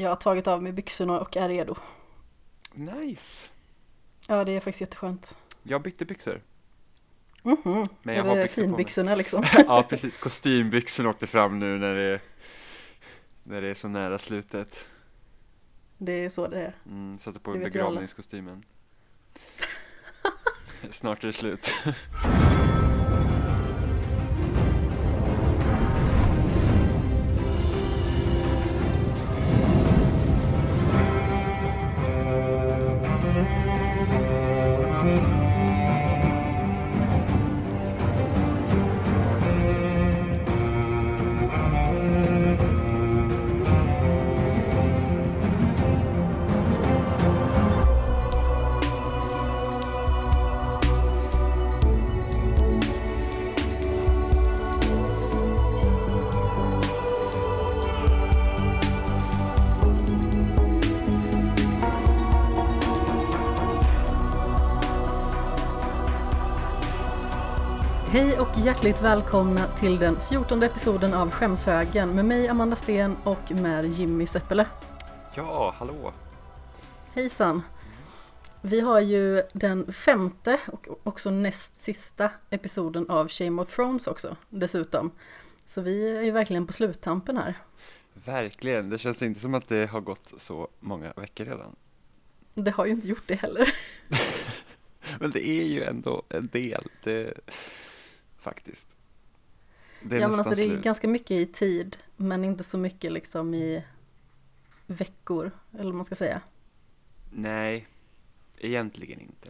Jag har tagit av mig byxorna och är redo. Nice! Ja, det är faktiskt jätteskönt. Jag bytte byxor. Mhm, Men är jag har det byxor finbyxorna liksom? Ja, precis. Kostymbyxorna åkte fram nu när det, när det är så nära slutet. Det är så det är. Mm, satte på Det begravningskostymen. Snart är det slut. hjärtligt välkomna till den 14 episoden av Skämshögen med mig Amanda Sten och med Jimmy Seppele. Ja, hallå! Hejsan! Vi har ju den femte och också näst sista episoden av Shame of Thrones också dessutom. Så vi är ju verkligen på sluttampen här. Verkligen, det känns inte som att det har gått så många veckor redan. Det har ju inte gjort det heller. Men det är ju ändå en del, det, faktiskt. Det är ja men alltså det är ganska mycket i tid men inte så mycket liksom i veckor eller vad man ska säga. Nej, egentligen inte.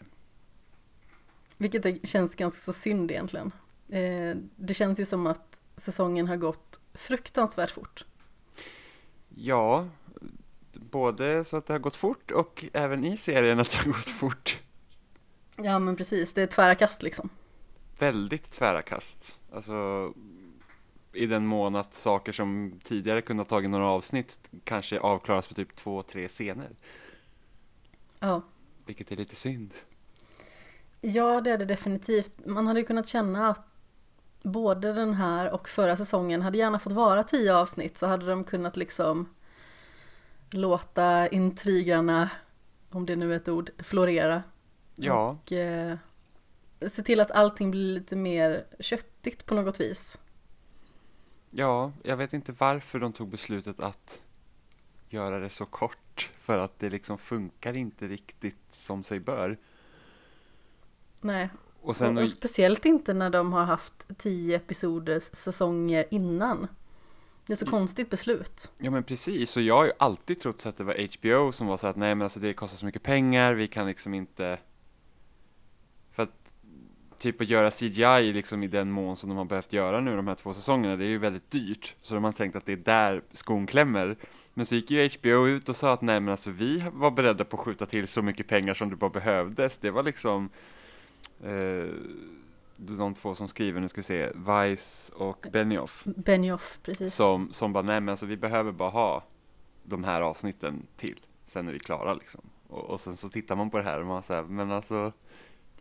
Vilket det känns ganska så synd egentligen. Eh, det känns ju som att säsongen har gått fruktansvärt fort. Ja, både så att det har gått fort och även i serien att det har gått fort. Ja men precis, det är tvära kast liksom. Väldigt tvära kast. Alltså, i den mån att saker som tidigare kunde ha tagit några avsnitt kanske avklaras på typ två, tre scener. Ja. Vilket är lite synd. ja, det är det definitivt. Man hade ju kunnat känna att både den här och förra säsongen hade gärna fått vara tio avsnitt så hade de kunnat liksom låta intrigerna, om det nu är ett ord, florera. Ja, Och eh, se till att allting blir lite mer köttigt på något vis. ja, jag vet inte varför de tog beslutet att göra det så kort. För att det liksom funkar inte riktigt som sig bör. Nej, Och sen, och, speciellt inte när de har haft tio episoders säsonger innan. Det är så Mm. konstigt beslut. Ja men precis, och jag har ju alltid trott att det var HBO som var så att nej men alltså det kostar så mycket pengar, vi kan liksom inte typ att göra CGI liksom i den mån som de har behövt göra nu de här två säsongerna, det är ju väldigt dyrt. Så de har tänkt att det är där skon klämmer. Men så gick ju HBO ut och sa att nej men alltså vi var beredda på att skjuta till så mycket pengar som det bara behövdes. Det var liksom eh, de två som skriver, nu ska vi se, Vice och Benioff Benioff, precis. som, som bara, nej men alltså vi behöver bara ha de här avsnitten till, sen är vi klara liksom. Och, och sen så tittar man på det här och man säger, men alltså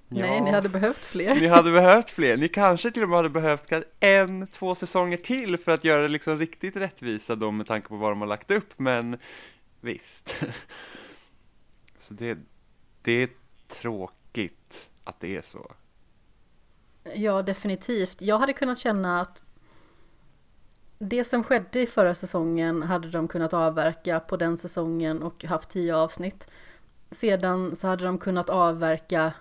Nej, ni hade behövt fler. ni hade behövt fler, ni kanske till och med hade behövt en, två säsonger till för att göra det liksom riktigt rättvisa då med tanke på vad de har lagt upp, men visst. så det, det är tråkigt att det är så. Ja, definitivt. Jag hade kunnat känna att det som skedde i förra säsongen hade de kunnat avverka på den säsongen och haft tio avsnitt. Sedan så hade de kunnat avverka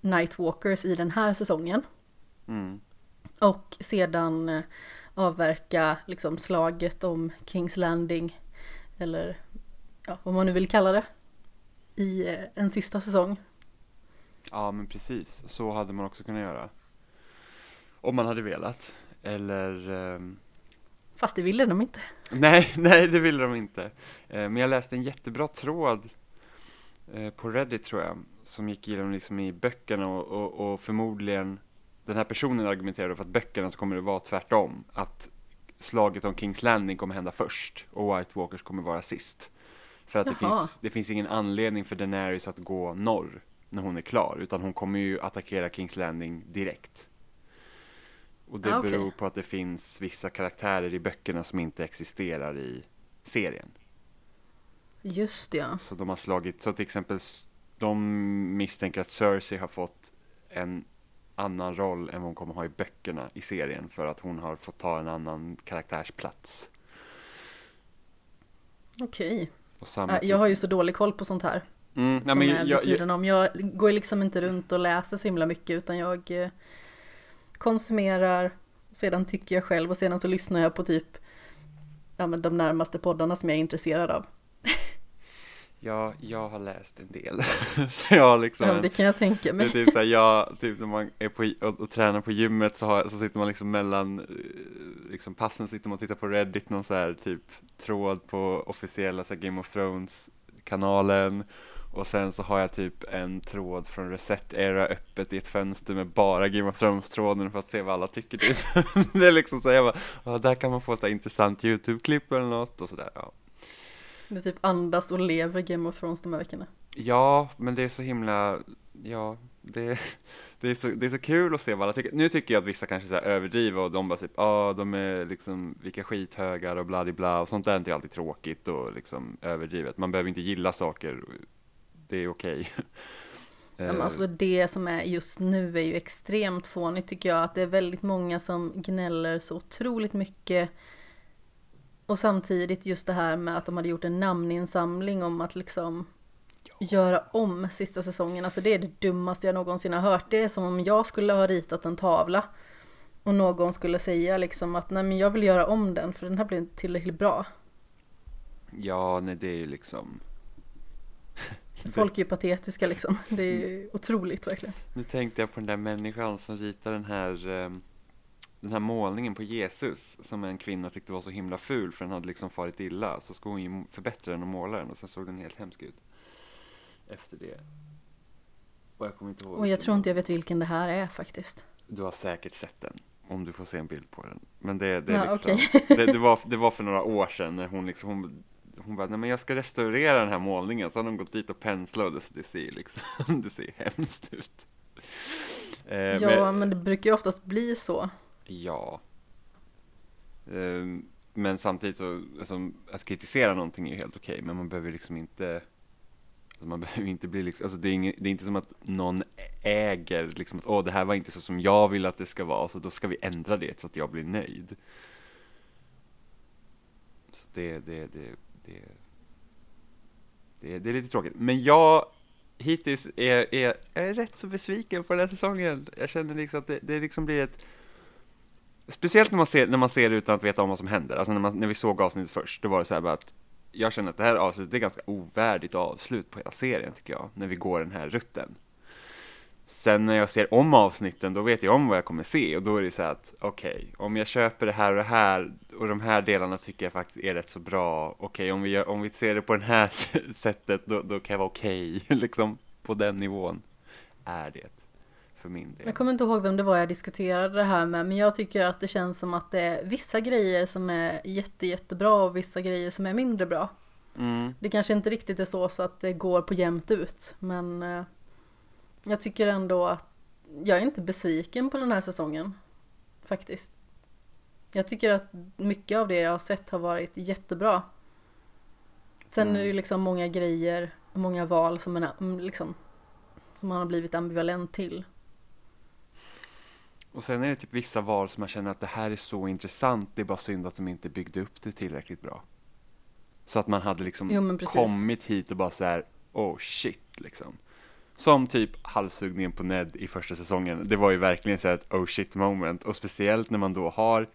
Nightwalkers i den här säsongen. Mm. Och sedan eh, avverka liksom slaget om Kings Landing. Eller ja, vad man nu vill kalla det. I eh, en sista säsong. Ja, men precis. Så hade man också kunnat göra. Om man hade velat. Eller... ehm, Fast det ville de inte. nej, nej, det ville de inte. Eh, men jag läste en jättebra tråd på Reddit, tror jag, som gick igenom liksom i böckerna och, och, och förmodligen den här personen argumenterade för att böckerna så kommer det vara tvärtom. Att slaget om Kings Landing kommer hända först och White Walkers kommer vara sist. För att det finns, det finns ingen anledning för Daenerys att gå norr när hon är klar, utan hon kommer ju attackera Kings Landing direkt. Och det Ah, okej. beror på att det finns vissa karaktärer i böckerna som inte existerar i serien. Just det, ja. Så de har slagit, så till exempel de misstänker att Cersei har fått en annan roll än vad hon kommer ha i böckerna i serien för att hon har fått ta en annan karaktärsplats. Okej. Typ- Jag har ju så dålig koll på sånt här. mm, nej, som men är jag, vid jag, sidan om. Jag går liksom inte runt och läser så himla mycket utan jag eh, konsumerar, sedan tycker jag själv och sedan så lyssnar jag på typ ja, men de närmaste poddarna som jag är intresserad av. jag, jag har läst en del. så jag har liksom Ja, det kan jag tänka Det är mig. typ såhär, jag, typ när man är på och, och tränar på gymmet så, har, så sitter man liksom mellan eh, liksom passen sitter man och tittar på Reddit, någon så här typ tråd på officiella så här, Game of Thrones kanalen och sen så har jag typ en tråd från Reset Era öppet i ett fönster med bara Game of Thrones-tråden för att se vad alla tycker typ. det är liksom så här, jag bara, "Ja, där kan man få så här intressant YouTube-klipp eller något och sådär. Ja. Det typ andas och lever Game of Thrones de här veckorna. Ja, men det är så himla, ja, det, det, är, så, det är så kul att se vad alla tycker. Nu tycker jag att vissa kanske så överdriver och de bara typ, ja, ah, de är liksom, vilka skithögar och bla bla och sånt där är inte alltid tråkigt och liksom överdrivet. Man behöver inte gilla saker, det är okej. Ja, men Eh, alltså det som är just nu är ju extremt fånigt tycker jag. Att det är väldigt många som gnäller så otroligt mycket. Och samtidigt just det här med att de hade gjort en namninsamling om att liksom göra om sista säsongen. Alltså det är det dummaste jag någonsin har hört. Det är som om jag skulle ha ritat en tavla. Och någon skulle säga liksom att nej men jag vill göra om den för den här blir inte tillräckligt bra. Ja, nej det är ju liksom, Folk är ju patetiska liksom. Det är otroligt verkligen. nu tänkte jag på den där människan som ritade den här ehm, den här målningen på Jesus som en kvinna tyckte var så himla ful för den hade liksom farit illa så ska hon ju förbättra den och måla den och sen såg den helt hemsk ut efter det. Och jag kommer inte ihåg. Och jag tror inte jag vet vilken det här är faktiskt. Du har säkert sett den om du får se en bild på den. Men det, det, är Ja, liksom, okej. det, det, var, det var för några år sedan när hon liksom hon, hon bara, nej men jag ska restaurera den här målningen. Så har de gått dit och penslat så det ser liksom, det ser hemskt ut. Eh, Ja, men det brukar ju oftast bli så. Ja. Ehm, men samtidigt så, alltså, att kritisera någonting är ju helt okej, men man behöver liksom inte alltså, man behöver inte bli liksom, alltså det är, ingen, det är inte som att någon äger liksom att åh det här var inte så som jag vill att det ska vara, så då ska vi ändra det så att jag blir nöjd. Så det, det, det, det, det, det är lite tråkigt. Men jag hittills är, är, jag är rätt så besviken på den här säsongen. Jag känner liksom att det, det liksom blir ett Speciellt när man, ser, när man ser det utan att veta om vad som händer. Alltså när, man, när vi såg avsnittet först, då var det så här bara att jag känner att det här avslutet är ganska ovärdigt avslut på hela serien tycker jag, när vi går den här rutten. Sen när jag ser om avsnitten, då vet jag om vad jag kommer se och då är det så här att okej, om jag köper det här och det här och de här delarna tycker jag faktiskt är rätt så bra. Okej, om, vi gör, om vi ser det på det här sättet, då, då kan jag vara okej, liksom på den nivån är det för min del. Jag kommer inte ihåg vem det var jag diskuterade det här med, men jag tycker att det känns som att det är vissa grejer som är jätte, jättebra och vissa grejer som är mindre bra. Mm. Det kanske inte riktigt är så, så att det går på jämnt ut, men eh, jag tycker ändå att jag är inte besviken på den här säsongen, faktiskt. Jag tycker att mycket av det jag har sett har varit jättebra. Sen är det ju Mm. liksom många grejer många val som, man, liksom, som man har blivit ambivalent till. Och sen är det typ vissa val som man känner att det här är så intressant, det är bara synd att de inte byggde upp det tillräckligt bra. Så att man hade liksom Jo, kommit hit och bara så här, oh shit liksom. Som typ halshuggningen på Ned i första säsongen. Det var ju verkligen så här ett oh shit moment. Och speciellt när man då har,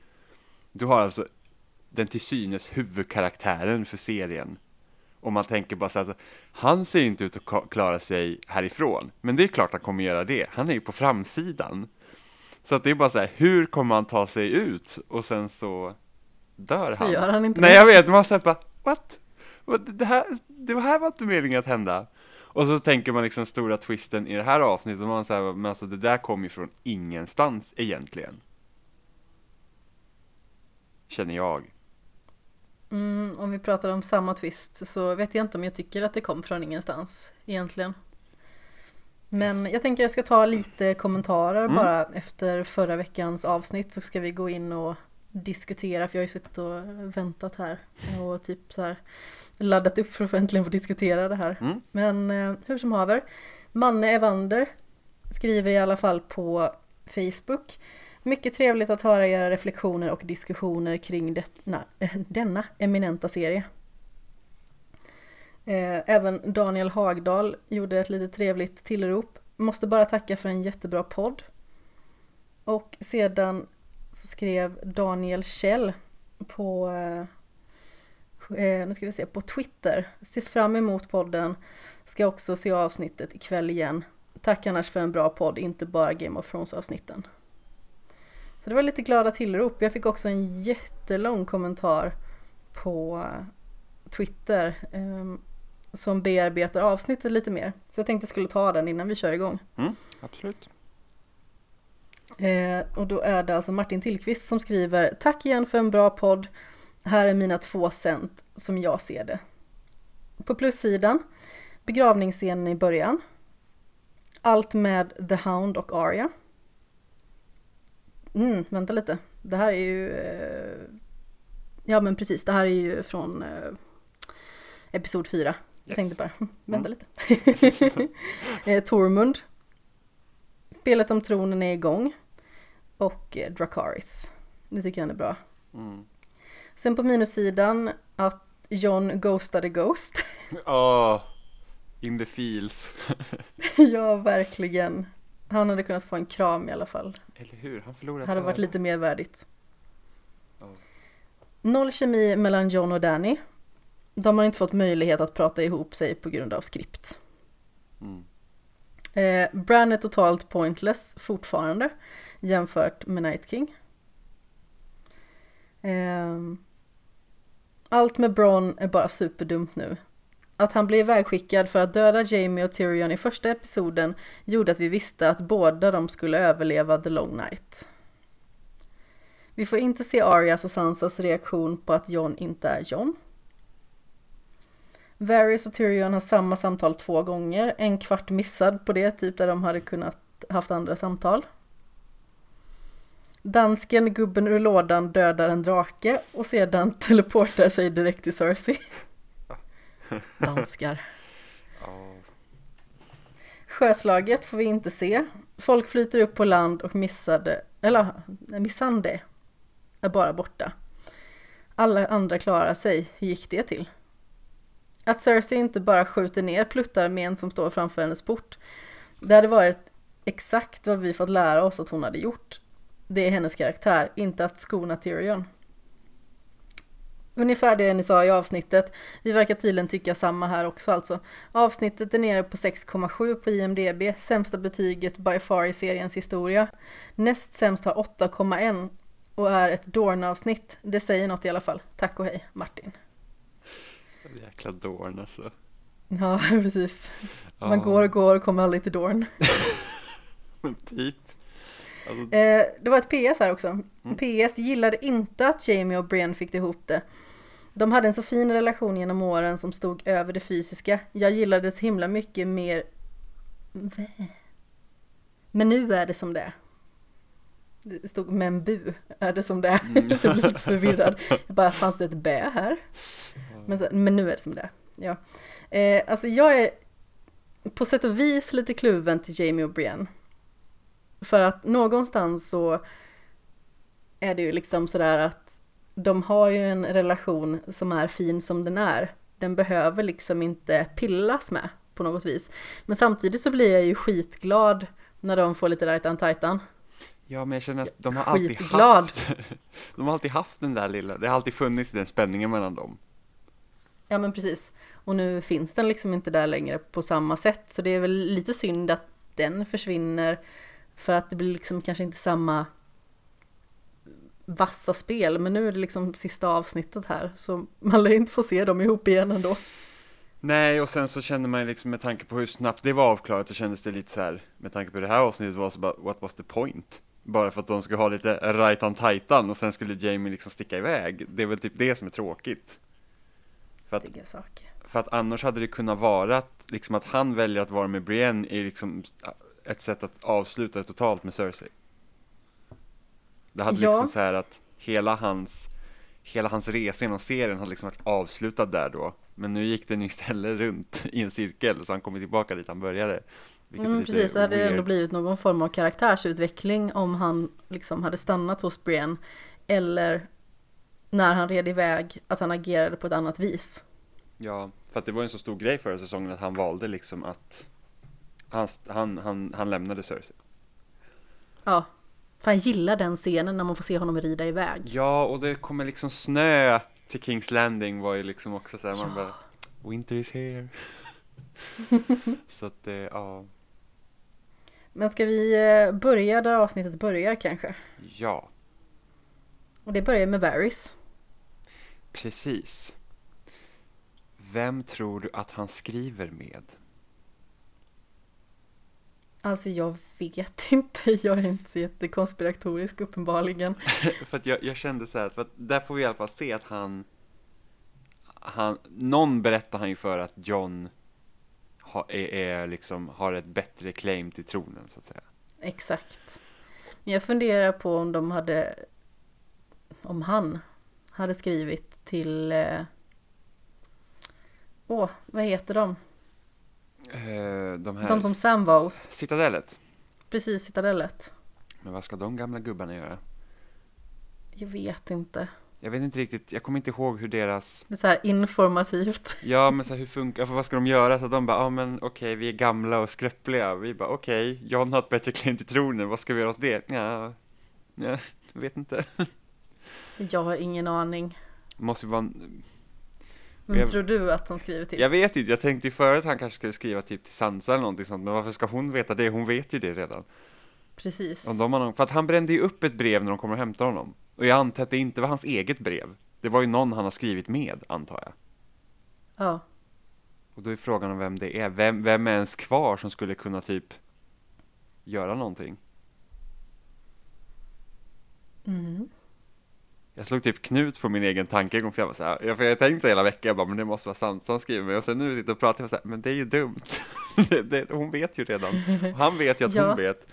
du har alltså den till synes huvudkaraktären för serien. Och man tänker bara så att han ser inte ut att klara sig härifrån. Men det är klart han kommer göra det. Han är ju på framsidan. Så att det är bara så här, hur kommer han ta sig ut? Och sen så dör Så han. gör han inte Nej det. jag vet, man säger bara, what? What? Det här, det här var inte meningen att hända. Och så tänker man liksom stora twisten i det här avsnittet, och man säger, men alltså det där kom ju från ingenstans egentligen. Känner jag. Mm, om vi pratar om samma twist så vet jag inte om jag tycker att det kom från ingenstans egentligen. Men jag tänker jag ska ta lite kommentarer Mm. bara efter förra veckans avsnitt så ska vi gå in och diskutera, för jag har ju suttit och väntat här och typ så här laddat upp för att äntligen få diskutera det här. Mm. Men eh, hur som haver, Manne Evander skriver i alla fall på Facebook mycket trevligt att höra era reflektioner och diskussioner kring denna, denna eminenta serie. Eh, även Daniel Hagdal gjorde ett lite trevligt tillrop. Måste bara tacka för en jättebra podd. Och sedan så skrev Daniel Kjell på, eh, eh nu ska vi se, på Twitter. Ser fram emot podden. Ska också se avsnittet ikväll igen. Tack annars för en bra podd, inte bara Game of Thrones avsnitten. Så det var lite glada tillrop. Jag fick också en jättelång kommentar på Twitter eh, som bearbetar avsnittet lite mer. Så jag tänkte jag skulle ta den innan vi kör igång. Mm, absolut. Eh, och då är det alltså Martin Tillqvist som skriver Tack igen för en bra podd. Här är mina två cent som jag ser det. På plussidan begravningsscenen i början. Allt med The Hound och Arya. Mm, vänta lite. Det här är ju... Eh, ja men precis, det här är ju från eh, Episod 4. Jag tänkte bara, vänta Mm. lite. eh, Tormund. Spelet om tronen är igång. Och eh, Dracarys. Det tycker jag är bra. Mm. Sen på minussidan att John ghostade Ghost. Åh, in the feels. ja, verkligen. Han hade kunnat få en kram i alla fall. Eller hur? Han förlorade hade varit lite mer värdigt. Ja. Noll kemi mellan John och Danny. De har inte fått möjlighet att prata ihop sig på grund av skript. Mm. Eh, Bran är totalt pointless fortfarande jämfört med Night King. Ehm, allt med Bron är bara superdumt nu. Att han blev ivägskickad för att döda Jamie och Tyrion i första episoden gjorde att vi visste att båda de skulle överleva The Long Night. Vi får inte se Arias och Sansas reaktion på att Jon inte är Jon. Varys och Tyrion har samma samtal två gånger, en kvart missad på det, typ där de hade kunnat haft andra samtal. Dansken, gubben ur lådan, dödar en drake och sedan teleportar sig direkt till Cersei. Danskar. Sjöslaget får vi inte se. Folk flyter upp på land och missade, eller missande är bara borta. Alla andra klarar sig. Hur gick det till? Att Cersei inte bara skjuter ner pluttarmén som står framför hennes port. Det hade varit exakt vad vi fått lära oss att hon hade gjort. Det är hennes karaktär, inte att skona Tyrion. Ungefär det ni sa i avsnittet. Vi verkar tydligen tycka samma här också alltså. Avsnittet är nere på 6,7 på IMDB, sämsta betyget by far i seriens historia. Näst sämst har 8,1 och är ett Dorn-avsnitt. Det säger något i alla fall. Tack och hej, Martin. Jäkla dårn alltså. Ja, precis. Man Ja, går och går och kommer aldrig till Dorn. Men typ. Alltså, Eh, det var ett PS här också. PS gillade inte att Jamie och Brienne fick ihop det. De hade en så fin relation genom åren som stod över det fysiska. Jag gillade det så himla mycket mer... Men nu är det som det är. Det stod men bu är det som det är. Mm. så jag blev lite förvirrad. Jag bara, fanns det ett bä här? Men, så, men nu är det som det. Ja. Eh, alltså jag är på sätt och vis lite kluven till Jamie och Brienne. För att någonstans så är det ju liksom sådär att de har ju en relation som är fin som den är. Den behöver liksom inte pillas med på något vis. Men samtidigt så blir jag ju skitglad när de får lite right on titan. Ja, men jag känner att de har alltid haft De har alltid haft den där lilla, det har alltid funnits den spänningen mellan dem. Ja men precis. Och nu finns den liksom inte där längre på samma sätt. Så det är väl lite synd att den försvinner. För att det blir liksom kanske inte samma vassa spel. Men nu är det liksom sista avsnittet här. Så man lär inte få se dem ihop igen ändå. Nej, och sen så känner man ju liksom med tanke på hur snabbt det var avklarat så kändes det lite så här med tanke på det här avsnittet var så bara, what was the point? Bara för att de skulle ha lite right on titan och sen skulle Jamie liksom sticka iväg. Det är väl typ det som är tråkigt. För att, Stygga saker. för att annars hade det kunnat vara att, liksom att han väljer att vara med Brienne är liksom ett sätt att avsluta det totalt med Cersei. Det hade Ja. liksom så här att hela hans, hela hans resa genom serien hade liksom varit avslutad där då. Men nu gick den ju istället runt i en cirkel, så han kommer tillbaka dit han började. Mm, precis, det hade weird. ändå blivit någon form av karaktärsutveckling om han liksom hade stannat hos Brienne. Eller när han red iväg, att han agerade på ett annat vis. Ja, för att det var en så stor grej förra säsongen att han valde liksom att han, han, han, han lämnade Cersei. Ja, för han gillar den scenen när man får se honom rida iväg. Ja, och det kommer liksom snö till Kings Landing var ju liksom också så här, man Ja. bara Winter is here. så att det, ja, Men ska vi eh, börja där avsnittet börjar kanske? ja, Och det börjar med Varys. Precis. Vem tror du att han skriver med? Alltså jag vet inte, jag är inte så jättekonspiratorisk uppenbarligen. för att jag, jag kände så här, för att där får vi i alla fall se att han, han någon berättar han ju för att John ha, är, är liksom, har ett bättre claim till tronen så att säga. Exakt. Men jag funderar på om de hade, om han hade skrivit till, eh, åh, vad heter de? Eh, de här De som Sam var hos, Citadellet. precis Citadellet. Men vad ska de gamla gubbarna göra? Jag vet inte. Jag vet inte riktigt, jag kommer inte ihåg hur deras, Det är så här informativt. ja men så här, hur funkar, för vad ska de göra? Så de bara, ja men okej, vi är gamla och skröpliga. Vi bara, okej, John har ett bättre claim till tronen, vad ska vi göra åt det? Ja, ja jag vet inte. Jag har ingen aning. Måste ju vara en, Vem Jag- tror du att de skriver till? jag vet inte, jag tänkte ju förut att han kanske skulle skriva typ till Sansa eller någonting sånt, men varför ska hon veta det? Hon vet ju det redan. Precis. Om de har någon, för att han brände ju upp ett brev när de kommer och hämtar honom. Och jag antar att det inte var hans eget brev. Det var ju någon han har skrivit med, antar jag. Ja. Och då är frågan om vem det är. Vem, vem är ens kvar som skulle kunna typ göra någonting? Mm. Jag slog typ knut på min egen tankegång för jag var så här, jag, för jag tänkte hela veckan, jag bara, men det måste vara Sansa som skriver mig. Och sen när du sitter och pratar, jag var så här, men det är ju dumt. det, det, hon vet ju redan. Och han vet ju att Ja. hon vet.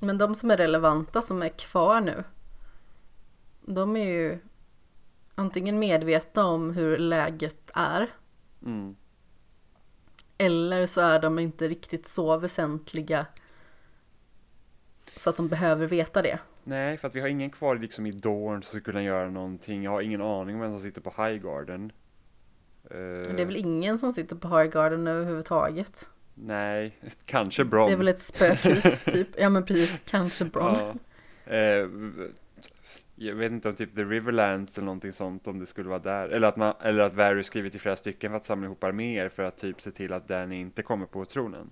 Men de som är relevanta som är kvar nu. De är ju antingen medvetna om hur läget är. Mm. Eller så är de inte riktigt så väsentliga. Så att de behöver veta det. Nej, för att vi har ingen kvar liksom i Dorn som skulle kunna göra någonting. Jag har ingen aning om vem som sitter på Highgarden. Eh, Det är väl ingen som sitter på Highgarden överhuvudtaget. Nej, kanske Bron. Det är väl ett spökhus typ. Ja men precis, kanske Bron. Ja. Eh, jag vet inte om typ The Riverlands eller någonting sånt om det skulle vara där. Eller att, man, eller att Varys skrivit i flera stycken för att samla ihop arméer för att typ se till att Danny inte kommer på tronen.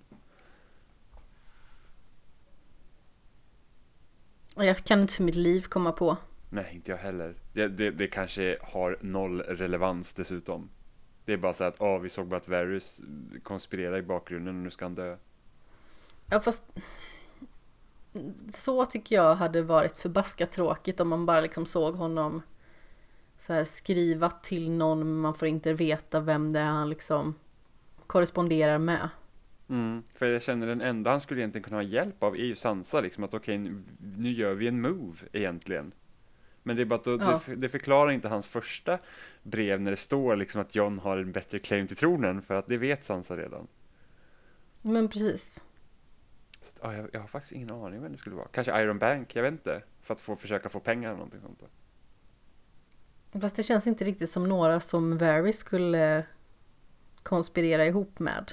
Jag kan inte för mitt liv komma på. Nej, inte jag heller. Det, det, det kanske har noll relevans dessutom. Det är bara så att, ah, vi såg bara att Varys konspirerar i bakgrunden och nu ska han dö. Ja fast så tycker jag hade varit förbaskat tråkigt om man bara liksom såg honom så här skriva till någon men man får inte veta vem det är han liksom korresponderar med. Mm, för jag känner den enda han skulle egentligen kunna ha hjälp av är ju Sansa liksom att okej nu, nu gör vi en move egentligen. Men det är bara att då, Ja. det, det förklarar inte hans första brev när det står liksom att John har en bättre claim till tronen för att det vet Sansa redan. Men precis. Så ja, jag, jag har faktiskt ingen aning vem det skulle vara. Kanske Iron Bank, jag vet inte. För att få försöka få pengar eller någonting sånt. Där. Fast det känns inte riktigt som några som Varys skulle konspirera ihop med.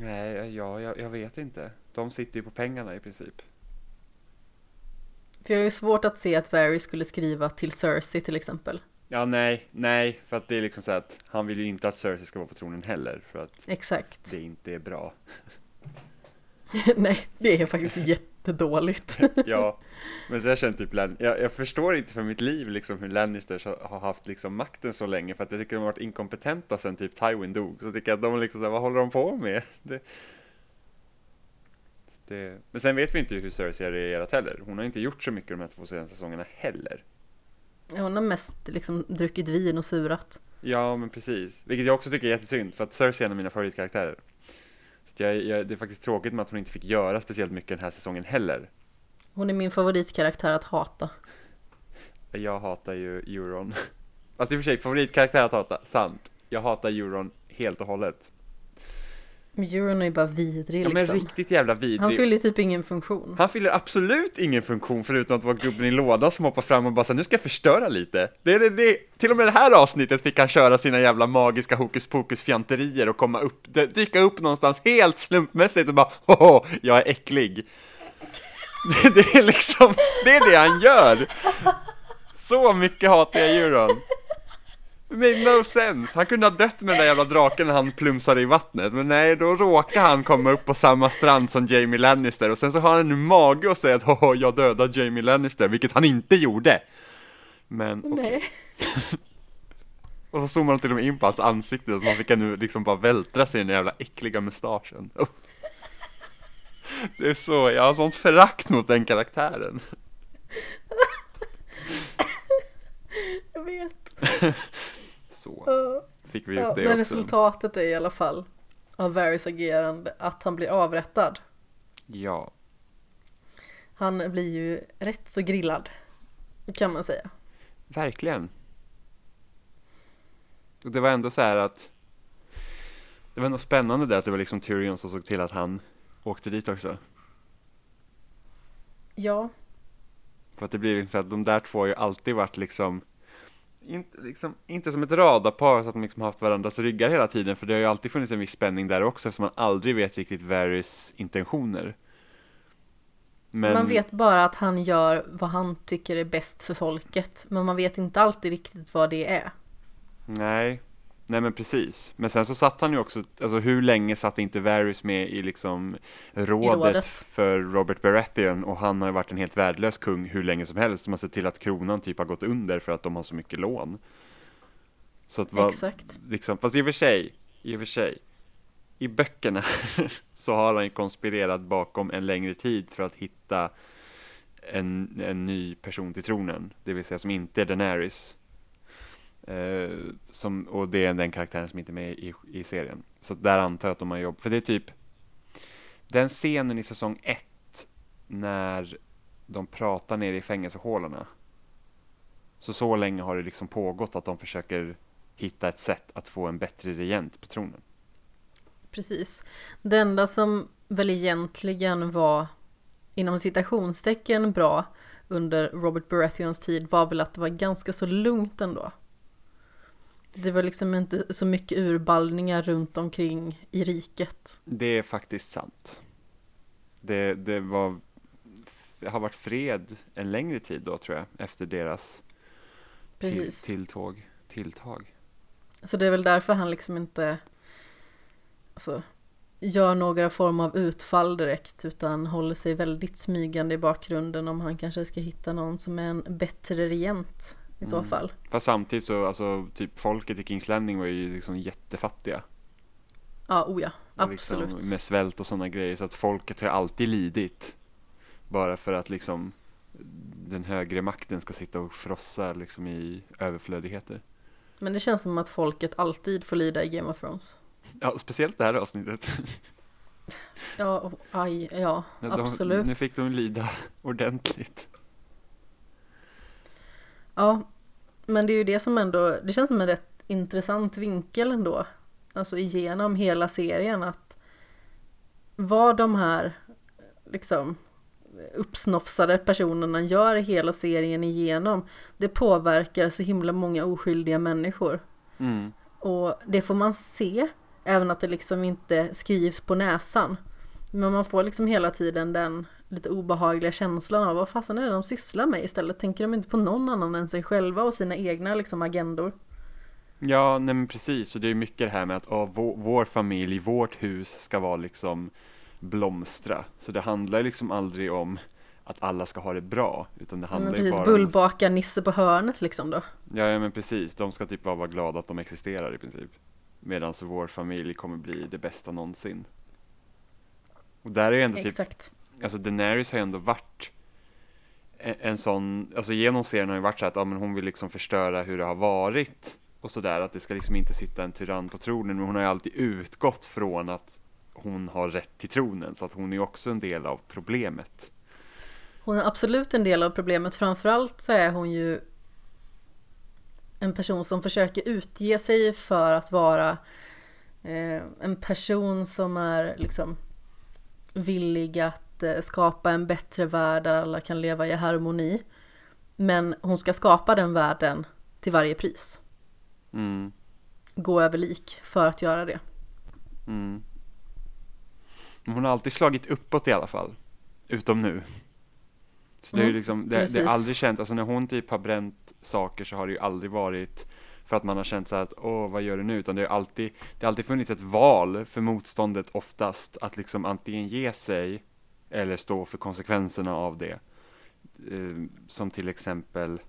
Nej, ja, jag, jag vet inte. De sitter ju på pengarna i princip. För jag har ju svårt att se att Varys skulle skriva till Cersei till exempel. Ja, nej, nej, för att det är liksom så att han vill ju inte att Cersei ska vara på tronen heller. För att Exakt. det inte är bra. Nej, det är faktiskt jättedåligt. Ja, men så jag känner typ Lan- jag, jag förstår inte för mitt liv liksom hur Lannisters har, haft liksom makten så länge för att jag tycker de har varit inkompetenta sen typ Tywin dog. Så tycker jag att de liksom, vad håller de på med? Det, det, men sen vet vi inte hur Cersei har reagerat heller. Hon har inte gjort så mycket de här två senaste säsongerna heller. Hon har mest liksom druckit vin och surat. Ja, men precis. Vilket jag också tycker är jättesynd för att Cersei är en av mina favoritkaraktärer. Jag, jag, det är faktiskt tråkigt med att hon inte fick göra speciellt mycket den här säsongen heller. Hon är min favoritkaraktär att hata. Jag hatar ju Euron. Fast i och för sig, favoritkaraktär att hata, sant. Jag hatar Euron helt och hållet. Euron är bara vidrig Ja men liksom. riktigt jävla vidrig. Han fyller typ ingen funktion. Han fyller absolut ingen funktion förutom att vara gubben i lådan som hoppar fram och bara säger nu ska jag förstöra lite. Det, är det, det, till och med det här avsnittet fick han köra sina jävla magiska hokus pokus fjanterier och komma upp, dyka upp någonstans helt slumpmässigt och bara Hoho, jag är äcklig. Det, det är liksom, det är det han gör. Så mycket hatar jag Euron. Made no sense. Han kunde ha dött med den där jävla draken när han plumsade i vattnet, men nej, då råkar han komma upp på samma strand som Jamie Lannister och sen så har han nu mage att säga att Haha, jag dödade Jamie Lannister, vilket han inte gjorde. Men, okej. Nej. Och så zoomar de till och med in på hans ansikte så man fick nu liksom bara vältra sig i den jävla äckliga mustaschen. Det är så, jag har sånt förakt mot den karaktären. Jag vet. Så, fick vi ut Ja, det men också. resultatet är i alla fall av Varys agerande att han blir avrättad. Ja, Han blir ju rätt så grillad. Kan man säga. verkligen. Och det var ändå så här att det var ändå spännande där att det var liksom Tyrion som såg till att han åkte dit också. Ja, För att det blir liksom så att de där två har ju alltid varit liksom inte, liksom, inte som ett radarpar så att de liksom haft varandras ryggar hela tiden för det har ju alltid funnits en viss spänning där också eftersom man aldrig vet riktigt Varys intentioner. Men, man vet bara att han gör vad han tycker är bäst för folket. Men man vet inte alltid riktigt vad det är. Nej, nej men precis. Men sen så satt han ju också, alltså hur länge satt inte Varys med i liksom rådet, rådet. för Robert Baratheon och han har ju varit en helt värdelös kung hur länge som helst. De har sett till att kronan typ har gått under för att de har så mycket lån. Så att vad, Exakt. liksom, fast i och för sig, i och för sig, i böckerna så har han ju konspirerat bakom en längre tid för att hitta en, en ny person till tronen, det vill säga som inte är Daenerys. Eh, som, och det är den karaktären som inte är med i, i serien. Så där antar jag att de har jobb, för det är typ den scenen i säsong ett när de pratar nere i fängelsehålorna. Så så länge har det liksom pågått att de försöker hitta ett sätt att få en bättre regent på tronen. Precis. Det enda som väl egentligen var inom citationstecken bra under Robert Baratheons tid var väl att det var ganska så lugnt ändå. Det var liksom inte så mycket urballningar runt omkring i riket. Det är faktiskt sant. Det, det var, det har varit fred en längre tid då tror jag, efter deras till, tilltåg, tilltag. Så det är väl därför han liksom inte alltså, gör några form av utfall direkt utan håller sig väldigt smygande i bakgrunden om han kanske ska hitta någon som är en bättre regent i så Mm. fall. Fast samtidigt så, alltså, typ folket i Kings Landing var ju liksom jättefattiga. Ja, oh ja, liksom absolut. med svält och sådana grejer, så att folket har alltid lidit. Bara för att liksom den högre makten ska sitta och frossa liksom i överflödigheter. Men det känns som att folket alltid får lida i Game of Thrones. Ja, speciellt det här avsnittet. Ja, aj, ja, De- absolut. Nu fick de lida ordentligt. Ja, men det är ju det som ändå, det känns som en rätt intressant vinkel ändå. Alltså igenom hela serien att vad de här liksom uppsnofsade personerna gör hela serien igenom det påverkar så himla många oskyldiga människor. Mm. Och det får man se, även att det liksom inte skrivs på näsan. Men man får liksom hela tiden den lite obehagliga känslan av vad fasen är det de sysslar med istället? Tänker de inte på någon annan än sig själva och sina egna liksom agendor? Ja, nej men precis. Och det är mycket det här med att åh, vår, vår familj, vårt hus ska vara liksom blomstra. Så det handlar liksom aldrig om att alla ska ha det bra, utan det handlar Men ju precis, om... bullbaka Nisse på hörnet liksom då. Ja, ja, men precis. De ska typ bara vara glada att de existerar i princip. Medan vår familj kommer bli det bästa någonsin. Och där är ju ändå typ, Exakt. alltså Daenerys har ju ändå varit en, en sån, alltså genom serien har ju varit så att ja, men hon vill liksom förstöra hur det har varit och sådär, att det ska liksom inte sitta en tyrann på tronen, men hon har ju alltid utgått från att hon har rätt till tronen, så att hon är ju också en del av problemet. Hon är absolut en del av problemet. Framförallt så är hon ju en person som försöker utge sig för att vara eh, en person som är liksom villig att eh, skapa en bättre värld där alla kan leva i harmoni. Men hon ska skapa den världen till varje pris. Mm. Gå över lik för att göra det. Mm. Hon har alltid slagit uppåt i alla fall. Utom nu. Så det är ju Mm, liksom, det, det är aldrig känt, alltså när hon typ har bränt saker så har det ju aldrig varit för att man har känt så här att åh vad gör du nu? Utan det har alltid, det har alltid funnits ett val för motståndet oftast att liksom antingen ge sig eller stå för konsekvenserna av det. Eh, som till exempel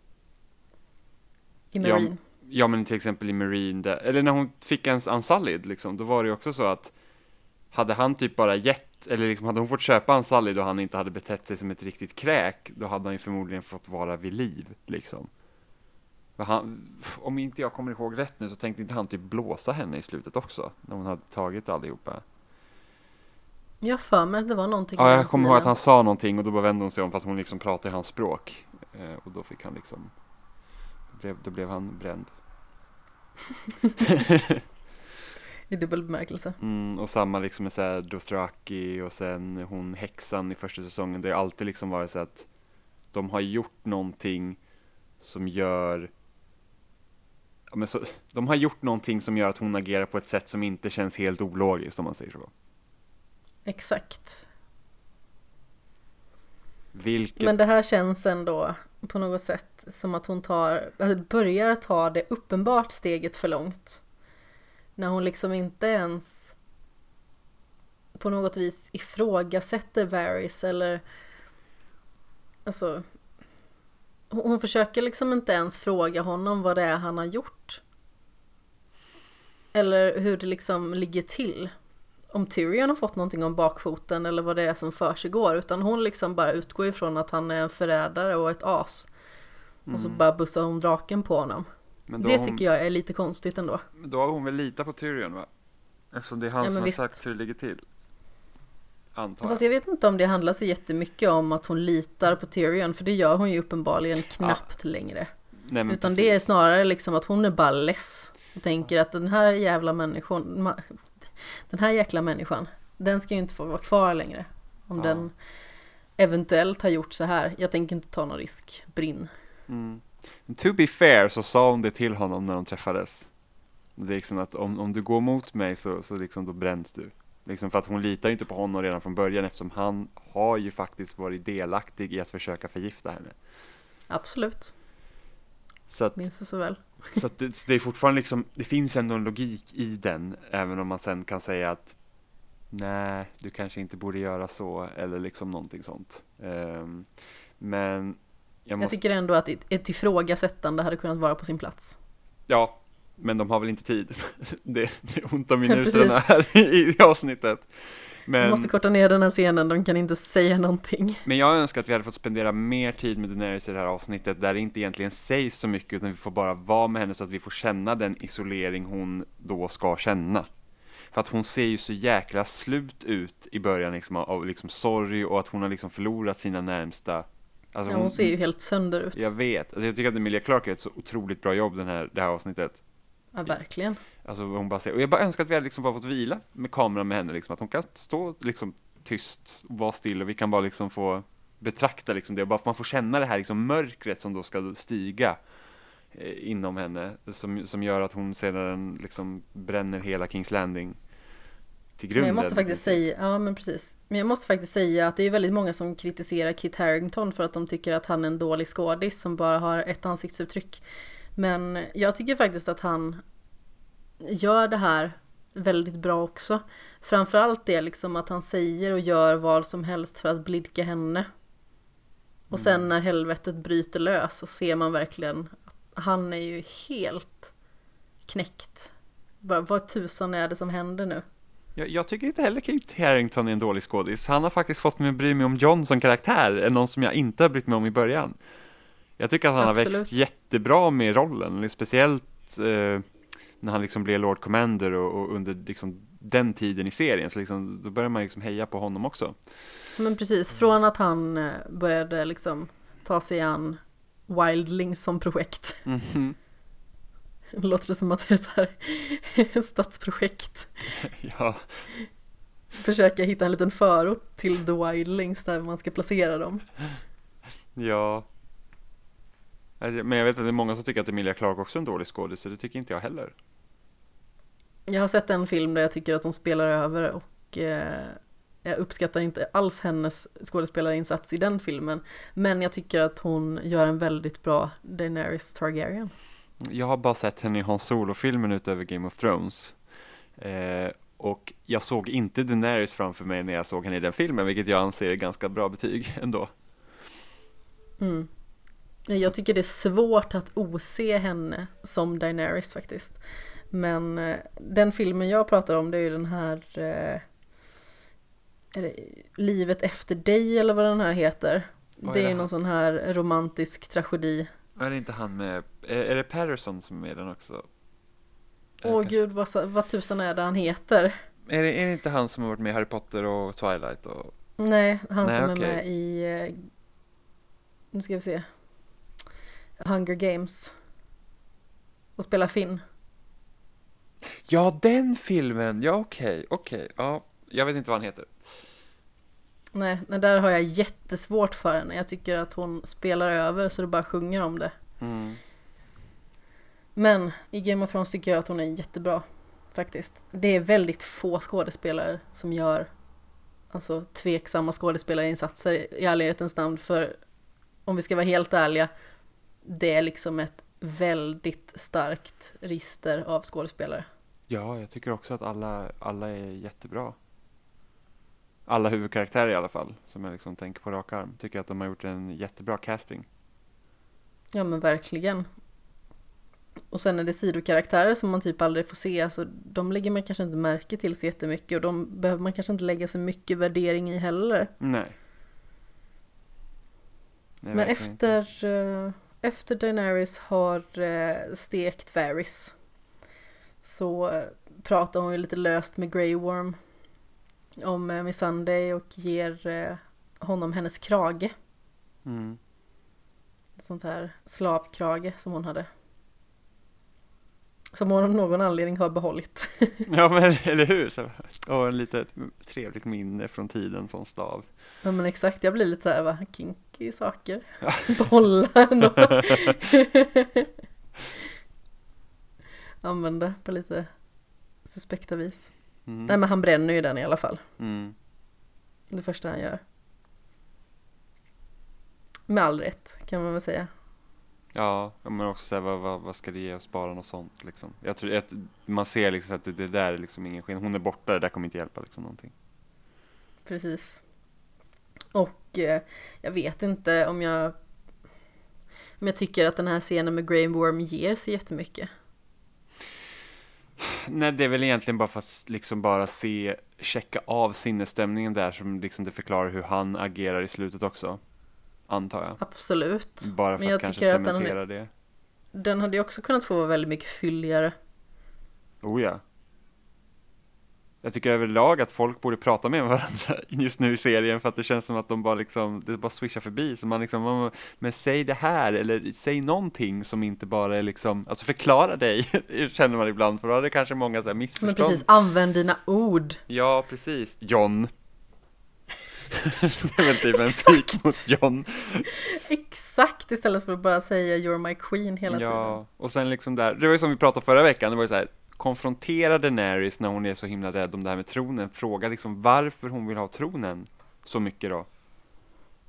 I Ja, Marine. Ja men till exempel i Marine, där, eller när hon fick ens Unsullied liksom, då var det ju också så att hade han typ bara gett, eller liksom hade hon fått köpa Unsullied och han inte hade betett sig som ett riktigt kräk, då hade han ju förmodligen fått vara vid liv liksom. Han, om inte jag kommer ihåg rätt nu så tänkte inte han typ blåsa henne i slutet också, när hon hade tagit allihopa. Jag för mig att det var någonting Ja, jag kommer ihåg att han sa någonting och då bara vände hon sig om för att hon liksom pratade i hans språk. Eh, och då fick han liksom, då blev, då blev han bränd. I dubbel bemärkelse. Mm, och samma liksom med såhär Dothraki och sen hon häxan i första säsongen. Det har alltid liksom varit så att de har gjort någonting som gör men så, de har gjort någonting som gör att hon agerar på ett sätt som inte känns helt ologiskt om man säger så. Exakt. Vilket, Men det här känns ändå på något sätt som att hon tar, börjar ta det uppenbart steget för långt. När hon liksom inte ens på något vis ifrågasätter Varys eller alltså hon försöker liksom inte ens fråga honom vad det är han har gjort. Eller hur det liksom ligger till. Om Tyrion har fått någonting om bakfoten eller vad det är som försiggår. Utan hon liksom bara utgår ifrån att han är en förrädare och ett as. Och så bara bussar hon draken på honom. men Det hon, tycker jag är lite konstigt ändå. då har hon väl litat på Tyrion va? Eftersom det är han Ja, som men har visst. sagt hur det ligger till. Antar Fast jag. jag vet inte om det handlar så jättemycket om att hon litar på Tyrion. För det gör hon ju uppenbarligen knappt längre. Nej, Utan precis. det är snarare liksom att hon är bara less. Och tänker att den här jävla människan, den här jäkla människan, den ska ju inte få vara kvar längre. Om Ja. den eventuellt har gjort så här. Jag tänker inte ta någon risk, brinn. Mm. To be fair så sa hon det till honom när de träffades. Det är liksom att om, om du går mot mig så, så liksom då bränns du. Liksom för att hon litar ju inte på honom redan från början eftersom han har ju faktiskt varit delaktig i att försöka förgifta henne. Absolut, Så att, minns det så väl. så att det, det är fortfarande liksom, det finns ändå en logik i den, även om man sen kan säga att nej, du kanske inte borde göra så, eller liksom någonting sånt. Ehm, men jag Jag måste, tycker ändå att ett ifrågasättande hade kunnat vara på sin plats. ja, men de har väl inte tid. Det, det är ont om minuterna här i, i avsnittet. De Men, måste korta ner den här scenen, de kan inte säga någonting. men jag önskar att vi hade fått spendera mer tid med Daenerys i det här avsnittet, där det inte egentligen sägs så mycket, utan vi får bara vara med henne så att vi får känna den isolering hon då ska känna. För att hon ser ju så jäkla slut ut i början liksom, av- liksom sorg och att hon har liksom förlorat sina närmsta. Alltså Ja, hon ser ju helt sönder ut. Jag vet, alltså jag tycker att Emilia Clarke gör ett så otroligt bra jobb den här, det här avsnittet. Ja, verkligen. Alltså hon bara säger, och jag bara önskar att vi hade liksom bara fått vila med kameran med henne liksom, att hon kan stå liksom tyst och vara still och vi kan bara liksom få betrakta liksom det, och bara man får känna det här liksom mörkret som då ska stiga eh, inom henne, som, som gör att hon sedan liksom bränner hela Kings Landing till Men grunden. jag måste faktiskt säga, ja men precis. Men jag måste faktiskt säga att det är väldigt många som kritiserar Kit Harington för att de tycker att han är en dålig skådis som bara har ett ansiktsuttryck. Men jag tycker faktiskt att han gör det här väldigt bra också. Framförallt det liksom att han säger och gör vad som helst för att blidka henne. Och sen när helvetet bryter lös så ser man verkligen att han är ju helt knäckt. Bara, vad tusan är det som händer nu? Jag, jag tycker inte heller Kate Harington är en dålig skådis. Han har faktiskt fått mig att bry mig om John som karaktär, än någon som jag inte har brytt mig om i början. Jag tycker att han har Absolut. växt jättebra med rollen, speciellt eh, när han liksom blev Lord Commander och, och under liksom den tiden i serien, så liksom, då börjar man liksom heja på honom också. Men precis, från att han eh, började liksom ta sig an Wildlings som projekt. Mhm. Låter det som att det är så här stadsprojekt. Ja, Försöka hitta en liten förort till The Wildlings där man ska placera dem. ja. Alltså, Men jag vet att det är många som tycker att Emilia Clarke också är en dålig skådis, så det tycker inte jag heller. Jag har sett en film där jag tycker att hon spelar över och eh, jag uppskattar inte alls hennes skådespelarinsats i den filmen. Men jag tycker att hon gör en väldigt bra Daenerys Targaryen. Jag har bara sett henne i Hans Solo-filmen utöver Game of Thrones. Eh, och jag såg inte Daenerys framför mig när jag såg henne i den filmen, vilket jag anser är ganska bra betyg ändå. Mm. Jag tycker det är svårt att ose henne som Daenerys faktiskt. Men eh, den filmen jag pratar om det är ju den här eh, är det Livet efter dig eller vad den här heter. Vad det är ju någon sån här romantisk tragedi. Är det inte han med, är, det Patterson som är med den också? Åh kanske- gud vad, vad tusan är det han heter? Är det, är det inte han som har varit med i Harry Potter och Twilight och Nej, han Nej, som okej. är med i eh, Nu ska vi se Hunger Games Och spelar Finn Ja, den filmen! Ja, okej, okej, ja. Jag vet inte vad han heter. Nej, men där har jag jättesvårt för henne. Jag tycker att hon spelar över så det bara sjunger om det. Mm. Men i Game of Thrones tycker jag att hon är jättebra. Faktiskt. Det är väldigt få skådespelare som gör alltså tveksamma skådespelarinsatser i ärlighetens namn. För om vi ska vara helt ärliga, det är liksom ett väldigt starkt register av skådespelare. Ja, jag tycker också att alla, alla är jättebra. Alla huvudkaraktärer i alla fall, som jag liksom tänker på rak arm, tycker att de har gjort en jättebra casting. Ja men verkligen. Och sen är det sidokaraktärer som man typ aldrig får se, alltså de lägger man kanske inte märke till så jättemycket och de behöver man kanske inte lägga så mycket värdering i heller. Nej. Nej, men verkligen inte. Efter, Daenerys har eh, stekt Varys så eh, pratar hon ju lite löst med Grey Worm om eh, Miss Sunday och ger honom hennes krage. Mm. Sånt här slavkrage som hon hade. Som hon av någon anledning har behållit. Ja, men eller hur? Så, och en litet trevligt minne från tiden som stav. Ja men exakt, jag blir lite så här, va, kinky saker. Behålla ändå. Använda på lite suspekta vis. Mm. Nej men han bränner ju den i alla fall. Mm. Det första han gör. Med all rätt kan man väl säga. Ja, men också så här, vad, vad, vad ska det ge att spara något sånt liksom? Jag tror att man ser liksom att det, det där är liksom ingen skillnad. Hon är borta, det där kommer inte hjälpa liksom någonting. Precis. Och eh, jag vet inte om jag om jag tycker att den här scenen med Grey Worm ger så jättemycket. Nej, det är väl egentligen bara för att liksom bara se, checka av sinnesstämningen där som liksom det förklarar hur han agerar i slutet också. Antar jag. Absolut. Bara för Men att jag kanske tycker att den- cementera det. Den hade ju också kunnat få vara väldigt mycket fylligare. Oh ja. Jag tycker överlag att folk borde prata med varandra just nu i serien för att det känns som att de bara liksom, det bara swishar förbi. Så man liksom, man- men säg det här eller säg någonting som inte bara är liksom, alltså förklara dig, känner man ibland, för då har det kanske många så här Men missförstånd. precis, använd dina ord. Ja, precis. John. Det är väl typ en pik mot John. Exakt istället för att bara säga you're my queen hela tiden. Ja, och sen liksom där, det var ju som vi pratade förra veckan, det var ju så här, konfrontera Daenerys när hon är så himla rädd om det här med tronen, fråga liksom varför hon vill ha tronen så mycket då.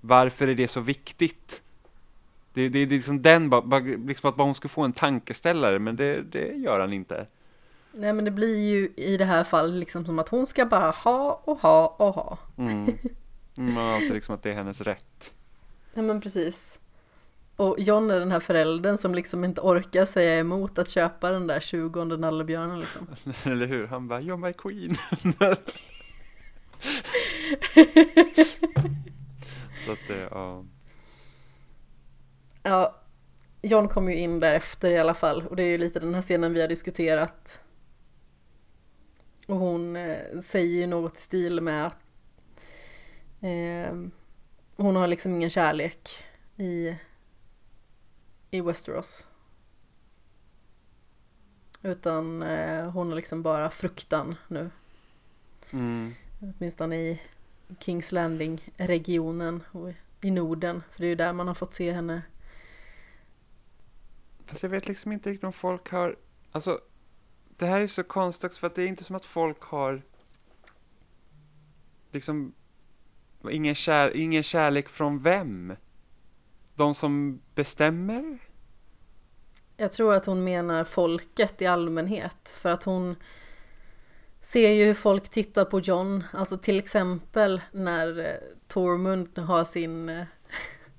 Varför är det så viktigt? Det, det, det är liksom den, bara, bara, liksom att bara hon ska få en tankeställare, men det, det gör han inte. Nej men det blir ju i det här fallet liksom som att hon ska bara ha och ha och ha. Mm. Man anser liksom att det är hennes rätt. Ja men precis. Och John är den här föräldern som liksom inte orkar säga emot att köpa den där tjugonde nallebjörnen liksom. Eller hur? Han bara, you're my queen. Så att det, ja. Ja, John kommer ju in därefter i alla fall och det är ju lite den här scenen vi har diskuterat. Och hon eh, säger ju något i stil med att eh, hon har liksom ingen kärlek i, i Westeros. Utan eh, hon har liksom bara fruktan nu. Mm. Åtminstone i Kings Landing-regionen och i Norden. För det är ju där man har fått se henne. Fast jag vet liksom inte riktigt om folk har, alltså det här är så konstigt för att det är inte som att folk har liksom ingen, kär, ingen kärlek från vem? De som bestämmer? Jag tror att hon menar folket i allmänhet. För att hon ser ju hur folk tittar på John. Alltså till exempel när eh, Tormund har sin eh,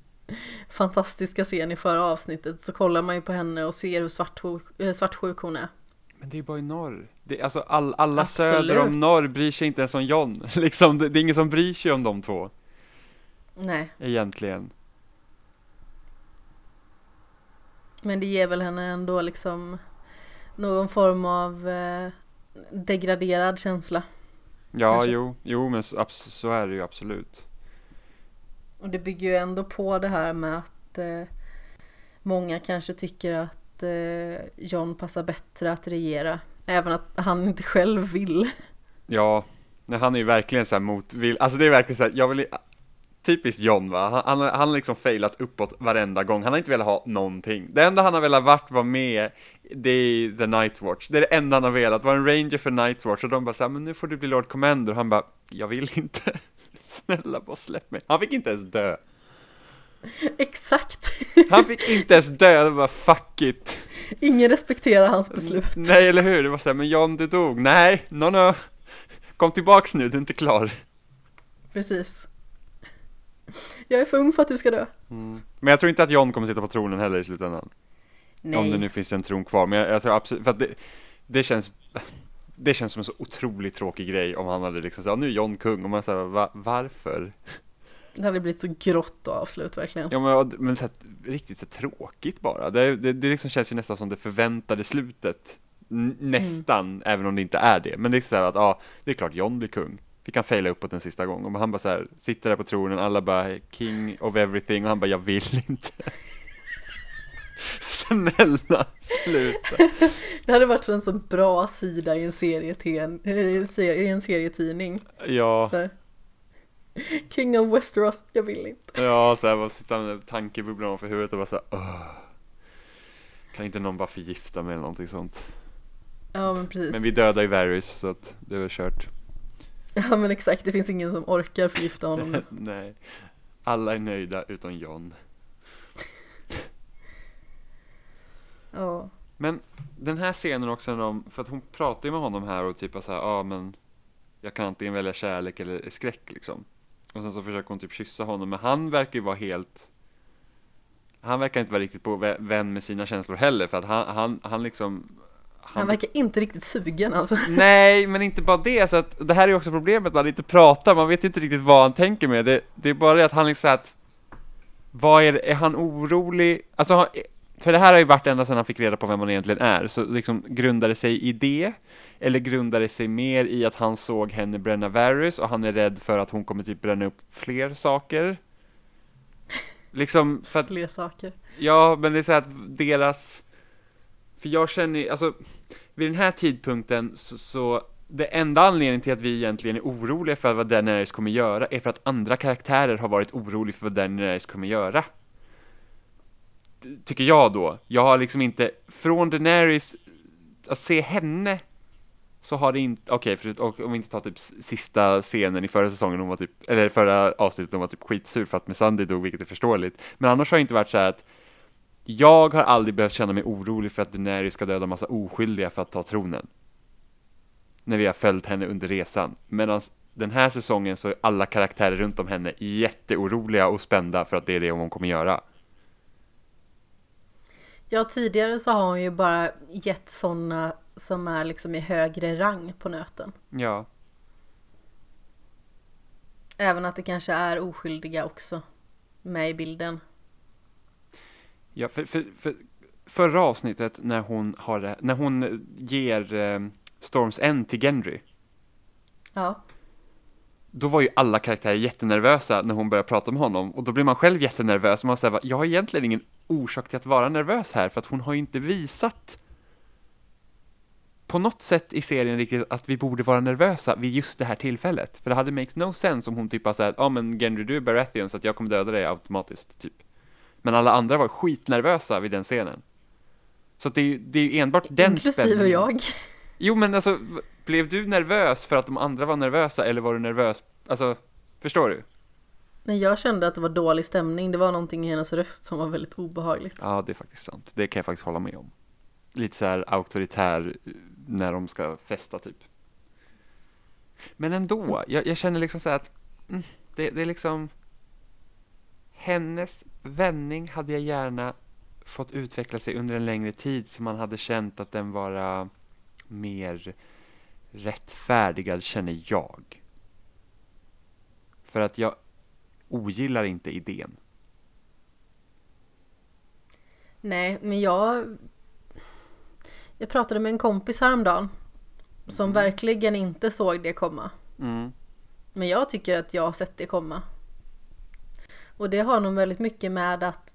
fantastiska scen i förra avsnittet så kollar man ju på henne och ser hur svartsjuk, eh, svartsjuk hon är. Men det är bara i norr. Det, alltså all, alla Absolut. söder om norr bryr sig inte ens om John. Liksom, det, det är ingen som bryr sig om de två, Nej, egentligen. men det ger väl henne ändå liksom någon form av eh, degraderad känsla. Ja, Kanske. jo, jo, men så, så är det ju absolut. Och det bygger ju ändå på det här med att eh, många kanske tycker att eh, John passar bättre att regera. Även att han inte själv vill. Ja, nej, han är ju verkligen så här motvill, alltså det är verkligen så här, jag vill, typiskt John va, han, han, har- han har liksom failat uppåt varenda gång, han har inte velat ha någonting. Det enda han har velat vart vara med, det är The Nightwatch, det är det enda han har velat, vara en ranger för Nightwatch och de bara såhär, men nu får du bli Lord Commander, och han bara, jag vill inte, snälla bara släpp mig. Han fick inte ens dö, Exakt! han fick inte ens dö, det var fuck it. Ingen respekterar hans beslut. Nej, eller hur, det var så här, men John du dog, nej, no no, kom tillbaks nu, du är inte klar. Precis. Jag är för ung för att du ska dö. Men jag tror inte att John kommer sitta på tronen heller i slutändan. Om det Nej. nu finns en tron kvar. Men jag, jag tror absolut, för att det, det känns det känns som en så otroligt tråkig grej om han hade liksom sagt, nu är John kung, och man säger va, varför? Det hade blivit så grått avslut verkligen. Ja men, men så här, riktigt så här, tråkigt bara. Det, det, det liksom känns ju nästan som det förväntade slutet. N- nästan, även om det inte är det. Men det är så här att, ja, det är klart John blir kung. Fick han faila uppåt en sista gång. Och han bara så här, sitter där på tronen, alla bara king of everything, och han bara, jag vill inte. Snälla, sluta. Det hade varit en så bra sida i en, serietidning, i en serietidning. Ja. Så. King of Westeros, jag vill inte. Ja, så här bara sitta med tankebubblan för huvudet och bara så här, "Åh, Kan inte någon bara förgifta mig eller någonting sånt? Ja men precis. Men vi dödar ju Varys så att det är kört. Ja men exakt, det finns ingen som orkar förgifta honom nu. Nej. Alla är nöjda utom John. Ja. Men den här scenen också, när de, för att hon pratar ju med honom här och typ så här, ja ah, men jag kan antingen välja kärlek eller skräck liksom. Och sen så försöker hon typ kyssa honom, men han verkar ju vara helt han verkar inte vara riktigt på vä- vän med sina känslor heller, för att han, han, han liksom Han verkar inte riktigt sugen alltså. Nej, men inte bara det, så att det här är också problemet, man inte pratar, man vet inte riktigt vad han tänker med, det, det är bara det att han liksom att vad är det, är han orolig? Alltså, han- för det här har ju varit ända sedan han fick reda på vem han egentligen är, så liksom grundar det sig i det? Eller grundar det sig mer i att han såg henne bränna Varys och han är rädd för att hon kommer typ bränna upp fler saker? Liksom, för att Fler saker. Ja, men det är så här att deras... För jag känner alltså, vid den här tidpunkten så, så det enda anledningen till att vi egentligen är oroliga för vad Daenerys kommer göra är för att andra karaktärer har varit oroliga för vad Daenerys kommer göra. Ty- Tycker jag då. Jag har liksom inte, från Daenerys, att se henne så har det inte, okej, okay, och om vi inte tar typ sista scenen i förra säsongen, hon var typ, eller förra avsnittet, hon var typ skitsur för att Missandei dog, vilket är förståeligt. Men annars har det inte varit så här att jag har aldrig behövt känna mig orolig för att Daenerys ska döda massa oskyldiga för att ta tronen. När vi har följt henne under resan. Medan den här säsongen så är alla karaktärer runt om henne jätteoroliga och spända för att det är det hon kommer göra. Ja tidigare så har hon ju bara gett sådana som är liksom i högre rang på nöten. Ja. Även att det kanske är oskyldiga också med i bilden. Ja, för, för, för förra avsnittet när hon har när hon ger eh, Storms End till Gendry, Ja. då var ju alla karaktärer jättenervösa när hon började prata med honom och då blir man själv jättenervös och man säger jag har egentligen ingen orsak till att vara nervös här för att hon har ju inte visat på något sätt i serien riktigt att vi borde vara nervösa vid just det här tillfället. För det hade makes no sense om hon typ bara såhär, ja men Gendry du är Baratheon så att jag kommer döda dig automatiskt, typ. Men alla andra var skitnervösa vid den scenen. Så det är ju det är enbart den Inklusive spänningen. jag. Jo men alltså, blev du nervös för att de andra var nervösa eller var du nervös, alltså, förstår du? Men jag kände att det var dålig stämning. Det var någonting i hennes röst som var väldigt obehagligt. Ja, det är faktiskt sant. Det kan jag faktiskt hålla med om. Lite så här auktoritär när de ska festa typ. Men ändå, jag, jag känner liksom så här att mm, det, det är liksom hennes vändning hade jag gärna fått utveckla sig under en längre tid så man hade känt att den var äh, mer rättfärdigad känner jag. För att jag ogillar inte idén. Nej, men jag... Jag pratade med en kompis häromdagen. Som verkligen inte såg det komma. Mm. Men jag tycker att jag har sett det komma. Och det har nog väldigt mycket med att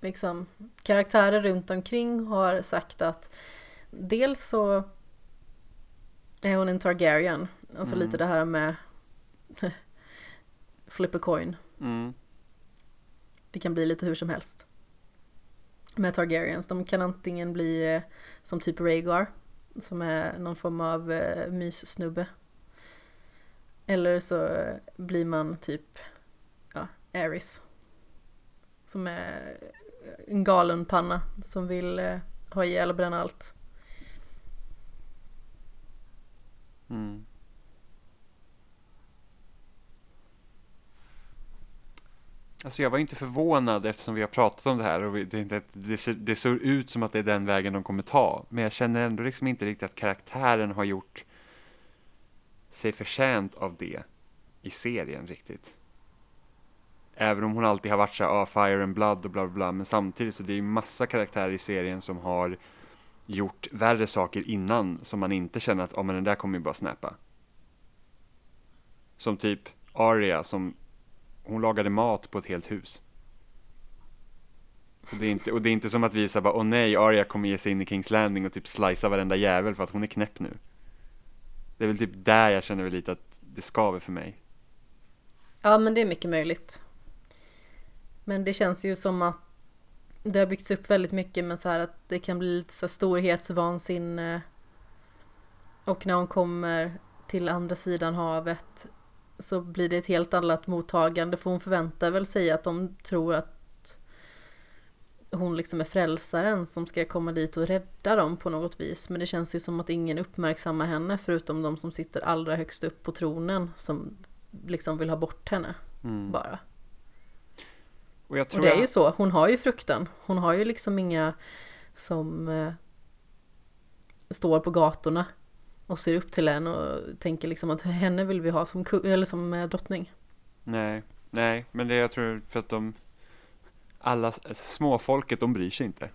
liksom karaktärer runt omkring har sagt att dels så är hon en Targaryen. Alltså Mm. lite det här med flip a coin. Mm. Det kan bli lite hur som helst. Med Targaryens. De kan antingen bli eh, som typ Rhaegar. Som är någon form av eh, myssnubbe. Eller så eh, blir man typ ja, Aerys. Som är eh, en galen panna som vill eh, ha ihjäl och bränna allt. Mm. Alltså jag var inte förvånad eftersom vi har pratat om det här och det, inte, det, ser, det ser ut som att det är den vägen de kommer ta. Men jag känner ändå liksom inte riktigt att karaktären har gjort sig förtjänt av det i serien riktigt. Även om hon alltid har varit så här, ah, fire and blood och bla bla bla, men samtidigt så det är ju massa karaktärer i serien som har gjort värre saker innan som man inte känner att, ah, men den där kommer ju bara snappa. Som typ Arya som hon lagade mat på ett helt hus. Och det är inte, och det är inte som att vi säger bara, åh nej, Arya kommer ge sig in i Kings Landing och typ slicea varenda jävel för att hon är knäpp nu. Det är väl typ där jag känner väl lite att det skaver för mig. Ja men det är mycket möjligt. Men det känns ju som att det har byggts upp väldigt mycket med så här att det kan bli lite så storhetsvansinne. Och när hon kommer till andra sidan havet så blir det ett helt annat mottagande för hon förväntar väl sig att de tror att hon liksom är frälsaren som ska komma dit och rädda dem på något vis. Men det känns ju som att ingen uppmärksammar henne förutom de som sitter allra högst upp på tronen som liksom vill ha bort henne Mm. bara. Och Och det är ju så, hon har ju fruktan. Hon har ju liksom inga som eh, står på gatorna och ser upp till en och tänker liksom att henne vill vi ha som, eller som eh, drottning. Nej, nej, men det jag tror för att de alla småfolket, de bryr sig inte.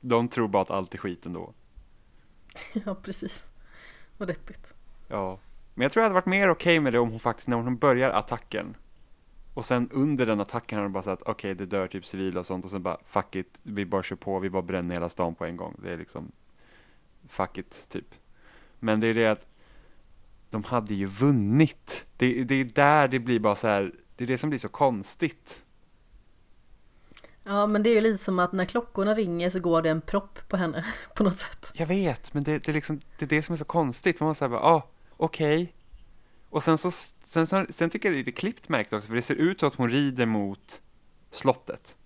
De tror bara att allt är skit ändå. ja, precis. Vad deppigt. Ja, men jag tror jag hade varit mer okej med det om hon faktiskt, när hon börjar attacken och sen under den attacken har hon bara sagt okej, det dör typ civila och sånt och sen bara fuck it, vi bara kör på, vi bara bränner hela stan på en gång. Det är liksom fuck it, typ. Men det är det att de hade ju vunnit. Det, det är där det blir bara så här, det är det som blir så konstigt. Ja, men det är ju lite som att när klockorna ringer så går det en propp på henne på något sätt. Jag vet, men det, det, är liksom, det är det som är så konstigt. Man säger bara, ah, okej. Och sen så, sen, så, sen tycker jag det är lite klippt märkt också, för det ser ut som att hon rider mot slottet.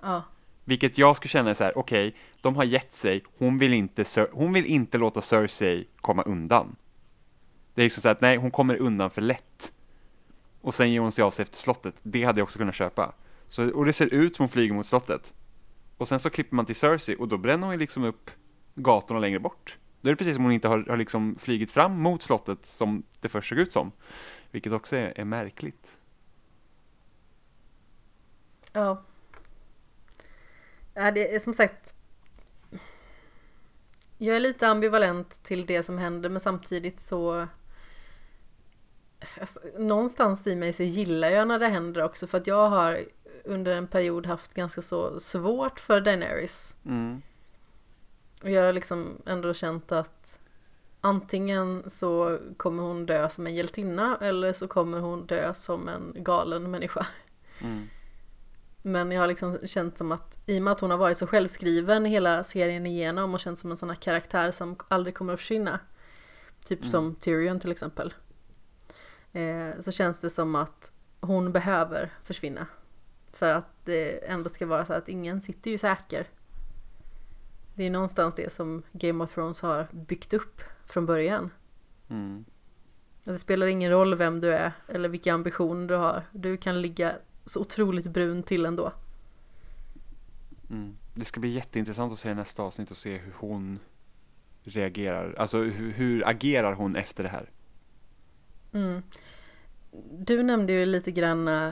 Ja, vilket jag skulle känna är så här, okej, de har gett sig, hon vill, inte, hon vill inte låta Cersei komma undan. Det är liksom så att, nej, hon kommer undan för lätt. Och sen ger hon sig av sig efter slottet, det hade jag också kunnat köpa. Så, och det ser ut som hon flyger mot slottet. Och sen så klipper man till Cersei, och då bränner hon ju liksom upp gatorna längre bort. Då är det precis som hon inte har, har liksom flygit fram mot slottet som det först såg ut som. Vilket också är, är märkligt. ja. Ja, det är som sagt. Jag är lite ambivalent till det som händer men samtidigt så alltså, någonstans i mig så gillar jag när det händer också för att jag har under en period haft ganska så svårt för Daenerys. Mm. Och jag har liksom ändå känt att antingen så kommer hon dö som en hjältinna eller så kommer hon dö som en galen människa. Mm. Men jag har liksom känt som att i och med att hon har varit så självskriven hela serien igenom och känt som en sån här karaktär som aldrig kommer att försvinna. Typ Mm. som Tyrion till exempel. Eh, så känns det som att hon behöver försvinna. För att det ändå ska vara så att ingen sitter ju säker. Det är någonstans det som Game of Thrones har byggt upp från början. Mm. Det spelar ingen roll vem du är eller vilka ambitioner du har. Du kan ligga så otroligt brun till ändå. Mm. Det ska bli jätteintressant att se nästa avsnitt och se hur hon reagerar. Alltså hur, hur agerar hon efter det här? Mm. Du nämnde ju lite grann eh,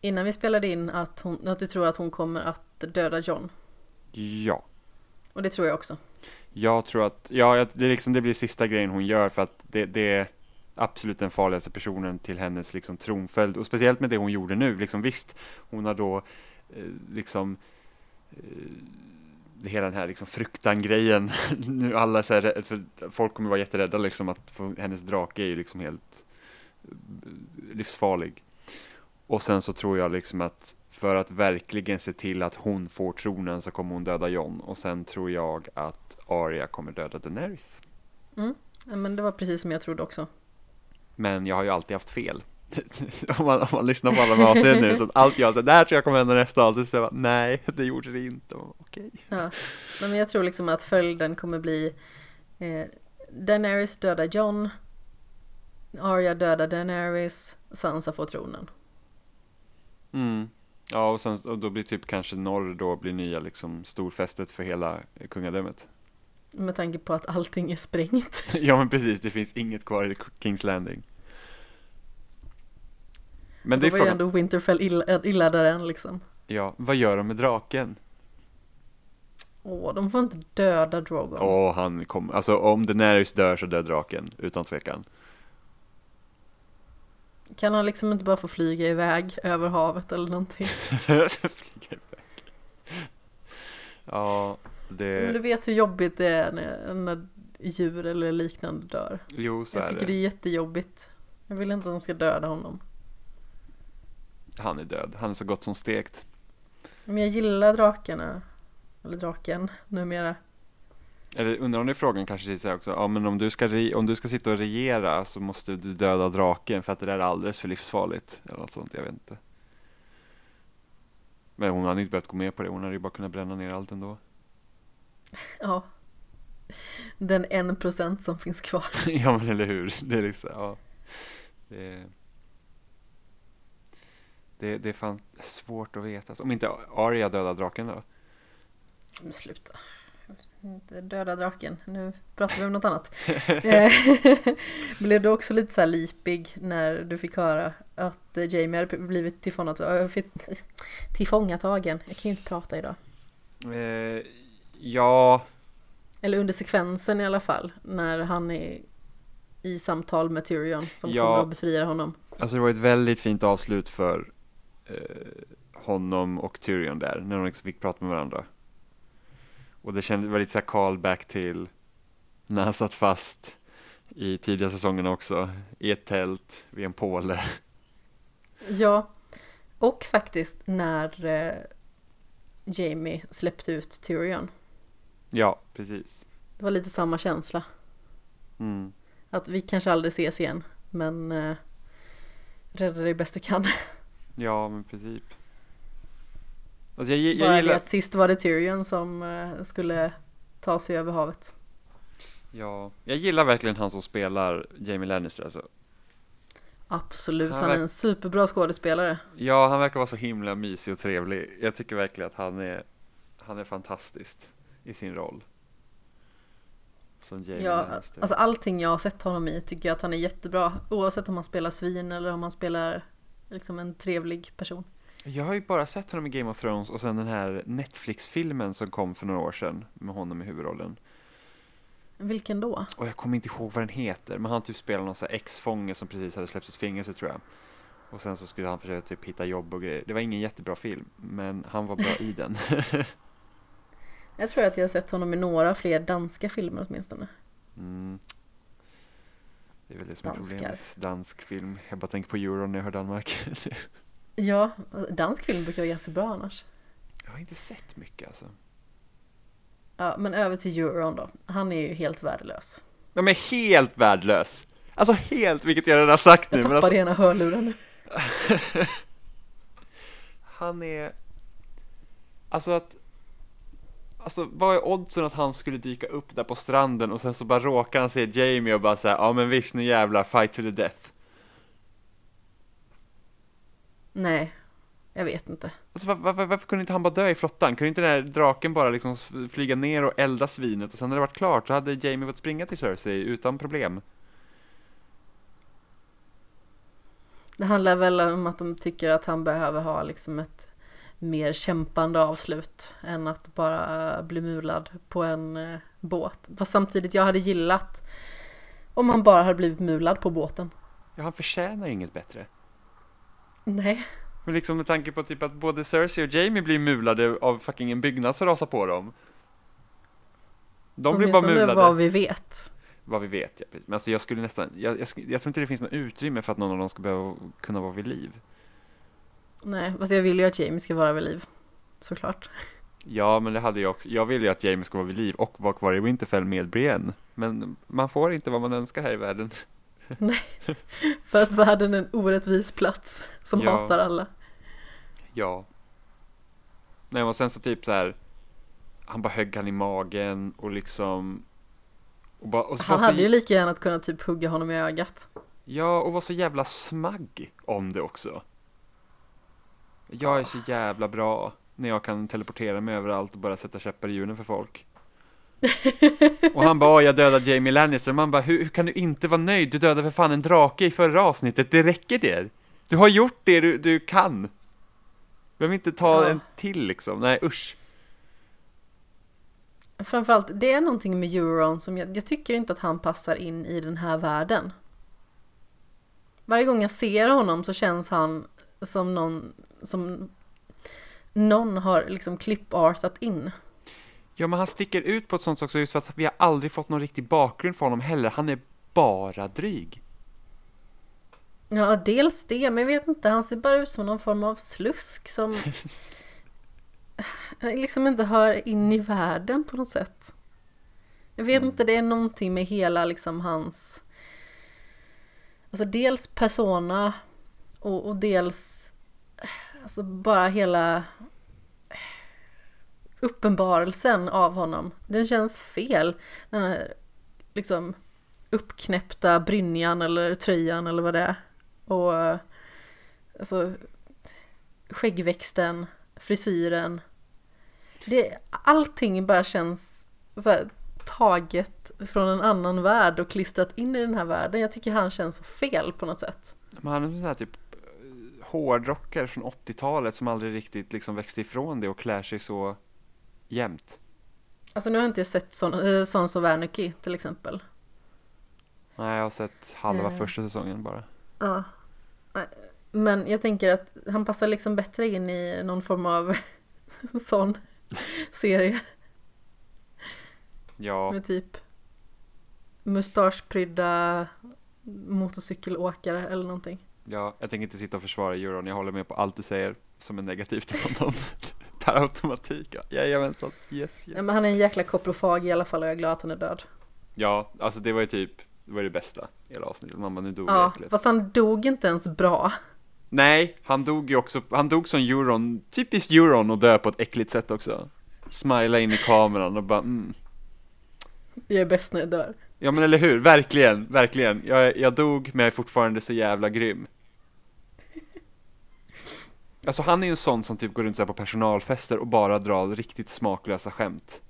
innan vi spelade in att, hon, att du tror att hon kommer att döda John. Ja. Och det tror jag också. Jag tror att, ja, det, är liksom, det blir sista grejen hon gör för att det, det är absolut den farligaste personen till hennes liksom, tronföljd. Och speciellt med det hon gjorde nu. Liksom, visst, hon har då eh, liksom eh, det hela den här liksom fruktan-grejen. nu alla så här, för folk kommer vara jätterädda liksom att hennes drake är ju liksom helt eh, livsfarlig. Och sen så tror jag liksom att för att verkligen se till att hon får tronen så kommer hon döda Jon och sen tror jag att Arya kommer döda Daenerys. Mm. Men det var precis som jag trodde också. Men jag har ju alltid haft fel. om, man, om man lyssnar på alla avsnitt nu så att allt jag säger, det här tror jag kommer hända nästa avsnitt, så jag bara, nej, det gjorde det inte. Okej. Ja. Men jag tror liksom att följden kommer bli eh, Daenerys döda John. Arya döda Daenerys. Sansa får tronen. Mm. Ja, och, sen, och då blir typ kanske norr då blir nya liksom storfästet för hela kungadömet. Med tanke på att allting är sprängt. ja, men precis, det finns inget kvar i Kings Landing. Men det är var ju frågan, ändå Winterfell illa, illa dären liksom. ja, vad gör de med draken? Åh, de får inte döda Drogon. Åh, han kommer, alltså om Daenerys dör så dör draken, utan tvekan. Kan han liksom inte bara få flyga iväg över havet eller någonting? Flyga iväg. ja, Men det, du vet hur jobbigt det är när, när djur eller liknande dör. jo så Jag är tycker det. det är jättejobbigt. Jag vill inte att de ska döda honom. Han är död, han är så gott som stekt. Men jag gillar drakarna. Eller draken numera. Eller undrar om det är frågan kanske säger också, ja men om du, ska re- om du ska sitta och regera så måste du döda draken för att det där är alldeles för livsfarligt. Eller något sånt, jag vet inte. Men hon hade inte behövt gå med på det, hon hade ju bara kunnat bränna ner allt ändå. Ja. Den en procent som finns kvar. ja men eller hur, det är liksom, ja. Det är, det, det är fan svårt att veta. Om inte Arya dödar draken då? Men sluta. Inte döda draken. Nu pratar vi om något annat. Eh, Blev du också lite så här lipig när du fick höra att Jamie hade blivit tillfångatagen? Tillfångatagen. Jag kan ju inte prata idag. Eh, ja, Eller under sekvensen i alla fall. När han är i samtal med Tyrion som Ja. kommer att befria honom. Alltså det var ett väldigt fint avslut för eh, honom och Tyrion där, när de liksom fick prata med varandra. Och det kändes, lite så här callback till när han satt fast i tidiga säsongerna också, i ett tält vid en påle. Ja, och faktiskt när eh, Jamie släppte ut Tyrion. Ja, precis. Det var lite samma känsla. Mm. Att vi kanske aldrig ses igen, men eh, rädda dig bäst du kan. Ja, men precis. Alltså jag, jag, Bara jag det gillar, att sist var det Tyrion som eh, skulle ta sig över havet. ja, jag gillar verkligen han som spelar Jamie Lannister alltså. Absolut, Han han är en superbra skådespelare. Ja, han verkar vara så himla mysig och trevlig. Jag tycker verkligen att han är, han är fantastisk i sin roll. Som Jamie Ja, Lannister. alltså allting jag har sett honom i tycker jag att han är jättebra. Oavsett om han spelar svin eller om han spelar liksom en trevlig person. Jag har ju bara sett honom i Game of Thrones och sen den här Netflix-filmen som kom för några år sedan med honom i huvudrollen. Vilken då? Och jag kommer inte ihåg vad den heter, men han typ spelar någon sån här ex-fånge som precis hade släppts ut fängelse tror jag. Och sen så skulle han försöka typ hitta jobb och grejer. Det var ingen jättebra film, men han var bra i den. Jag tror att jag har sett honom i några fler danska filmer åtminstone. Mm. Det är väl det som är Danskar. problemet. Dansk film. Jag bara tänker på euron när jag hör Danmark. Ja, dansk film brukar vara ganska bra annars. jag har inte sett mycket alltså. Ja, men över till euron då. Han är ju helt värdelös. De är helt värdelös. Alltså helt, vilket jag redan har sagt nu. Jag Men tappade alltså, ena hörluren nu. han är... Alltså att... Alltså vad är oddsen att han skulle dyka upp där på stranden och sen så bara råkar han se Jamie och bara säga ja men visst nu jävlar, fight to the death. Nej, jag vet inte. Alltså var, var, varför kunde inte han bara dö i flottan? Kunde inte den här draken bara liksom flyga ner och elda svinet och sen när det varit klart så hade Jamie fått springa till Cersei utan problem. Det handlar väl om att de tycker att han behöver ha liksom ett mer kämpande avslut än att bara bli mulad på en eh, båt. Fast samtidigt, jag hade gillat om han bara hade blivit mulad på båten. Ja, han förtjänar inget bättre. Nej, Men liksom med tanke på typ att både Cersei och Jamie blir mulade av fucking en byggnad som rasar på dem. De blir bara mulade. vad vi vet. Vad vi vet, ja. Men alltså jag skulle nästan, jag, jag, jag tror inte det finns något utrymme för att någon av dem ska behöva kunna vara vid liv. Nej, fast jag vill ju att Jamie ska vara vid liv. Såklart. Ja, men det hade jag också. Jag vill ju att Jamie ska vara vid liv och vara kvar i Winterfell med Brienne. Men man får inte vad man önskar här i världen. För att världen är en orättvis plats som Ja. hatar alla. Ja. Nej, och sen så typ så här. Han bara högg han i magen och liksom. Och bara, och Han bara så, hade ju lika gärna kunnat typ hugga honom i ögat. Ja, och var så jävla smagg om det också. Jag är så jävla bra när jag kan teleportera mig överallt och bara sätta käppar i hjulen för folk. och han bara, "Åh, jag dödade Jamie Lannister. Man bara, hur, hur kan du inte vara nöjd? Du dödade för fan en drake i förra avsnittet. Det räcker det. Du har gjort det du, du kan. Du behöver inte ta Ja. en till liksom. Nej, usch. Framförallt, det är någonting med Euron som jag, jag tycker inte att han passar in i den här världen. Varje gång jag ser honom så känns han som någon som någon har liksom klippartat in. Ja, men han sticker ut på ett sånt också just för att vi har aldrig fått någon riktig bakgrund för honom heller. Han är bara dryg. Ja, dels det, men jag vet inte, han ser bara ut som någon form av slusk som liksom inte hör in i världen på något sätt. Jag vet inte, det är någonting med hela liksom hans Alltså dels persona och, och dels Alltså bara hela Uppenbarelsen av honom. Den känns fel. Den här liksom uppknäppta brynjan eller tröjan eller vad det är. Och alltså skäggväxten, frisyren. Det, allting bara känns så här, taget från en annan värld och klistrat in i den här världen. Jag tycker han känns fel på något sätt. Men han är så här typ hårdrockare från 80-talet som aldrig riktigt liksom växte ifrån det och klär sig så jämnt. Alltså nu har jag inte sett Son, äh, Sons of Anarchy till exempel. Nej, jag har sett halva Eh. första säsongen bara. Ja. Men jag tänker att han passar liksom bättre in i någon form av sån serie Ja, med typ mustaschprydda motorcykelåkare eller någonting. Ja, jag tänker inte sitta och försvara euron. Jag håller med på allt du säger som är negativt om honom. Per automatik. Ja. Jajamensan. Yes, Ja, yes. men han är en jäkla koprofag i alla fall och jag är glad att han är död. Ja, alltså det var ju typ, det var det bästa i hela avsnittet. Bara, nu dog Ja, fast han dog inte ens bra. Nej, han dog ju också, han dog som euron, typiskt euron och dö på ett äckligt sätt också. Smila in i kameran och bara mm. Jag är bäst när jag dör. Ja men eller hur, verkligen, verkligen. Jag, jag dog men jag är fortfarande så jävla grym. Alltså han är ju en sån som typ går runt så på personalfester och bara drar riktigt smaklösa skämt.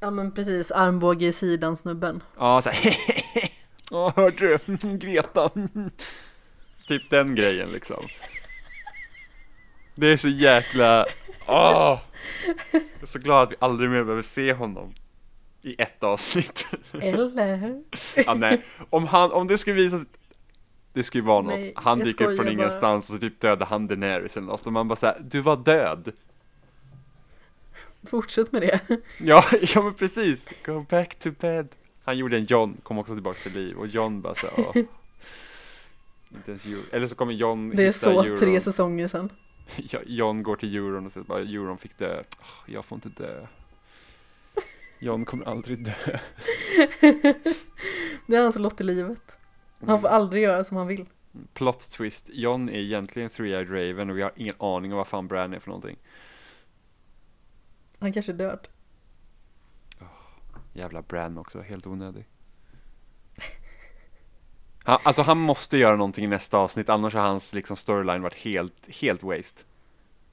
Ja men precis, armbåge i sidan snubben. Ja såhär Ja hörde du, Greta. typ den grejen liksom. Det är så jäkla, åh! Jag är så glad att vi aldrig mer behöver se honom i ett avsnitt. Eller? ja, nej. Om, han, om det skulle visa sig det skulle ju vara något, Nej, han dyker upp från bara. ingenstans och så typ dödar han Daenerys eller något och man bara såhär, du var död! Fortsätt med det. Ja, ja men precis, go back to bed Han gjorde en John, kom också tillbaka till liv och John bara såhär, åh Inte ens Euron, eller så kommer John Det är så Euron. tre säsonger. Ja, John går till Euron och säger bara, Euron fick dö, jag får inte dö John kommer aldrig dö Det är hans lott i livet. Han får aldrig göra som han vill. Plot twist, John är egentligen Three-Eyed Raven och vi har ingen aning om vad fan Bran är för någonting Han kanske är död. Jävla Bran också, helt onödig. Han, alltså han måste göra någonting i nästa avsnitt, annars har hans liksom storyline varit helt, helt waste.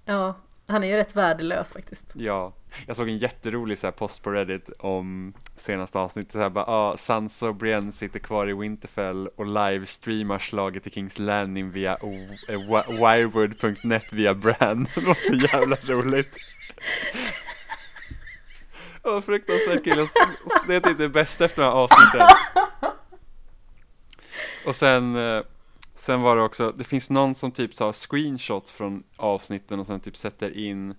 Ja, han är ju rätt värdelös faktiskt. Ja, jag såg en jätterolig så här, post på Reddit om senaste avsnittet, så här bara, ah, Sansa och Brienne sitter kvar i Winterfell och livestreamar slaget i Kings Landing via o- eh, wirewood.net via Bran. Det var så jävla roligt. Åh, fruktansvärt kul. Det är typ det bästa efter de här avsnitten. Och sen, eh, sen var det också, det finns någon som typ tar screenshots från avsnitten och sen typ sätter in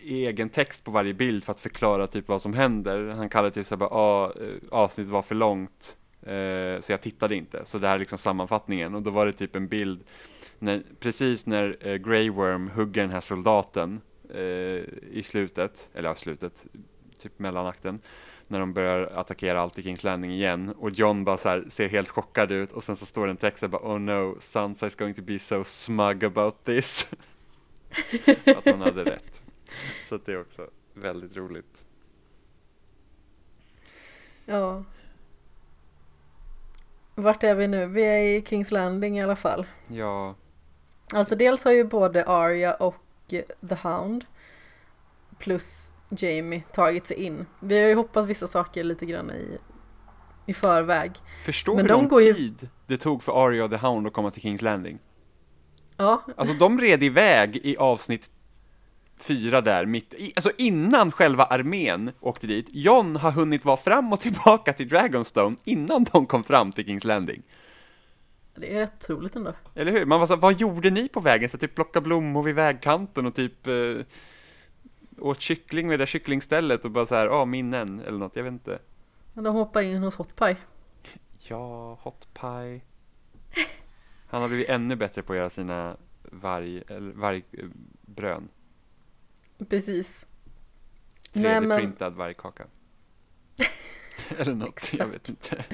egen text på varje bild för att förklara typ vad som händer. Han kallar det typ såhär bara, ah, eh, avsnittet var för långt, eh, så jag tittade inte. Så det här är liksom sammanfattningen. Och då var det typ en bild, när, precis när eh, Grey Worm hugger den här soldaten eh, i slutet, eller ja, slutet, typ mellanakten när de börjar attackera allt i Kings Landing igen och John bara så här ser helt chockad ut och sen så står det en text där bara Oh no, Sansa is going to be so smug about this Att hon hade rätt Så att det är också väldigt roligt Ja. Vart är vi nu? Vi är i Kings Landing i alla fall. Ja, Alltså dels har ju både Arya och The Hound plus Jamie tagit sig in. Vi har ju hoppat vissa saker lite grann i, i förväg. förstå Men hur de lång går ju- tid det tog för Arya och The Hound att komma till Kings Landing Ja, Alltså de red iväg i avsnitt fyra där mitt i, alltså innan själva armén åkte dit. John har hunnit vara fram och tillbaka till Dragonstone innan de kom fram till Kings Landing. det är rätt otroligt ändå. Eller hur? Man var så, vad gjorde ni på vägen? Så typ plocka blommor vid vägkanten och typ eh, åt kyckling vid det där kycklingstället och bara så här, ja minnen eller något, jag vet inte. Men de hoppar in hos Hot Pie. Ja, hot pie. Han har blivit ännu bättre på att göra sina varg, eller vargbrön. Precis. Nej, men- 3D-printad vargkaka. eller något, jag vet inte.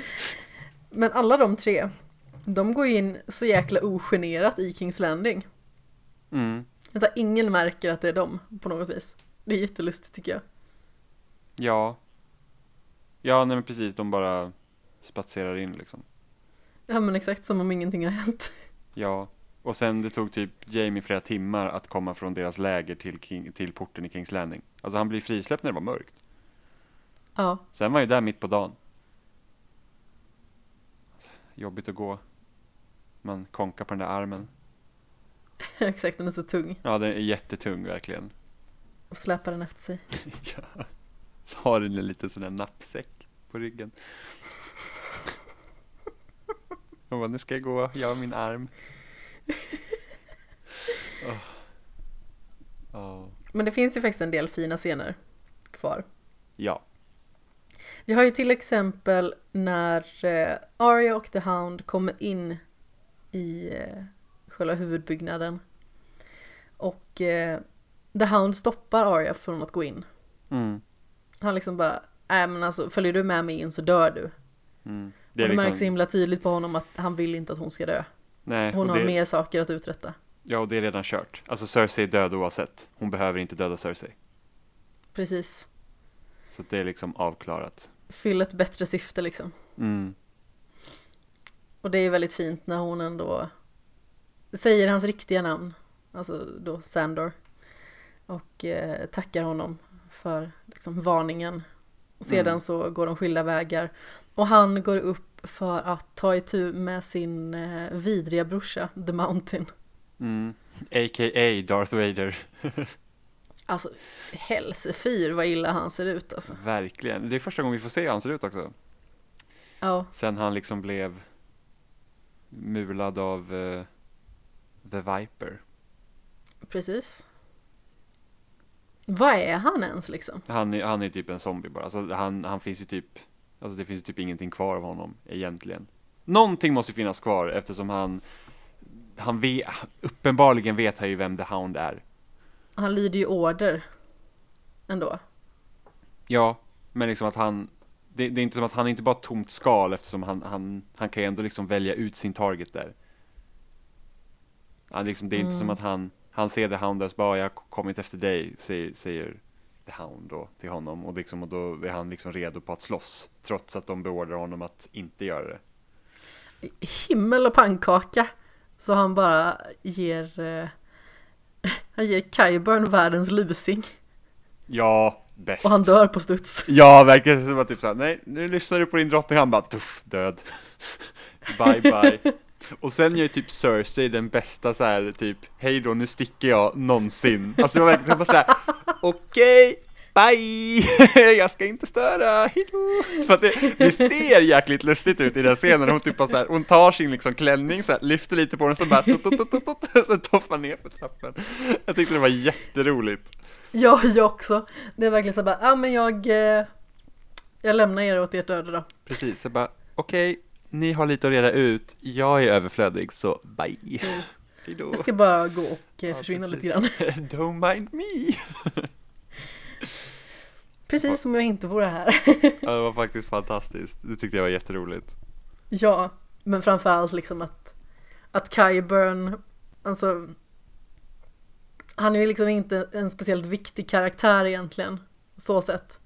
Men alla de tre, de går in så jäkla ogenerat i Kings Landing. Mm, Alltså ingen märker att det är dem på något vis. Det är jättelustigt tycker jag. ja. Ja, nej men precis, de bara spatserar in liksom. Ja men exakt som om ingenting har hänt. Ja, och sen det tog typ Jamie flera timmar att komma från deras läger till, King, till porten i Kings Landing. Alltså han blir frisläppt när det var mörkt. Ja, Sen var han ju där mitt på dagen. Jobbigt att gå. Man konkar på den där armen. exakt den är så tung. Ja, den är jättetung verkligen. Och släpar den efter sig. ja. Så har den en liten sån där nappsäck på ryggen. Och bara, nu ska jag gå, jag har min arm. Åh. Åh. Men det finns ju faktiskt en del fina scener kvar. Ja. Vi har ju till exempel när eh, Arya och The Hound kommer in i eh, själva huvudbyggnaden. Och eh, The Hound stoppar Arya från att gå in. Mm. Han liksom bara, nej men alltså följer du med mig in så dör du. Mm. Det och det märks så himla tydligt på honom att han vill inte att hon ska dö. Nej, Hon har det, mer saker att uträtta. Ja, och det är redan kört. Alltså Cersei är död oavsett. Hon behöver inte döda Cersei. Precis. Så det är liksom avklarat. Fyll ett bättre syfte liksom. Mm. Och det är väldigt fint när hon ändå säger hans riktiga namn. Alltså då Sandor. Och eh, tackar honom för liksom, varningen. Och sedan Mm. så går de skilda vägar. Och han går upp för att ta itu med sin eh, vidriga brorsa, The Mountain. Mm. A.k.a. Darth Vader. Alltså helsefyr vad illa han ser ut alltså. Verkligen. Det är första gången vi får se hur han ser ut också. Ja, Sen han liksom blev mulad av eh, The Viper. precis. Vad är han ens liksom? Han är, han är typ en zombie bara. Alltså, han, han finns ju typ, alltså det finns ju typ ingenting kvar av honom egentligen. Någonting måste ju finnas kvar eftersom han, han vet, uppenbarligen vet han ju vem The Hound är. Han lyder ju order. Ändå. Ja, men liksom att han, det, det är inte som att han är inte bara tomt skal eftersom han, han, han kan ju ändå liksom välja ut sin target där. Han liksom, det är inte som Mm. att han, han ser The Hound så bara, jag har kommit efter dig, säger, säger The Hound då till honom och, liksom, och då är han liksom redo på att slåss trots att de beordrar honom att inte göra det. Himmel och pannkaka. Så han bara ger... Eh, han ger Kyburn världens lusing. Ja, bäst. Och han dör på studs. Ja, verkligen som att typ såhär, nej, nu lyssnar du på din drottning, han bara, tuff, död. bye bye. Och sen gör ju typ Cersei den bästa så här typ, hej då, nu sticker jag någonsin. Alltså det var verkligen bara såhär, okej, bye, jag ska inte störa, hejdå. För att det, det ser jäkligt lustigt ut i den scenen, hon typ bara så här, hon tar sin liksom klänning så här, lyfter lite på den så bara, tot, tot, tot, tot, så toffar ner för trappen. Jag tyckte det var jätteroligt. Ja, jag också. Det är verkligen så bara, ja men jag... Eh, jag lämnar er åt ert öde då. Precis, jag bara okej, ni har lite att reda ut, jag är överflödig så bye. Hejdå. Jag ska bara gå och eh, Ja, försvinna precis. lite grann. Don't mind me. Precis som jag inte vore här. Ja, det var faktiskt fantastiskt, det tyckte jag var jätteroligt. ja, men framförallt liksom att, att Kyburn, alltså han är ju liksom inte en speciellt viktig karaktär egentligen, så sett.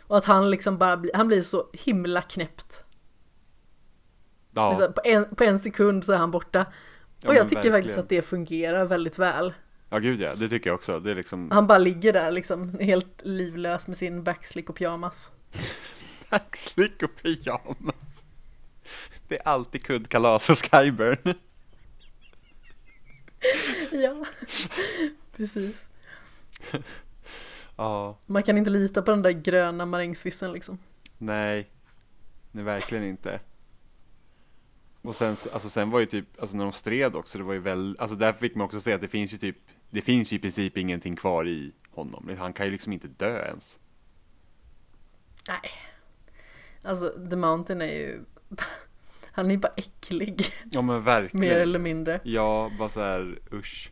Och att han liksom bara blir, han blir så himla knäppt. Ja, Liksom, på, en, på en sekund så är han borta. Ja, Och jag men tycker faktiskt verkligen. att det fungerar väldigt väl. ja gud ja, det tycker jag också. Det är liksom Han bara ligger där liksom helt livlös med sin backslick och pyjamas. backslick och pyjamas. Det är alltid kuddkalas hos Skyburn. Ja, precis. Ja, Man kan inte lita på den där gröna marängsvissen liksom. nej, nej verkligen inte. Och sen, så- alltså sen var ju typ, alltså när de stred också, det var ju väl, alltså där fick man också se att det finns ju typ, det finns ju i princip ingenting kvar i honom. Han kan ju liksom inte dö ens. Nej. Alltså The Mountain är ju... Han är ju bara äcklig, Ja men verkligen. mer eller mindre. Ja, bara så här, usch.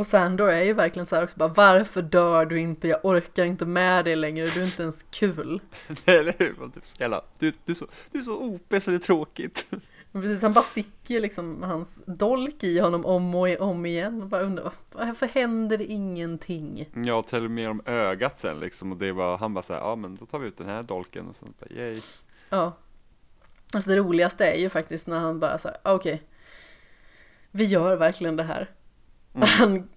Och Sandor är ju verkligen så här också bara Varför dör du inte? Jag orkar inte med dig längre, du är inte ens kul. Eller hur? Man typ så jävla, du, du, är så, du är så OP så det är tråkigt. Precis, han bara sticker liksom hans dolk i honom om och om igen. Och bara undrar varför händer det ingenting? Ja, till och med om ögat sen liksom och det var, han bara så här, ja men då tar vi ut den här dolken och sen bara yay. Ja. Alltså det roligaste är ju faktiskt när han bara såhär, okej. vi gör verkligen det här. Mm. Han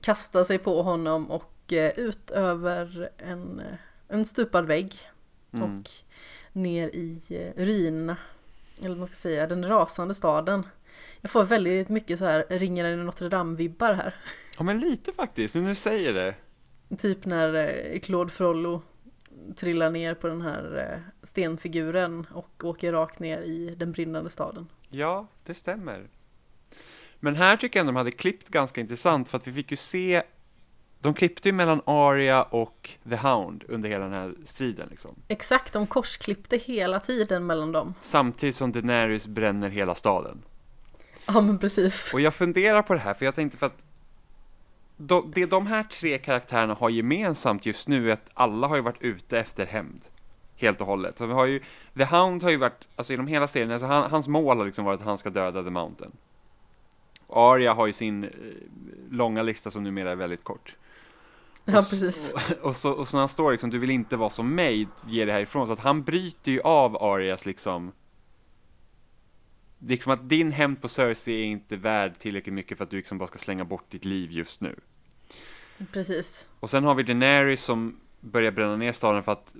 kastar sig på honom och eh, ut över en, eh, en stupad vägg. Mm. Och ner i eh, ruinerna. Eller vad man ska säga, den rasande staden. Jag får väldigt mycket så här ringaren i Notre Dame-vibbar här. Ja men lite faktiskt, nu när du säger det. Typ när Claude Frollo trillar ner på den här stenfiguren och åker rakt ner i den brinnande staden. Ja, det stämmer. Men här tycker jag ändå de hade klippt ganska intressant för att vi fick ju se de klippte ju mellan Arya och The Hound under hela den här striden liksom. Exakt, de korsklippte hela tiden mellan dem. Samtidigt som Daenerys bränner hela staden. Ja men precis. Och jag funderar på det här, för jag tänkte för att de, det de här tre karaktärerna har gemensamt just nu är att alla har ju varit ute efter hämnd. Helt och hållet. Så vi har ju, The Hound har ju varit, alltså genom hela serien, alltså han, hans mål har liksom varit att han ska döda The Mountain. Arya har ju sin eh, långa lista som numera är väldigt kort. Ja Och precis. Och, och, så, och så när han står liksom, du vill inte vara som mig, ge det härifrån. Så att han bryter ju av Arias liksom Liksom att din hämnd på Cersei är inte värd tillräckligt mycket för att du liksom bara ska slänga bort ditt liv just nu. Precis. Och sen har vi Daenerys som börjar bränna ner staden för att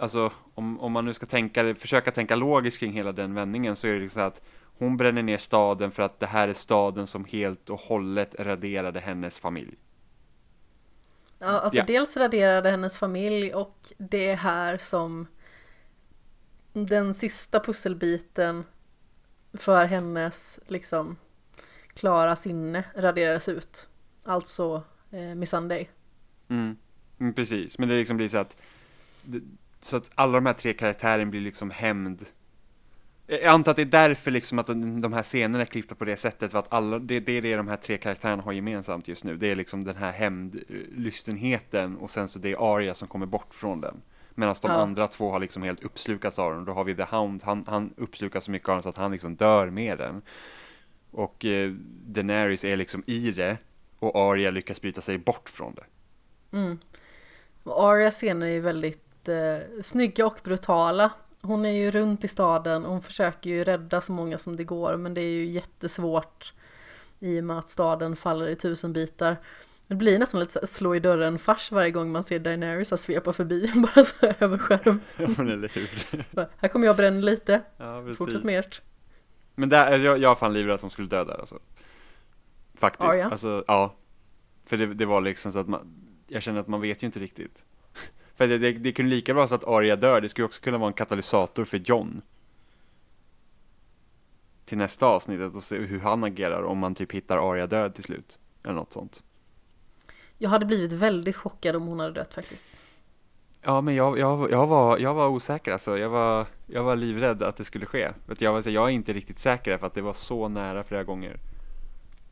Alltså om, om man nu ska tänka, försöka tänka logiskt kring hela den vändningen så är det liksom att hon bränner ner staden för att det här är staden som helt och hållet raderade hennes familj. Ja, alltså Ja. dels raderade hennes familj och det är här som den sista pusselbiten för hennes liksom klara sinne raderades ut. Alltså eh, Miss Sunday. Mm. Mm, precis, men det liksom blir så att så att alla de här tre karaktärerna blir liksom hämnd. Jag antar att det är därför liksom att de här scenerna är klippta på det sättet för att alla, det, det är det de här tre karaktärerna har gemensamt just nu. Det är liksom den här hämndlystenheten och sen så det är Arya som kommer bort från den. Medan de Ja. andra två har liksom helt uppslukats av den. Då har vi The Hound, han, han uppslukas så mycket av den så att han liksom dör med den. Och eh, Daenerys är liksom i det och Arya lyckas bryta sig bort från det. Mm. Och Arias scener är väldigt eh, snygga och brutala. Hon är ju runt i staden och hon försöker ju rädda så många som det går men det är ju jättesvårt i och med att staden faller i tusen bitar. Det blir nästan lite så slå i dörren fars varje gång man ser Daenerys svepa förbi bara så här över skärm. Men eller hur? Bara, Här kommer jag bränna lite, Ja, precis. fortsätt med ert. Men där, jag, jag var fan livrädd att de skulle dö där alltså. Faktiskt. Alltså, ja. För det, det var liksom så att man, jag känner att man vet ju inte riktigt. För det, det, det kunde lika bra så att Arya dör, det skulle också kunna vara en katalysator för John. Till nästa avsnittet och se hur han agerar om man typ hittar Arya död till slut. Eller något sånt. Jag hade blivit väldigt chockad om hon hade dött faktiskt. Ja, men jag, jag, jag, var, jag var osäker alltså. Jag var, jag var livrädd att det skulle ske. Jag, var, jag är inte riktigt säker för att det var så nära flera gånger.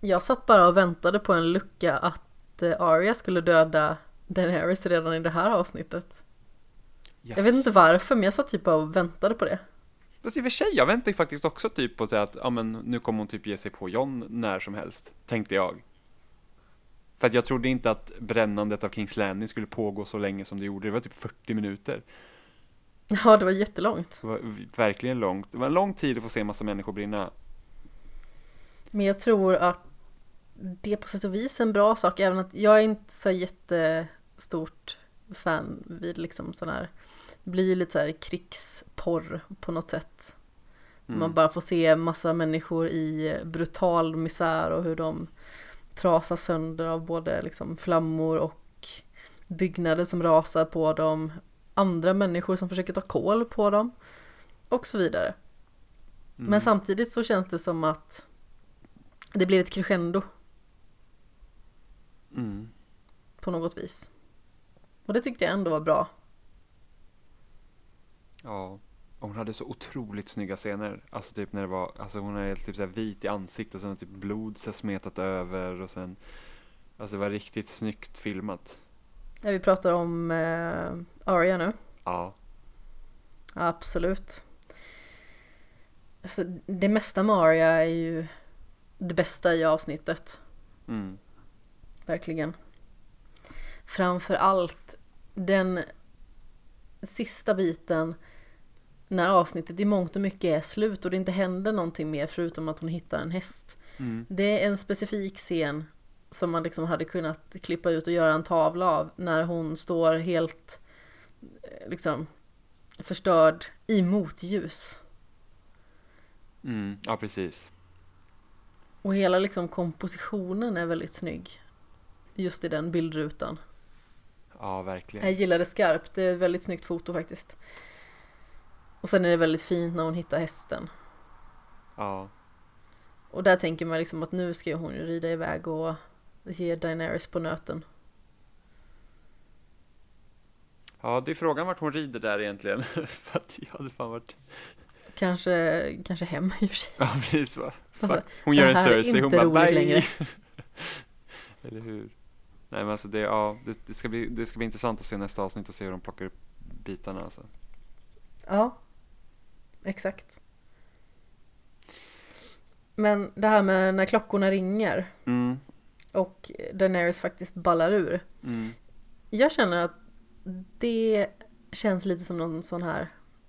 Jag satt bara och väntade på en lucka att eh, Arya skulle döda Daenerys redan i det här avsnittet. Jag vet inte varför men jag satt typ bara och väntade på det. Fast i och för sig, jag väntade faktiskt också typ på att ja, men nu kommer hon typ ge sig på John när som helst, tänkte jag. För att jag trodde inte att brännandet av Kings Landing skulle pågå så länge som det gjorde. Det var typ 40 minuter. Ja, det var jättelångt. Det var verkligen långt. Det var en lång tid att få se en massa människor brinna. Men jag tror att det är på sätt och vis är en bra sak, även att jag är inte så jättestort fan vid liksom sån här, det blir ju lite så här krigsporr på något sätt. Mm. Man bara får se massa människor i brutal misär och hur de trasas sönder av både liksom flammor och byggnader som rasar på dem, andra människor som försöker ta koll på dem och så vidare. Mm. Men samtidigt så känns det som att det blev ett crescendo Mm. på något vis. Och det tyckte jag ändå var bra. Ja. Och hon hade så otroligt snygga scener. Alltså typ när det var, alltså hon är helt typ så här vit i ansiktet och sen typ blod så smetat över och sen Alltså det var riktigt snyggt filmat. Ja, vi pratar om eh, Arya nu. Ja. Absolut. Alltså, det mesta med Arya är ju det bästa i avsnittet. Mm. Verkligen. Framför allt den sista biten när avsnittet i mångt och mycket är slut och det inte händer någonting mer förutom att hon hittar en häst. Mm. Det är en specifik scen som man liksom hade kunnat klippa ut och göra en tavla av när hon står helt eh, liksom förstörd i motljus. Mm. Ja, precis. Och hela liksom kompositionen är väldigt snygg. Just i den bildrutan. Ja, verkligen. Jag gillar det skarpt, det är ett väldigt snyggt foto faktiskt. Och sen är det väldigt fint när hon hittar hästen. Ja. Och där tänker man liksom att nu ska hon ju rida iväg och ge Daenerys på nöten. Ja, det är frågan vart hon rider där egentligen. För att jag hade fan varit... Kanske, kanske hem i och för sig. Ja, precis va. Fuck. Hon gör en Cersei, hon bara bye. längre. Eller hur? Nej men alltså det, ja, det, det, ska bli, det ska bli intressant att se nästa avsnitt och se hur de plockar upp bitarna alltså. Ja, exakt. Men det här med när klockorna ringer Mm, och Daenerys faktiskt ballar ur. mm, Jag känner att det känns lite som någon sån här,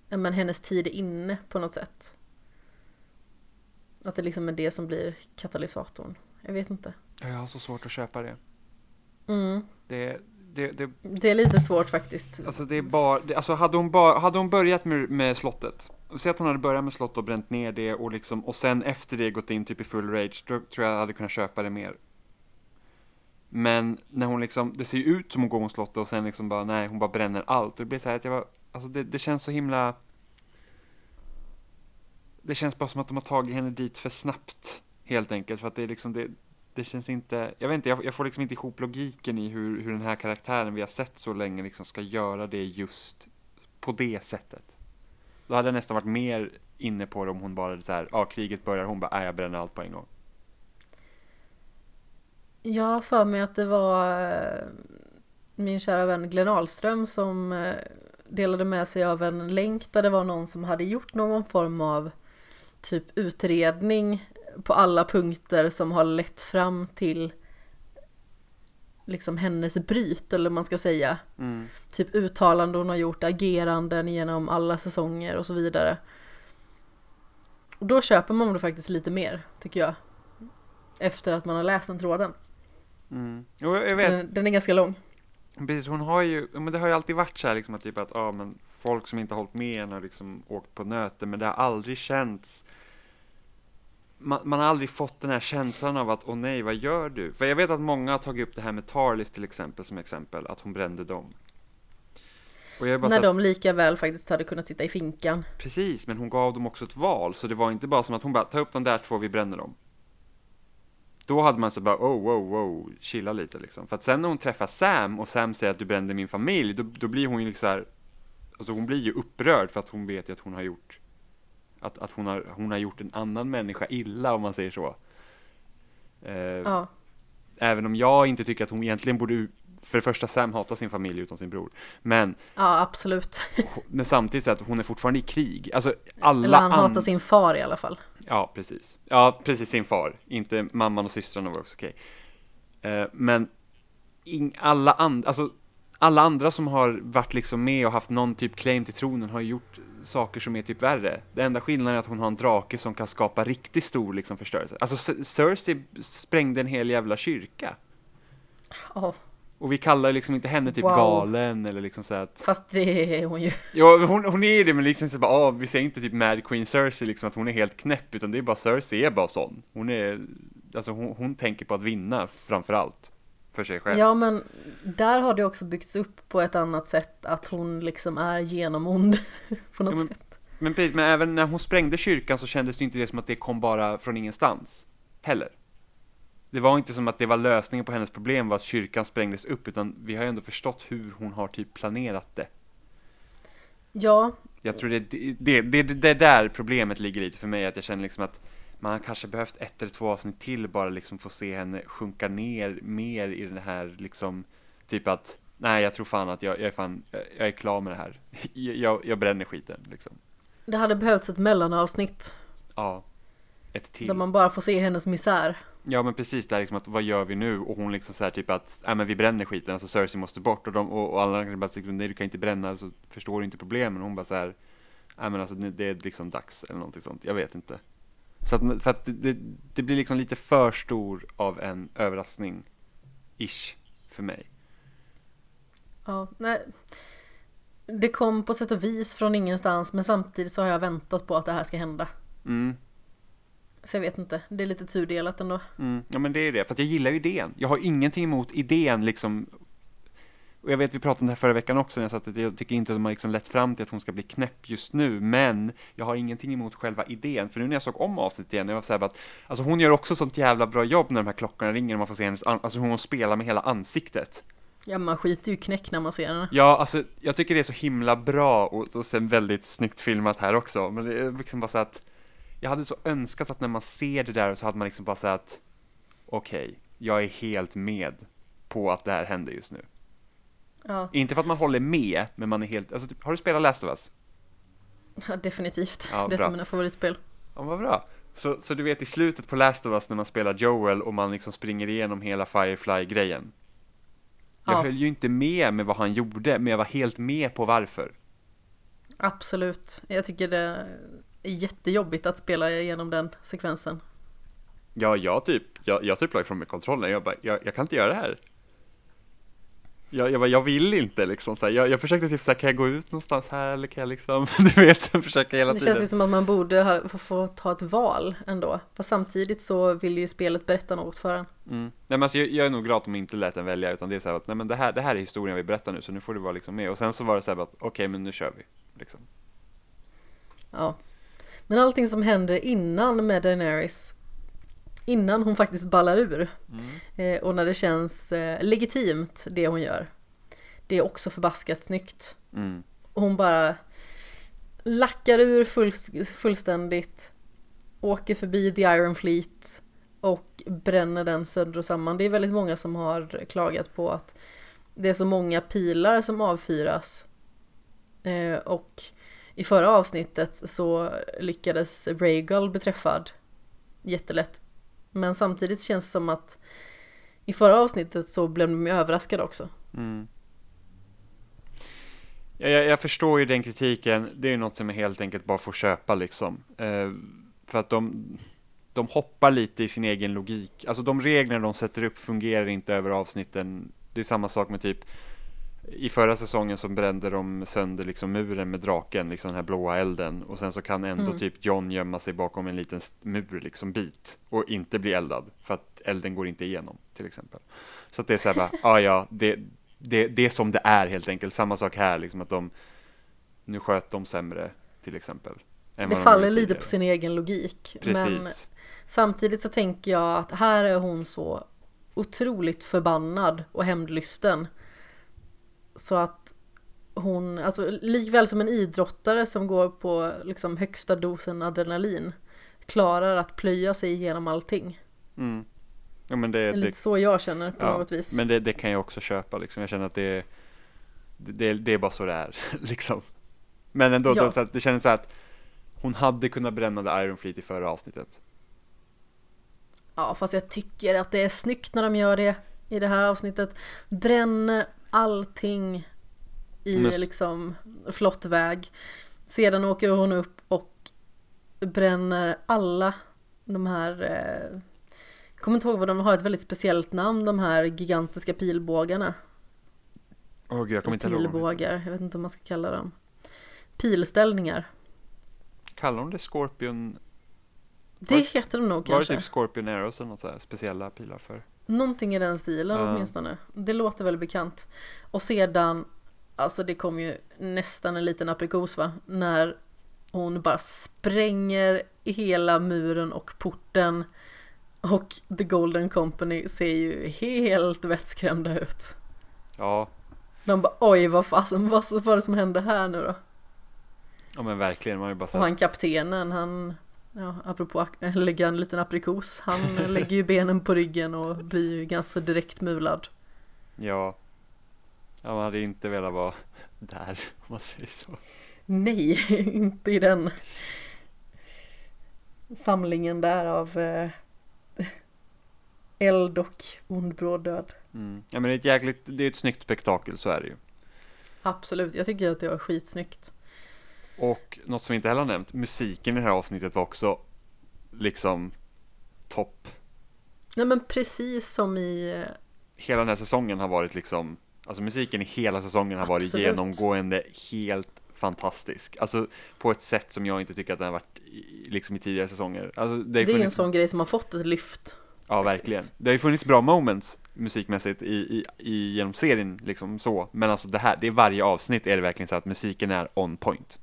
men hennes tid är inne på något sätt. Att det liksom är det som blir katalysatorn. Jag vet inte. jag har så svårt att köpa det. Mm. Det, det, det, Det är lite svårt faktiskt. alltså det är bara, alltså hade hon bara, hade hon börjat med, med slottet säg att hon hade börjat med slott och bränt ner det och liksom, och sen efter det gått in typ i full rage, då tror jag jag hade kunnat köpa det mer. Men när hon liksom, det ser ju ut som hon går mot slottet och sen liksom bara, nej, hon bara bränner allt. Det blir så här att jag var, alltså det, det känns så himla det känns bara som att de har tagit henne dit för snabbt, helt enkelt, för att det är liksom, det, det känns inte, jag vet inte, jag, jag får liksom inte ihop logiken i hur, hur den här karaktären vi har sett så länge liksom ska göra det just på det sättet. Då hade jag nästan varit mer inne på det om hon bara så här, ja ah, kriget börjar, hon bara, nej jag bränner allt på en gång. Jag har för mig att det var eh, min kära vän Glenn Ahlström som eh, delade med sig av en länk där det var någon som hade gjort någon form av typ utredning på alla punkter som har lett fram till liksom hennes bryt eller man ska säga. Mm. Typ uttalanden hon har gjort, ageranden genom alla säsonger och så vidare. Och då köper man det faktiskt lite mer, tycker jag. Efter att man har läst den tråden. Mm. Jo, jag vet. Den, den är ganska lång. Precis, hon har ju, men det har ju alltid varit så här liksom att typ att, ja men folk som inte har hållit med en har liksom åkt på nöten, men det har aldrig känts man, man, har aldrig fått den här känslan av att åh nej, vad gör du? För jag vet att många har tagit upp det här med Tarlis till exempel som exempel, att hon brände dem. När de lika väl faktiskt hade kunnat sitta i finkan. Precis, men hon gav dem också ett val, så det var inte bara som att hon bara, ta upp de där två, vi bränner dem. Då hade man så bara, oh, wow, wow, chilla lite liksom. För att sen när hon träffar Sam och Sam säger att du brände min familj, då, då blir hon ju liksom här, alltså hon blir ju upprörd för att hon vet ju att hon har gjort att, att hon, har, hon har gjort en annan människa illa om man säger så. Eh, ja. Även om jag inte tycker att hon egentligen borde, för det första Sam hatar sin familj utom sin bror. Men, ja absolut. men samtidigt så att hon är fortfarande i krig. Alltså alla Eller han hatar sin far i alla fall. Ja, precis. Ja, precis sin far. Inte mamman och systrarna var också okej. Okay. Eh, men alla andra, alltså alla andra som har varit liksom med och haft någon typ claim till tronen har gjort saker som är typ värre. Det enda skillnaden är att hon har en drake som kan skapa riktigt stor liksom förstörelse. Alltså Cersei sprängde en hel jävla kyrka. Oh. Och vi kallar liksom inte henne typ wow. galen eller liksom så att Fast det är hon ju Ja hon, hon är det men liksom så bara, ah, vi säger inte typ Mad Queen Cersei liksom att hon är helt knäpp utan det är bara Cersei är bara sån Hon är, alltså hon, hon tänker på att vinna framför allt för sig själv. Ja men där har det också byggts upp på ett annat sätt att hon liksom är genomond på något ja, men, sätt. Men precis, men även när hon sprängde kyrkan så kändes det inte det som att det kom bara från ingenstans heller. Det var inte som att det var lösningen på hennes problem var att kyrkan sprängdes upp utan vi har ju ändå förstått hur hon har typ planerat det. Ja. Jag tror det är det, det, det, det där problemet ligger lite för mig att jag känner liksom att man har kanske behövt ett eller två avsnitt till bara liksom få se henne sjunka ner mer i den här liksom typ att nej jag tror fan att jag, jag är fan jag är klar med det här. Jag, jag bränner skiten liksom. Det hade behövts ett mellanavsnitt. Ja ett till. Där man bara får se hennes misär. Ja men precis. Där liksom att vad gör vi nu? Och hon liksom så här typ att nej men vi bränner skiten. Alltså Cersei måste bort. Och, de, och, och alla kanske bara säger nej du kan inte bränna. Så förstår du inte problemen? Och hon bara så här nej men alltså det är liksom dags eller någonting sånt. Jag vet inte så att, för att det, det blir liksom lite för stor av en överraskning, ish, för mig. Ja, nej. Det kom på sätt och vis från ingenstans men samtidigt så har jag väntat på att det här ska hända. Mm. Så jag vet inte, det är lite turdelat ändå. Mm. Ja men det är det, för att jag gillar ju idén. Jag har ingenting emot idén liksom och jag vet vi pratade om det här förra veckan också när jag sa att jag tycker inte att de har liksom lett fram till att hon ska bli knäpp just nu, men jag har ingenting emot själva idén, för nu när jag såg om avsnittet igen, jag var såhär att, alltså hon gör också sånt jävla bra jobb när de här klockorna ringer och man får se hennes, alltså hon spelar med hela ansiktet. Ja, man skiter ju knäck när man ser henne. Ja, alltså jag tycker det är så himla bra och, och sen väldigt snyggt filmat här också, men det är liksom bara så att jag hade så önskat att när man ser det där så hade man liksom bara sagt okej, okay, jag är helt med på att det här händer just nu. Ja. Inte för att man håller med, men man är helt, alltså typ, har du spelat Last of Us? Ja, definitivt. Ja, det är ett av mina favoritspel. Ja, vad bra. Så, så du vet i slutet på Last of Us när man spelar Joel och man liksom springer igenom hela Firefly-grejen. Jag ja. höll ju inte med med vad han gjorde, men jag var helt med på varför. Absolut. Jag tycker det är jättejobbigt att spela igenom den sekvensen. Ja, jag typ, jag, jag typ la ifrån mig kontrollen. Jag bara, jag, jag kan inte göra det här. Jag, jag, bara, jag vill inte liksom så här. Jag, jag försökte typ så här, kan jag gå ut någonstans här eller kan jag liksom, du vet, försöka hela Det tiden. känns ju som att man borde ha, få, få ta ett val ändå. Fast samtidigt så vill ju spelet berätta något för en. Mm. Nej men alltså jag, jag är nog glad att de inte lät den välja utan det är så här att nej men det här, det här är historien vi berättar nu så nu får du vara liksom med och sen så var det så här att okej men nu kör vi liksom. Ja. Men allting som händer innan med Daenerys Innan hon faktiskt ballar ur. Eh, Och när det känns eh, legitimt det hon gör. Det är också förbaskat snyggt. Mm. Och Hon bara Lackar ur full, fullständigt Åker förbi The Iron Fleet Och bränner den sönder och samman. Det är väldigt många som har klagat på att Det är så många pilar som avfyras. Eh, Och i förra avsnittet så lyckades Rhaegal bli träffad jättelätt. Men samtidigt känns det som att i förra avsnittet så blev de ju överraskade också. Mm. Jag, jag förstår ju den kritiken, det är ju något som jag helt enkelt bara får köpa liksom. Eh, för att de, de hoppar lite i sin egen logik. Alltså de regler de sätter upp fungerar inte över avsnitten. Det är samma sak med typ i förra säsongen så brände de sönder liksom muren med draken, liksom den här blåa elden. Och sen så kan ändå Mm. typ John gömma sig bakom en liten mur liksom bit och inte bli eldad. För att elden går inte igenom till exempel. Så att det är så här bara, ja ja, det, det, det är som det är helt enkelt. Samma sak här, liksom att de, nu sköt de sämre till exempel. Det de faller lite på sin egen logik. Men Precis. samtidigt så tänker jag att här är hon så otroligt förbannad och hämndlysten. Så att hon, alltså likväl som en idrottare som går på liksom högsta dosen adrenalin klarar att plöja sig igenom allting. Mm. Ja, men det, Det är det, lite så jag känner på ja, något vis. Men det, det kan jag också köpa liksom. Jag känner att det, det, det är bara så det är liksom. Men ändå, Ja. då, det känns så att hon hade kunnat bränna The Iron Fleet i förra avsnittet. Ja, fast jag tycker att det är snyggt när de gör det i det här avsnittet. Bränner allting i Men liksom flott väg. Sedan åker hon upp och bränner alla de här eh, jag kommer inte ihåg vad de har ett väldigt speciellt namn, de här gigantiska pilbågarna. Åh gud, jag kommer inte ihåg. Pilbågar, jag vet inte vad man ska kalla dem. Pilställningar. Kallar de det Scorpion? Det Var- heter de nog Var det kanske. typ Scorpion Arrows eller något så här speciella pilar för? Någonting i den stilen Ja. åtminstone. Det låter väl bekant. Och sedan, alltså det kom ju nästan en liten aprikos va? När hon bara spränger hela muren och porten. Och The Golden Company ser ju helt vettskrämda ut. Ja, De bara oj vad fasen, vad var det som hände här nu då? ja men verkligen. Man är bara så Och här, han kaptenen, han, ja apropå ak- lägga en liten aprikos, han lägger ju benen på ryggen och blir ju ganska direkt mulad. ja. Ja, man hade inte velat vara där, om man säger så. Nej, inte i den samlingen där av eh, eld och ond bråd död. Mm. Ja, men det är ett jäkligt, det är ett snyggt spektakel, så är det ju. Absolut, jag tycker att det var skitsnyggt. Och något som vi inte heller har nämnt, musiken i det här avsnittet var också liksom topp. Nej men precis som i, eh, Hela den här säsongen har varit liksom, alltså musiken i hela säsongen har varit Absolut. genomgående helt fantastisk. Alltså på ett sätt som jag inte tycker att den har varit i, liksom i tidigare säsonger. Alltså, det, det är en sån grej som har fått ett lyft. Ja, verkligen. Det har ju funnits bra moments musikmässigt i, i, i, genom serien liksom så. Men alltså det här, det är varje avsnitt är det verkligen så att musiken är on point.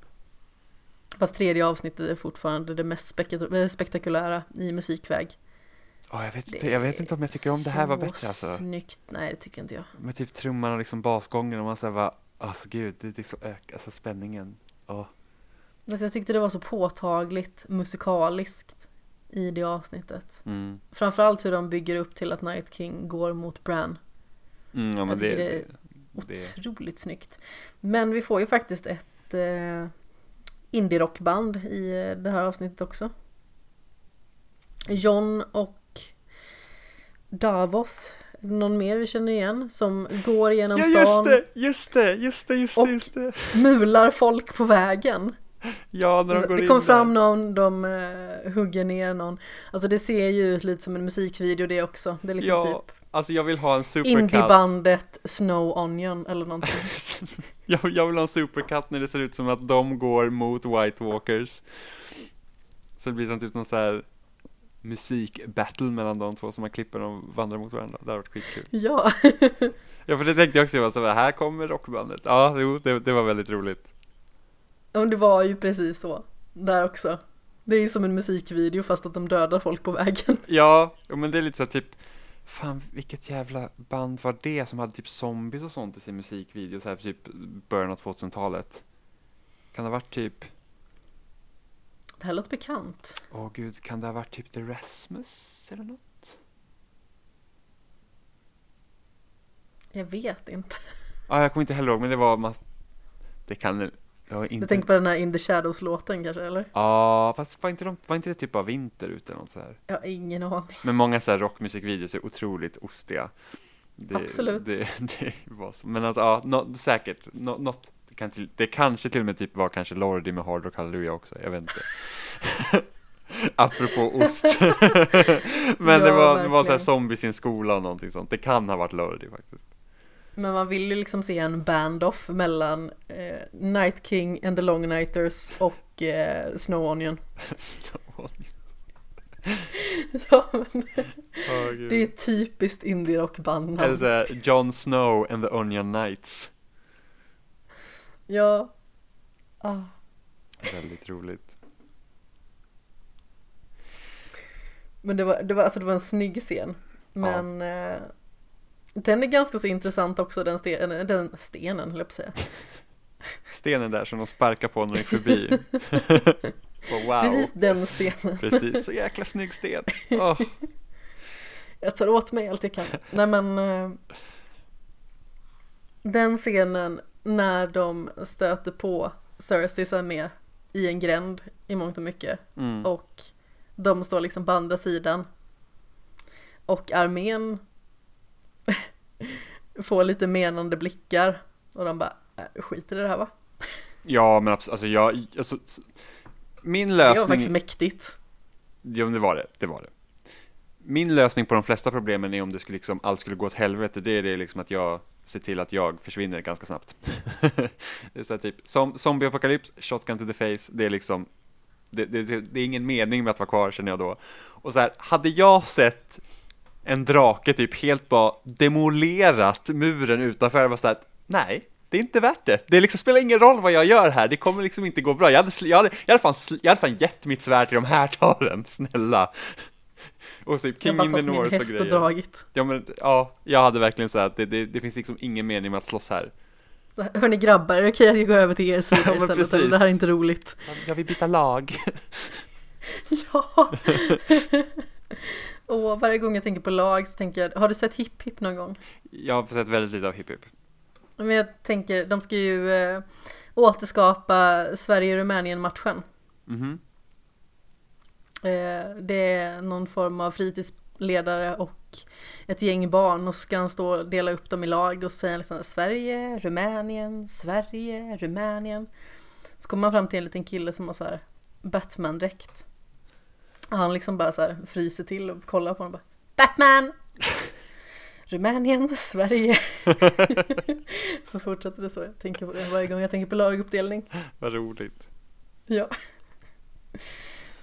Fast tredje avsnittet är fortfarande det mest spek- eh, spektakulära i musikväg. Ja, jag vet inte, jag vet inte om jag tycker om det här var bättre alltså. snyggt, nej det tycker inte jag. Med typ trumman och liksom basgången och man säger bara, alltså gud, det, det är så ök, alltså spänningen. Åh. Alltså, jag tyckte det var så påtagligt musikaliskt i det avsnittet. Mm. Framförallt hur de bygger upp till att Night King går mot Bran. Mm, ja, men Jag det, tycker det, det det, Otroligt snyggt. Men vi får ju faktiskt ett eh, indie-rockband i eh, det här avsnittet också. John och Davos, någon mer vi känner igen som går genom Ja, just stan, det, just det, just det, just Och- det, just det. mular folk på vägen. Ja, när de går Det in kommer där. fram någon, de eh, hugger ner någon. Alltså det ser ju ut lite som en musikvideo det också. Det är liksom Ja. typ Alltså jag vill ha en supercut. Indiebandet Snow Onion eller någonting. jag, jag vill ha en supercut när det ser ut som att de går mot White Walkers. Så det blir som typ någon så här musikbattle mellan de två som man klipper och vandrar mot varandra. Det har varit skitkul. Ja. Ja, för det tänkte jag också, jag var så här, här kommer rockbandet. Ja, jo, det, det var väldigt roligt. Ja, men det var ju precis så. Där också. Det är ju som en musikvideo fast att de dödar folk på vägen. Ja, men det är lite så här, typ, fan vilket jävla band var det som hade typ zombies och sånt i sin musikvideo, så här typ början av 2000-talet? Kan det ha varit typ, Det här låter bekant. åh gud, kan det ha varit typ The Rasmus eller något? Jag vet inte. Ja, jag kommer inte heller ihåg, men det var mass... Det kan jag har Du inte... tänker på den här In the Shadows-låten kanske eller? Ja, fast var inte, de, var inte det typ av vinter ute eller något så här? Jag har ingen aning. Men många så här rockmusikvideos är otroligt ostiga. Det, Absolut. Det, det var så. Men alltså, ja, nå- säkert. Nå, något, det, kan till, det kanske till och med typ var kanske Lordi med Hard Rock Hallelujah också. Jag vet inte. Apropå ost. Men det Ja, var, det var så här zombies i en skola och någonting sånt. Det kan ha varit Lordi faktiskt. Men man vill ju liksom se en band-off mellan eh, Night King and the Long Nighters och eh, Snow Onion. ja, men gud. det är typiskt indie-rockband. Eller så här, Jon Snow and the Onion Knights. Ja. Ah. Väldigt roligt. Men det var, det var, alltså det var en snygg scen. Men eh, den är ganska så intressant också, den, sten, den stenen, höll jag på att säga. Stenen där som de sparkar på när de gick förbi. Och wow. Precis den stenen. Precis, så jäkla snygg sten. Åh, Jag tar åt mig allt jag kan. Nej men eh, Den scenen när de stöter på Cersei som är med i en gränd i mångt och mycket Mm. och de står liksom på andra sidan och armén får lite menande blickar och de bara äh, skiter i det här va? Ja, men alltså jag, alltså, min Det var lösning, faktiskt mäktigt. jo men det var det, det var det. Min lösning på de flesta problemen är om det skulle liksom, allt skulle gå åt helvete, det är det liksom att jag ser till att jag försvinner ganska snabbt. det är så här typ, som, zombieapokalyps, shotgun to the face, det är liksom, det, det, det, det är ingen mening med att vara kvar känner jag då. Och så här, hade jag sett en drake typ helt bara demolerat muren utanför, jag var så här, nej, det är inte värt det. Det liksom spelar ingen roll vad jag gör här, det kommer liksom inte gå bra. Jag hade, jag hade, jag hade, fan, jag hade fan gett mitt svärd till de här talen, snälla. Och typ King in the North och häst och grejer. dragit. Ja men, ja, jag hade verkligen så här att det, det, det finns liksom ingen mening med att slåss här. Hörni grabbar, är det okej att jag går över till er sida Ja, istället? Precis. det här är inte roligt. Jag vill byta lag. Ja! Och varje gång jag tänker på lag så tänker jag, har du sett Hipp Hipp någon gång? Jag har sett väldigt lite av Hipp Hipp. Men jag tänker, de ska ju eh, återskapa Sverige-Rumänien-matchen. Mhm. Eh, det är någon form av fritidsledare och ett gäng barn och så ska han stå och dela upp dem i lag och säga liksom Sverige, Rumänien, Sverige, Rumänien. Så kommer man fram till en liten kille som har så här Batman-dräkt. Han liksom bara så här fryser till och kollar på honom och bara Batman! Rumänien, Sverige. så fortsätter det så. Jag tänker på det varje gång jag tänker på laguppdelning. Vad roligt. Ja.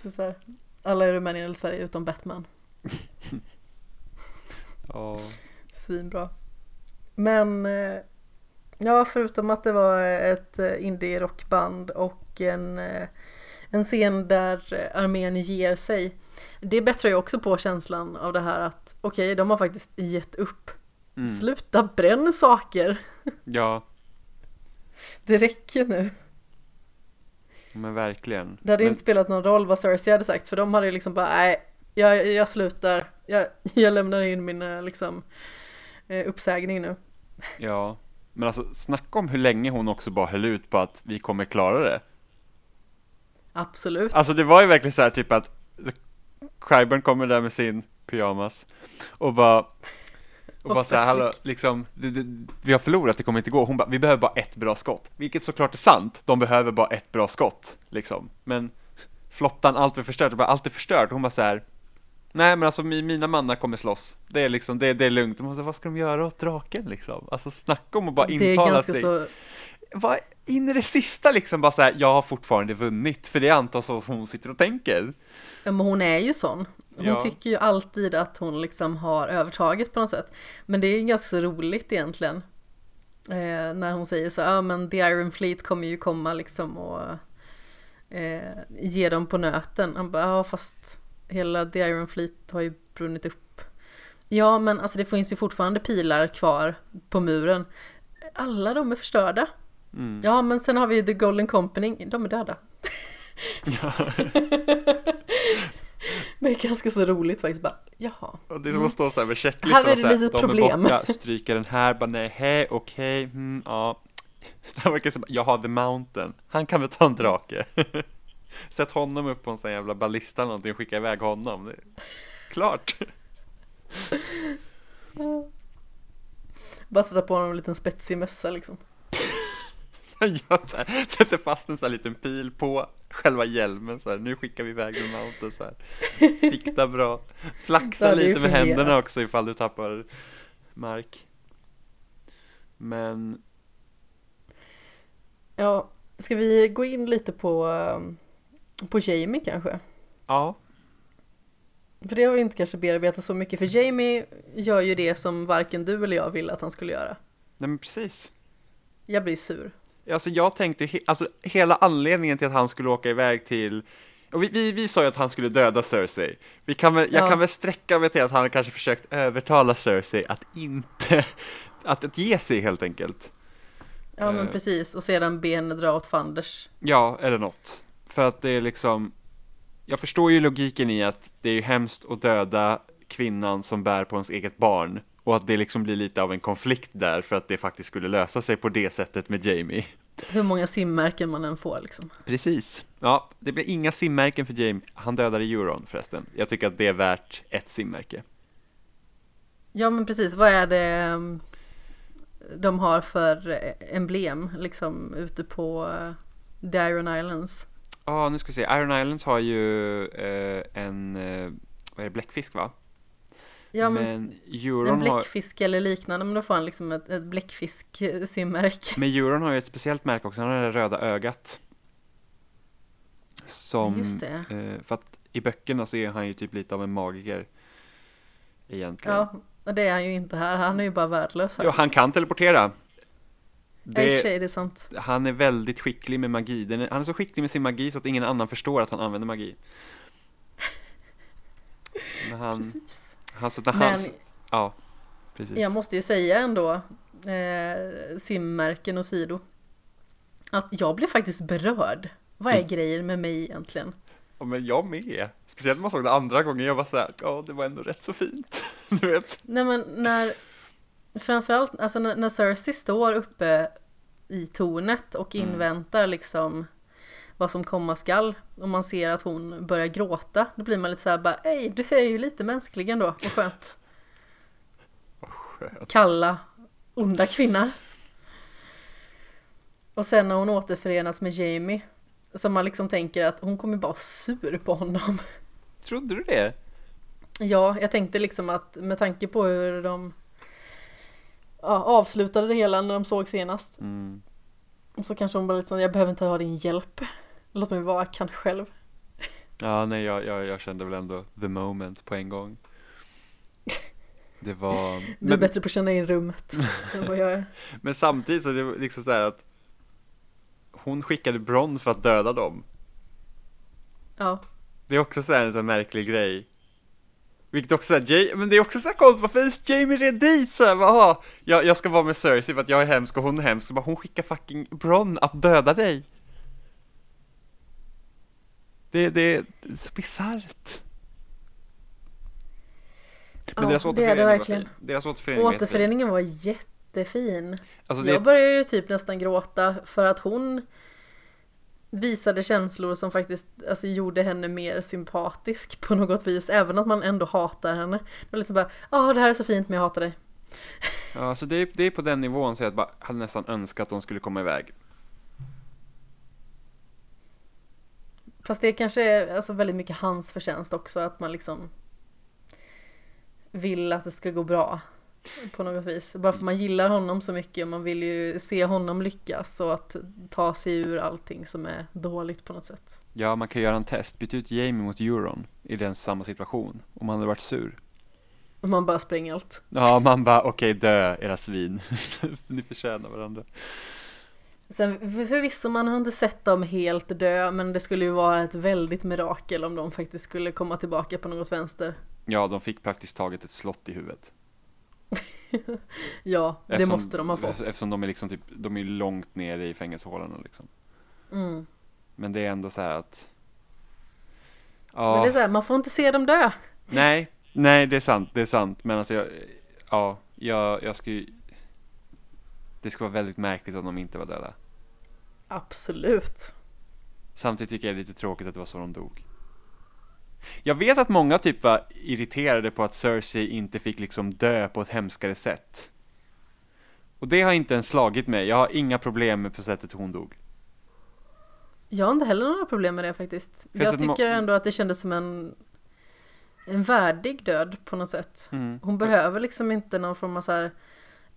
Det är så här, alla är Rumänien eller Sverige utom Batman. Ja. Svinbra. Men eh, ja, förutom att det var ett eh, indie-rockband och en, eh, en scen där eh, armén ger sig. Det bättrar ju också på känslan av det här att okej, de har faktiskt gett upp. Mm. Sluta bränn saker. Ja, Det räcker nu. men verkligen. Det hade men, inte spelat någon roll vad Cersei hade sagt för de hade ju liksom bara nej, jag, jag slutar. Jag, jag lämnar in min eh, liksom eh, uppsägning nu. Ja, men alltså snacka om hur länge hon också bara höll ut på att vi kommer klara det. Absolut. Alltså det var ju verkligen så här typ att Qyburn kommer där med sin pyjamas och bara och Och bara så här, hallå, liksom, det, det, vi har förlorat, det kommer inte gå. Hon bara, vi behöver bara ett bra skott. Vilket såklart är sant, de behöver bara ett bra skott, liksom. Men flottan, allt är förstört, bara, allt är förstört. Hon bara så här, Nej men alltså mi- mina mannar kommer slåss. Det är liksom, det, det är lugnt. De måste, vad ska de göra åt draken liksom? Alltså snacka om att bara Det är intala ganska sig. så, Vad, in i det sista liksom bara så här, jag har fortfarande vunnit. För det antar så hon sitter och tänker. ja, men hon är ju sån. Hon Ja. tycker ju alltid att hon liksom har övertaget på något sätt. Men det är ganska roligt egentligen. Eh, när hon säger så, ja men The Iron Fleet kommer ju komma liksom och eh, ge dem på nöten. Han bara, ja fast hela The Iron Fleet har ju brunnit upp. Ja men alltså det finns ju fortfarande pilar kvar på muren. Alla de är förstörda. Mm. Ja men sen har vi The Golden Company, de är döda. det är ganska så roligt faktiskt bara, jaha. Och det är som att stå så här med Här checklistan är och det så här, litet de problem. är borta, stryka den här, bara nej, hej, okej, mm, ja. Det verkar som, jag har The Mountain, han kan väl ta en drake. Sätt honom upp på en sån jävla ballista eller någonting och skicka iväg honom. Det är klart. Bara sätta på honom en liten spetsig mössa liksom. Sen jag så här, sätter fast en sån här liten pil på själva hjälmen så här. Nu skickar vi iväg The Mountain så här. Sikta bra. Flaxa lite med händerna också ifall du tappar mark. Men Ja, ska vi gå in lite på, um, på Jamie kanske? ja, För det har vi inte kanske bearbetat så mycket, för Jamie gör ju det som varken du eller jag ville att han skulle göra. nej men precis. Jag blir sur. Alltså jag tänkte, he- alltså hela anledningen till att han skulle åka iväg till och vi, vi, vi sa ju att han skulle döda Cersei. Vi kan väl, jag Ja. kan väl sträcka mig till att han kanske försökt övertala Cersei att inte, att, att ge sig helt enkelt. Ja men Eh. precis, och sedan be henne dra åt fanders. Ja, eller något. För att det är liksom, jag förstår ju logiken i att det är ju hemskt att döda kvinnan som bär på ens eget barn. Och att det liksom blir lite av en konflikt där för att det faktiskt skulle lösa sig på det sättet med Jamie. Hur många simmärken man än får liksom. Precis. Ja, det blir inga simmärken för Jamie. Han dödade Euron förresten. Jag tycker att det är värt ett simmärke. Ja men precis, vad är det um, de har för eh, emblem liksom ute på eh, The Iron Islands? Ja, nu ska vi se. Iron Islands har ju eh, en, eh, vad är det, bläckfisk va? Ja men, men en Euron har, bläckfisk eller liknande, men då får han liksom ett, ett bläckfisk-simmärke. men Euron har ju ett speciellt märke också. Han har det röda ögat. Som, Just det. eh, för att i böckerna så är han ju typ lite av en magiker. Egentligen. Ja, och det är han ju inte här, han är ju bara värdelös här. Jo, han kan teleportera. Ja, Det, sig, det är sant. han är väldigt skicklig med magi. Är, han är så skicklig med sin magi så att ingen annan förstår att han använder magi. Men han, Precis. Han, så när Men han, ja, precis. jag måste ju säga ändå, eh, simmärken och sido, att jag blev faktiskt berörd. Vad är Mm. grejen med mig egentligen? Ja, men jag med. Speciellt när man såg det andra gången, jag var så här, ja det var ändå rätt så fint. Du vet. Nej men när, framförallt alltså när, när Cersei står uppe i tornet och Mm. inväntar liksom vad som komma skall och man ser att hon börjar gråta, då blir man lite såhär bara, ej du är ju lite mänsklig ändå, vad skönt. Skönt. Kalla, onda kvinna. Och sen när hon återförenas med Jamie, så man liksom tänker att hon kommer bara sur på honom. Trodde du det? Ja, jag tänkte liksom att med tanke på hur de ja, avslutade det hela när de såg senast. Mm. Så kanske hon bara så, jag behöver inte ha din hjälp. Låt mig vara, kan själv. Ja, nej, jag, jag, jag kände väl ändå the moment på en gång. Det var... Du är Men, bättre på att känna in rummet än vad jag är. men samtidigt så är det liksom så här att hon skickade Bronn för att döda dem. Ja, Det är också så här en sån märklig grej. Vilket också är Jay, men det är också så här konstigt, varför är Jamie red dit? Så här, aha, jag, jag ska vara med Cersei för att jag är hemsk och hon är hemsk, så bara hon skickar fucking Bronn att döda dig. Det, det är så bisarrt. Men Ja, deras det är det återförening var verkligen. fin. Deras återförening återföreningen var jättefin. Alltså det, Jag började ju typ nästan gråta för att hon visade känslor som faktiskt alltså, gjorde henne mer sympatisk på något vis. Även att man ändå hatar henne. Det var liksom bara, ja det här är så fint men jag hatar dig. ja, så det, är- det är på den nivån så jag bara hade nästan önskat att de skulle komma iväg. Fast det kanske är alltså, väldigt mycket hans förtjänst också att man liksom vill att det ska gå bra. På något vis. Bara för man gillar honom så mycket och man vill ju se honom lyckas och att ta sig ur allting som är dåligt på något sätt. Ja, man kan göra en test. Byt ut Jamie mot Euron i den samma situation. Om han hade varit sur. Och man bara spränger allt. Ja, man bara okej, okay, dö era svin. Ni förtjänar varandra. Sen förvisso man har inte sett dem helt dö men det skulle ju vara ett väldigt mirakel om de faktiskt skulle komma tillbaka på något vänster. Ja, de fick praktiskt taget ett slott i huvudet. ja, det eftersom, måste de ha fått. Eftersom de är liksom typ, de är långt nere i fängelsehålorna liksom. Mm. Men det är ändå så här att Ja. Men det är så här, man får inte se dem dö. Nej, nej det är sant, det är sant. Men alltså jag, ja, jag, jag skulle Det skulle vara väldigt märkligt om de inte var döda. Absolut. Samtidigt tycker jag det är lite tråkigt att det var så de dog. Jag vet att många typ var irriterade på att Cersei inte fick liksom dö på ett hemskare sätt. Och det har inte ens slagit mig. Jag har inga problem med på sättet hon dog. Jag har inte heller några problem med det faktiskt. Jag tycker ändå att det kändes som en en värdig död på något sätt. Mm. Hon behöver liksom inte någon form av så här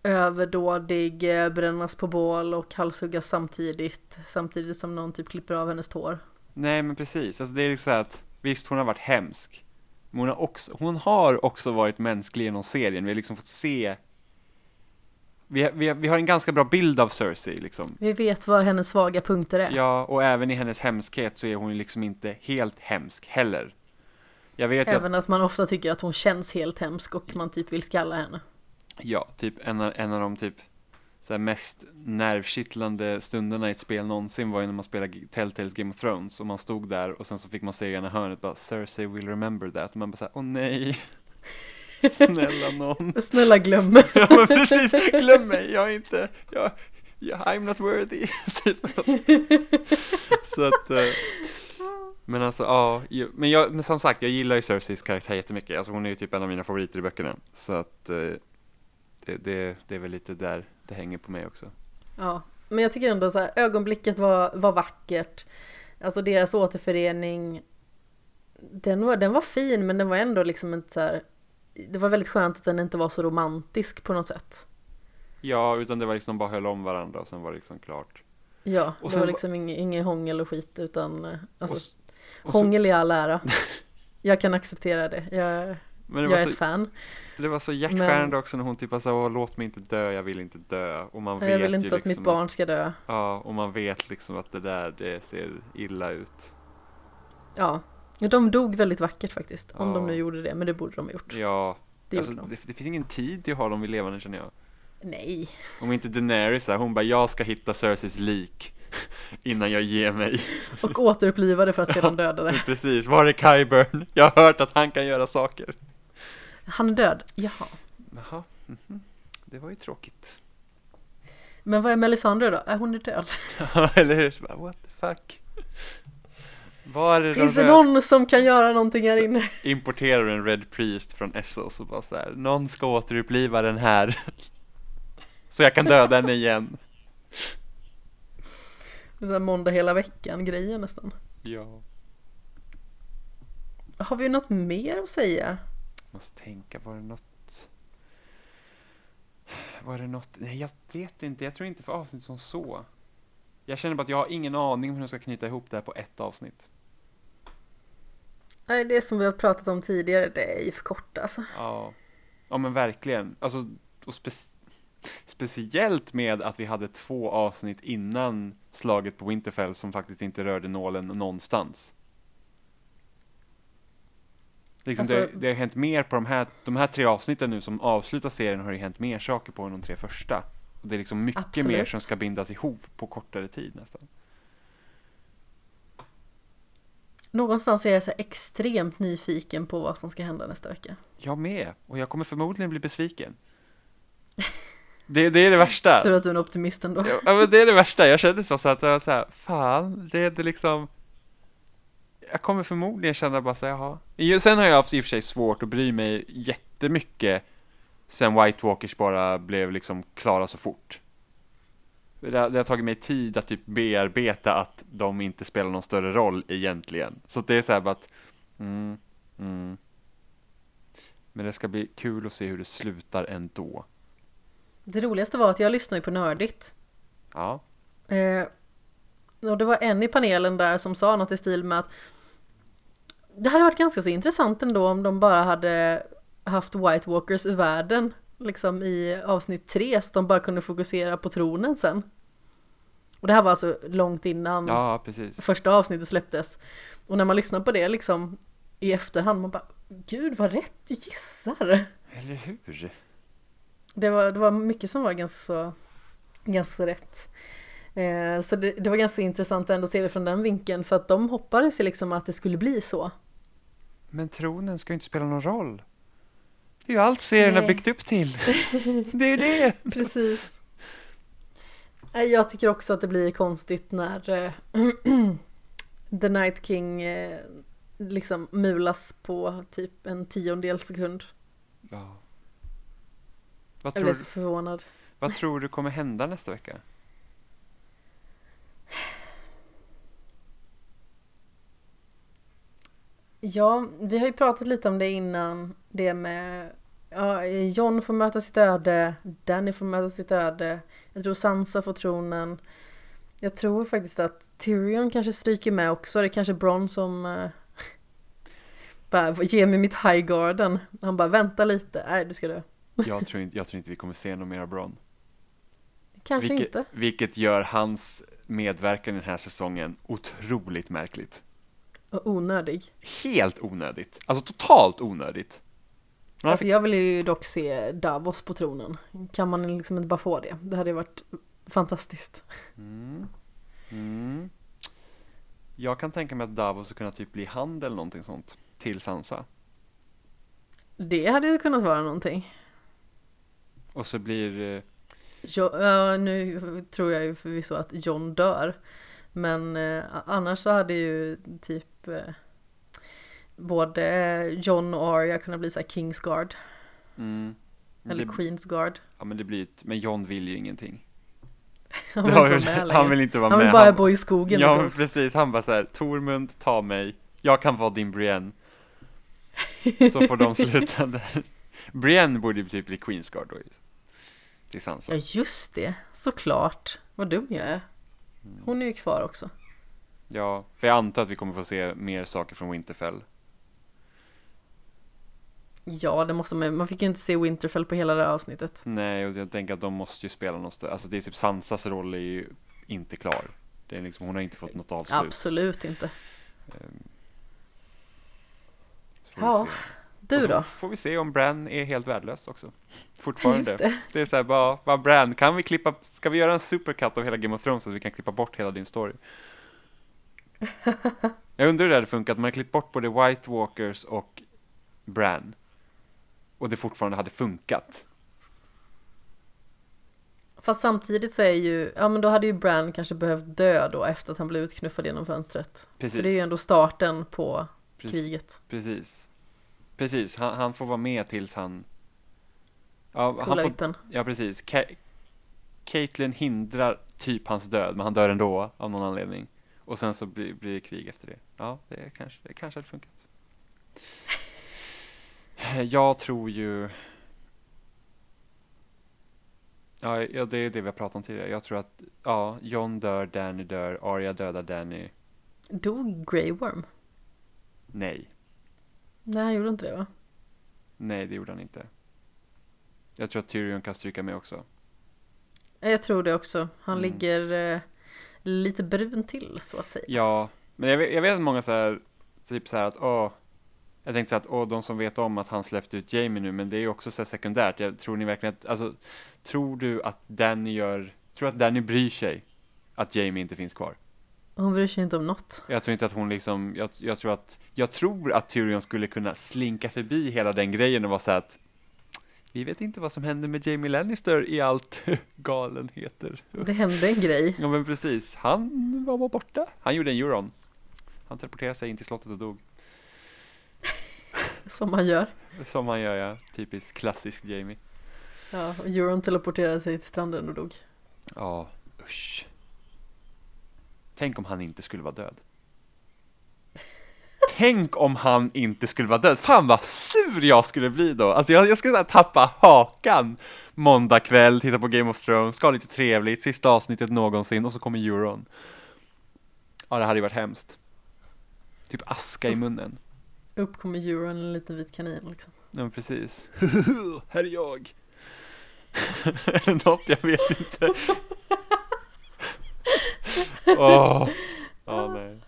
överdådig, eh, brännas på bål och halshuggas samtidigt. Samtidigt som någon typ klipper av hennes tår. Nej men precis, alltså det är liksom så att visst hon har varit hemsk. Men hon har också, hon har också varit mänsklig genom serien. Vi har liksom fått se vi, vi, vi har en ganska bra bild av Cersei liksom. Vi vet vad hennes svaga punkter är. Ja, och även i hennes hemskhet så är hon liksom inte helt hemsk heller. Jag vet även att... att man ofta tycker att hon känns helt hemsk och man typ vill skalla henne. Ja, typ en, en av de typ så mest nervkittlande stunderna i ett spel någonsin var ju när man spelade Telltales Game of Thrones och man stod där och sen så fick man se i ena hörnet bara Cersei will remember that. Och man bara såhär, åh nej. Snälla någon. Snälla glöm. Mig Ja men precis, glöm mig, jag är inte, jag, jag I'm not worthy. Typ. Så att eh, Men alltså ja, men, jag, men som sagt jag gillar ju Cerseis karaktär jättemycket, alltså hon är ju typ en av mina favoriter i böckerna. Så att eh, det, det, det är väl lite där det hänger på mig också. Ja, men jag tycker ändå så här, ögonblicket var, var vackert. Alltså deras återförening, den var, den var fin men den var ändå liksom inte så här, det var väldigt skönt att den inte var så romantisk på något sätt. Ja, utan det var liksom bara höll om varandra och sen var det liksom klart. Ja, och det var liksom ingen, ingen hångel och skit utan eh, alltså, och, och hångel i all ära. jag kan acceptera det. Jag, jag är så, ett fan. Det var så hjärtskärande också när hon typ sa låt mig inte dö, jag vill inte dö. Och man vet jag vill inte ju att liksom mitt barn ska dö. Ja, och man vet liksom att det där, det ser illa ut. Ja, de dog väldigt vackert faktiskt. Om ja. de nu gjorde det, men det borde de ha gjort. Ja, det, alltså, de. det, det finns ingen tid till att ha dem vid levande känner jag. Nej. Om inte Daenerys här, hon bara jag ska hitta Cerseis lik innan jag ger mig. Och återuppliva det för att sedan döda det. Precis, var är Kyburn? Jag har hört att han kan göra saker. Han är död, jaha. Jaha, mm -hmm. det var ju tråkigt. Men vad är Melisandre då? Är hon är död? Ja, eller hur? What the fuck? Var är Finns det någon som kan göra någonting här inne? Importerar en Red Priest från Essos och bara så här, någon ska återuppliva den här. så jag kan döda henne igen. Det där måndag hela veckan grejen nästan. Ja. Har vi något mer att säga? Måste tänka, var det något? Var det något? Nej, jag vet inte. Jag tror inte för avsnitt som så. Jag känner bara att jag har ingen aning om hur jag ska knyta ihop det här på ett avsnitt. Nej, det som vi har pratat om tidigare, det är ju för kort alltså. Ja, ja men verkligen. Alltså, och spe speciellt med att vi hade två avsnitt innan slaget på Winterfell som faktiskt inte rörde nålen någonstans. Liksom alltså, det, det, har hänt mer på de här, de här tre avsnitten nu som avslutar serien har det hänt mer saker på än de tre första. Och det är liksom mycket absolut. mer som ska bindas ihop på kortare tid nästan. Någonstans är jag så extremt nyfiken på vad som ska hända nästa vecka. Jag med, och jag kommer förmodligen bli besviken. Det, det är det värsta. Tur att du är en optimist ändå. Ja, men det är det värsta. Jag kände så, att jag var så här, fan, det är det liksom jag kommer förmodligen känna bara så jaha. Sen har jag haft i och för sig svårt att bry mig jättemycket sen White Walkers bara blev liksom klara så fort. Det har, det har tagit mig tid att typ bearbeta att de inte spelar någon större roll egentligen. Så det är så här bara att, mm, mm. Men det ska bli kul att se hur det slutar ändå. Det roligaste var att jag lyssnade på Nördigt. Ja, Eh, och det var en i panelen där som sa något i stil med att det hade varit ganska så intressant ändå om de bara hade haft White Walkers ur världen liksom i avsnitt tre så de bara kunde fokusera på tronen sen. Och det här var alltså långt innan ja första avsnittet släpptes. Och när man lyssnar på det liksom i efterhand, man bara Gud vad rätt du gissar! Eller hur? Det var, det var mycket som var ganska ganska rätt. Eh, så det, det var ganska intressant att ändå se det från den vinkeln för att de hoppades ju liksom att det skulle bli så. Men tronen ska ju inte spela någon roll. Det är ju allt serien har byggt upp till. Det är det. Precis. Jag tycker också att det blir konstigt när eh, The Night King eh, liksom mulas på typ en tiondel sekund. Ja. Vad Jag blev så förvånad. vad tror du kommer hända nästa vecka? Ja, vi har ju pratat lite om det innan. Det med ja, John får möta sitt öde, Danny får möta sitt öde. Jag tror Sansa får tronen. Jag tror faktiskt att Tyrion kanske stryker med också. Det är kanske Bronn som eh, bara ge mig mitt high garden. Han bara vänta lite, nej du ska dö. Jag tror inte, jag tror inte vi kommer se någon mer av Bron. Kanske vilket, inte. Vilket gör hans medverkan i den här säsongen otroligt märkligt. Och onödig. Helt onödigt. Alltså totalt onödigt. Men Alltså jag vill ju dock se Davos på tronen. Kan man liksom inte bara få det? Det hade ju varit fantastiskt. Mm. Mm. Jag kan tänka mig att Davos skulle kunna typ bli hand eller någonting sånt till Sansa. Det hade ju kunnat vara någonting. Och så blir eh, Jo, ja, nu tror jag ju förvisso att John dör. Men eh, annars så hade ju typ eh, både John och Arya kunnat bli så här Kingsguard. mm, Eller det, Queensguard. Ja men det blir ett, men John vill ju ingenting. Han vill har inte vi- vara med han vill inte vara Han vill med. bara han, bo i skogen Ja men precis, han bara såhär, Tormund, ta mig. Jag kan vara din Brienne. Så får de sluta där. Brienne borde typ bli Queensguard då. Till Sansa. Ja just det, såklart. Vad dum jag är. Mm. Hon är ju kvar också. Ja, för jag antar att vi kommer få se mer saker från Winterfell. Ja, det måste man Man fick ju inte se Winterfell på hela det här avsnittet. Nej, och jag tänker att de måste ju spela något större. Alltså det är typ Sansas roll är ju inte klar. Det är liksom, hon har inte fått något avslut. Absolut inte. Ehm, så Ja. Du så då? får vi se om Bran är helt värdelös också. Fortfarande. Just det. Det är såhär bara, bara Bran, kan vi klippa, ska vi göra en supercut av hela Game of Thrones så att vi kan klippa bort hela din story? Jag undrar hur det hade funkat, man har klippt bort både White Walkers och Bran. Och det fortfarande hade funkat. Fast samtidigt så är ju, ja men då hade ju Bran kanske behövt dö då efter att han blev utknuffad genom fönstret. Precis. För det är ju ändå starten på Precis. kriget. Precis. Precis, han, han får vara med tills han... Ja, han får, ja precis. Ka- Caitlyn hindrar typ hans död, men han dör ändå av någon anledning. Och sen så blir, blir det krig efter det. Ja, det kanske, det kanske hade funkat. Jag tror ju... Ja, ja, det är det vi har pratat om tidigare. Jag tror att, ja, John dör, Danny dör, Arya dödar Danny. Dog Grey Worm? Nej, Nej, han gjorde inte det va? nej det gjorde han inte. Jag tror att Tyrion kan stryka med också. Jag tror det också. Han Mm. ligger eh, lite brun till så att säga. Ja, men jag vet, jag vet att många så här, typ så här att åh, jag tänkte så att åh, de som vet om att han släppte ut Jamie nu, men det är ju också så här sekundärt. Jag tror ni verkligen att, alltså, tror du att Danny gör, tror att Danny bryr sig att Jamie inte finns kvar? Hon bryr sig inte om något. Jag tror inte att hon liksom, jag, jag tror att, jag tror att Tyrion skulle kunna slinka förbi hela den grejen och vara så att vi vet inte vad som händer med Jamie Lannister i allt galenheter. Det hände en grej. Ja men precis, han var borta. Han gjorde en euron. Han teleporterade sig in till slottet och dog. Som han gör. Som han gör ja, typiskt klassisk Jamie. Ja, och Euron teleporterade sig till stranden och dog. Ja, usch. Tänk om han inte skulle vara död. Tänk om han inte skulle vara död. Fan vad sur jag skulle bli då. Alltså jag, jag skulle här tappa hakan måndag kväll, titta på Game of Thrones, ska ha lite trevligt, sista avsnittet någonsin och så kommer Euron. Ja, det hade ju varit hemskt. Typ aska i munnen. Upp kommer Euron, en liten vit kanin liksom. Ja, men precis. Här är jag. Eller något, jag vet inte. Åh, oh. nej.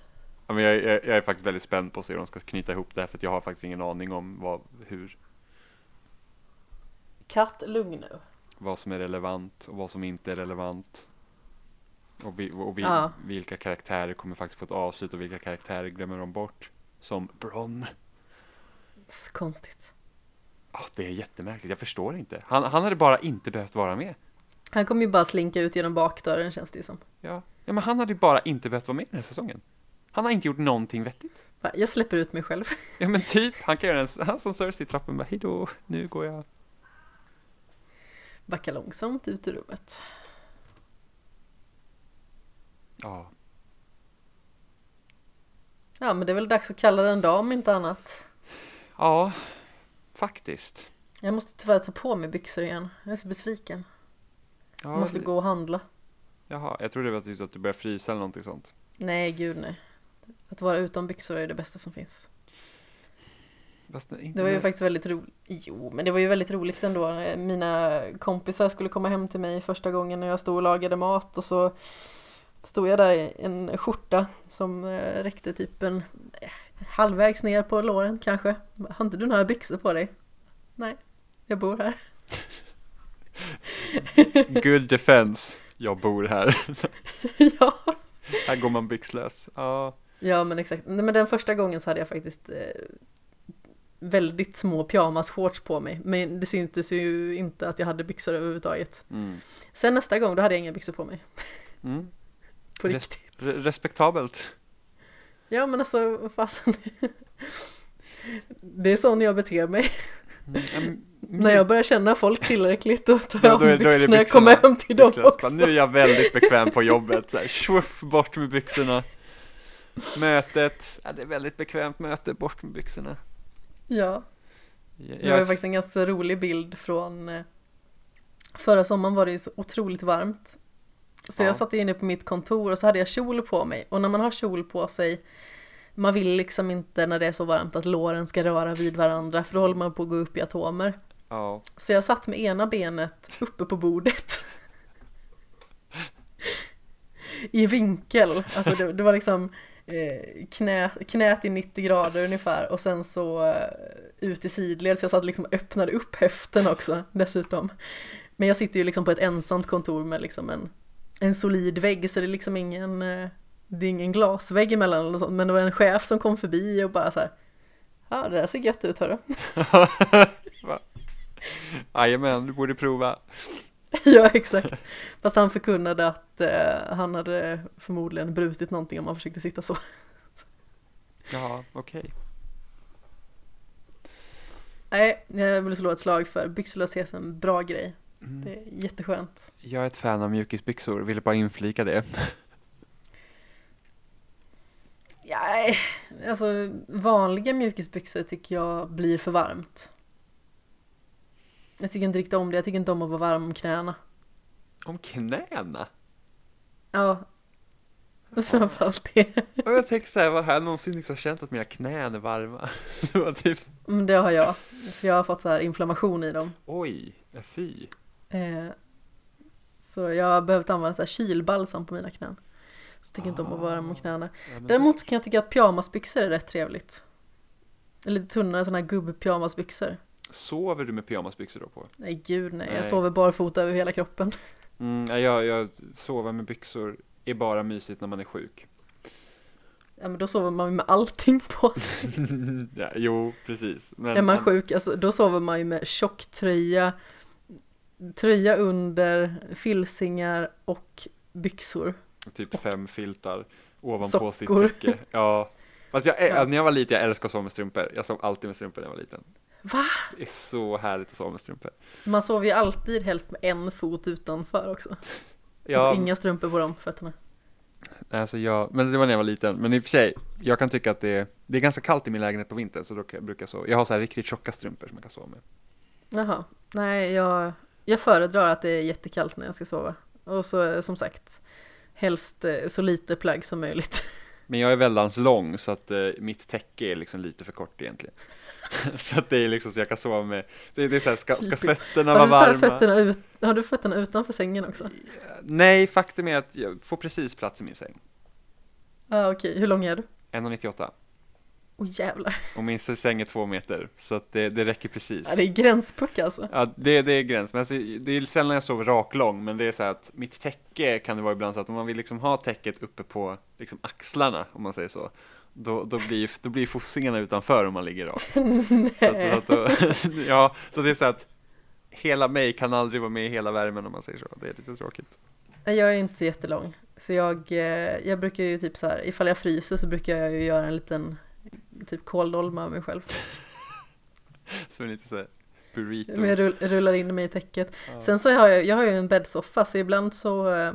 Ja, men jag, jag, jag, är faktiskt väldigt spänd på att se hur de ska knyta ihop det här för att jag har faktiskt ingen aning om vad, hur. Katt, lugn nu. Vad som är relevant och vad som inte är relevant. Och, vi, och vi, Ja. vilka karaktärer kommer faktiskt få ett avslut och vilka karaktärer glömmer de bort. Som Bronn. Så konstigt. Ja, det är jättemärkligt, jag förstår inte. Han, han hade bara inte behövt vara med. Han kommer ju bara slinka ut genom bakdörren känns det ju som. Ja. ja, men han hade ju bara inte behövt vara med i den här säsongen. Han har inte gjort någonting vettigt. Jag släpper ut mig själv. Ja men typ, han kan göra en, han som Cersei i trappen bara hejdå, nu går jag. Backa långsamt ut ur rummet. Ja, Ja men det är väl dags att kalla den dag om inte annat. ja, faktiskt. Jag måste tyvärr ta på mig byxor igen. Jag är så besviken. Ja, Jag måste det- gå och handla. Jaha, jag trodde det var typ att du började frysa eller någonting sånt. Nej gud nej. Att vara utan byxor är det bästa som finns. Det var ju faktiskt väldigt roligt. Jo, men det var ju väldigt roligt ändå. Mina kompisar skulle komma hem till mig första gången när jag stod och lagade mat och så stod jag där i en skjorta som eh, räckte typ en eh, halvvägs ner på låren kanske. Har inte du några byxor på dig? Nej, jag bor här. Good defense. Jag bor här. ja. här går man byxlös. Ja, ja, men exakt. Nej, men den första gången så hade jag faktiskt eh, väldigt små pyjamasshorts på mig. Men det syntes ju inte att jag hade byxor överhuvudtaget. mm. Sen nästa gång, då hade jag inga byxor på mig. Mm. På Res- riktigt. Re- respektabelt. Ja men alltså, fasen. Det är sån jag beter mig. Mm. När jag börjar känna folk tillräckligt då tar Ja, jag av då är- det byxorna när jag byxorna. kommer hem till dem också. Nu är jag väldigt bekväm på jobbet. Så här, bort med byxorna. Mötet, ja, det är väldigt bekvämt möte, bort med byxorna. Ja, det var ju faktiskt en ganska rolig bild från eh, Förra sommaren var det ju så otroligt varmt. Så Ja. jag satt inne på mitt kontor och så hade jag kjol på mig. Och när man har kjol på sig Man vill liksom inte när det är så varmt att låren ska röra vid varandra för då håller man på att gå upp i atomer. ja. Så jag satt med ena benet uppe på bordet. I vinkel. Alltså det, det var liksom eh, knä, knät i 90 grader ungefär och sen så eh, ut i sidled så jag satt liksom och öppnade upp höften också dessutom. Men jag sitter ju liksom på ett ensamt kontor med liksom en, en solid vägg så det är liksom ingen eh, det är ingen glasvägg emellan eller sånt, men det var en chef som kom förbi och bara så här Ja det där ser gött ut hörru. Jajamän, du borde prova. Ja, exakt. Fast han förkunnade att eh, han hade förmodligen brutit någonting om han försökte sitta så. Ja, okej. Nej, jag vill slå ett slag för byxlöshet, en bra grej. Mm. Det är jätteskönt. Jag är ett fan av mjukisbyxor, ville bara inflika det. Nej, alltså vanliga mjukisbyxor tycker jag blir för varmt. Jag tycker inte riktigt om det, jag tycker inte om att vara varm om knäna. Om knäna? Ja, framförallt det. Och jag tänker såhär, har jag någonsin liksom känt att mina knän är varma? Det var typ, Men det har jag, för jag har fått så här inflammation i dem. oj, fy. Eh, så jag har behövt använda så här kylbalsam på mina knän. Så jag tycker inte om att vara varm om knäna. Ja, men Däremot kan jag tycka att pyjamasbyxor är rätt trevligt. Lite tunnare sådana här gubb-pyjamasbyxor. Sover du med pyjamasbyxor då på? Nej gud nej, Nej. jag sover barfota över hela kroppen. Mm, ja, jag, jag sover med byxor är bara mysigt när man är sjuk. Ja men då sover man ju med allting på sig. ja, jo, precis. Men, är man sjuk, alltså, då sover man ju med tjocktröja, tröja under, filsingar och byxor. Typ fem filtar ovanpå Sockor. sitt täcke. Ja. Fast jag, Ja. när jag var liten, jag älskade att sova med strumpor. Jag sov alltid med strumpor när jag var liten. Va? Det är så härligt att sova med strumpor. Man sover ju alltid helst med en fot utanför också. Ja, Alltså inga strumpor på de fötterna. Alltså jag, men det var när jag var liten, men i och för sig, jag kan tycka att det är, det är ganska kallt i min lägenhet på vintern så då kan jag brukar sova. Jag har så här riktigt tjocka strumpor som jag kan sova med. Jaha, nej jag, jag föredrar att det är jättekallt när jag ska sova. Och så som sagt, helst eh, så lite plagg som möjligt. Men jag är väldans lång så att eh, mitt täcke är liksom lite för kort egentligen. så att det är liksom så jag kan sova med, det, det är så här, ska, ska fötterna har vara varma? fötterna ut, har du fötterna utanför sängen också? Nej, faktum är att jag får precis plats i min säng. Ja okej, hur lång är du? 1,98 Åh jävlar, och min säng är två meter så att det, det räcker precis. ja, det är gränspuck alltså. Ja, det, det är gräns, men alltså, det är sällan jag sover raklång, men det är så att mitt täcke kan det vara ibland så att om man vill liksom ha täcket uppe på liksom axlarna, om man säger så, då, då blir, då blir fossingarna utanför om man ligger rakt. så att, så att då, ja, så det är så att hela mig kan aldrig vara med i hela värmen om man säger så, det är lite tråkigt. Jag är inte så jättelång. Så jag, eh, jag brukar ju typ så här, ifall jag fryser så brukar jag ju göra en liten typ kåldolma av mig själv. Så lite så här burrito. Jag rull, rullar in mig i täcket. Ja. Sen så har jag, jag har ju en bäddsoffa så ibland så eh,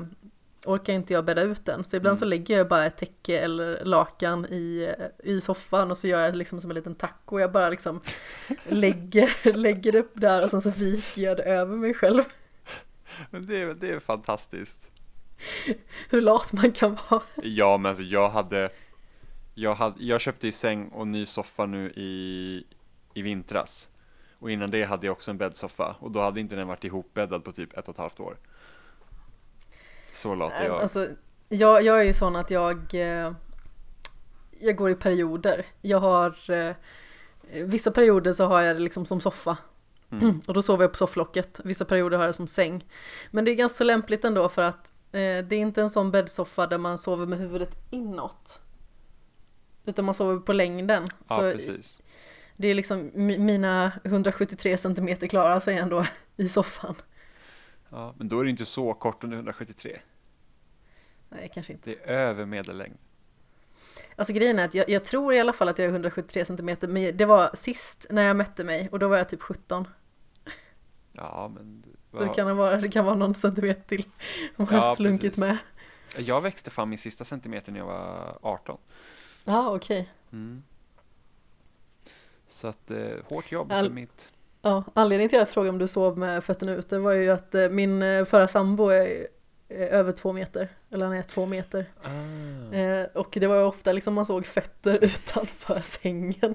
orkar inte jag bädda ut den. Så ibland Mm. så lägger jag bara ett täcke eller lakan i, i soffan och så gör jag liksom som en liten taco. Jag bara liksom lägger, lägger upp där och sen så viker jag det över mig själv. Men det, är- det är fantastiskt. Hur lat man kan vara. Ja, men alltså jag hade, jag hade, jag köpte ju säng och ny soffa nu i, i vintras. Och innan det hade jag också en bäddsoffa och då hade inte den varit ihopbäddad på typ ett och ett halvt år. Så lat är jag. Alltså, jag, jag är ju sån att jag, eh, jag går i perioder. Jag har, eh, vissa perioder så har jag det liksom som soffa. Mm. Och då sover jag på sofflocket. Vissa perioder har jag det som säng. Men det är ganska lämpligt ändå för att eh, det är inte en sån bäddsoffa där man sover med huvudet inåt. Utan man sover på längden. Ja, så precis. det är liksom mi- mina 173 centimeter klarar sig ändå i soffan. Ja, men då är det inte så kort under 173. Nej, kanske inte. Det är över medellängd. Alltså grejen är att jag, jag tror i alla fall att jag är 173 centimeter, men det var sist när jag mätte mig och då var jag typ 17. Ja, men Så det kan vara, det kan vara någon centimeter till som har Ja, slunkit precis. med. Jag växte fram min sista centimeter när jag var 18. Ja, okej. Mm. Så att eh, hårt jobb All- för mitt. Ja, anledningen till att jag frågade om du sov med fötterna ute var ju att eh, min eh, förra sambo är, över två meter, eller han är två meter. Ah. Eh, och det var ju ofta liksom man såg fötter utanför sängen.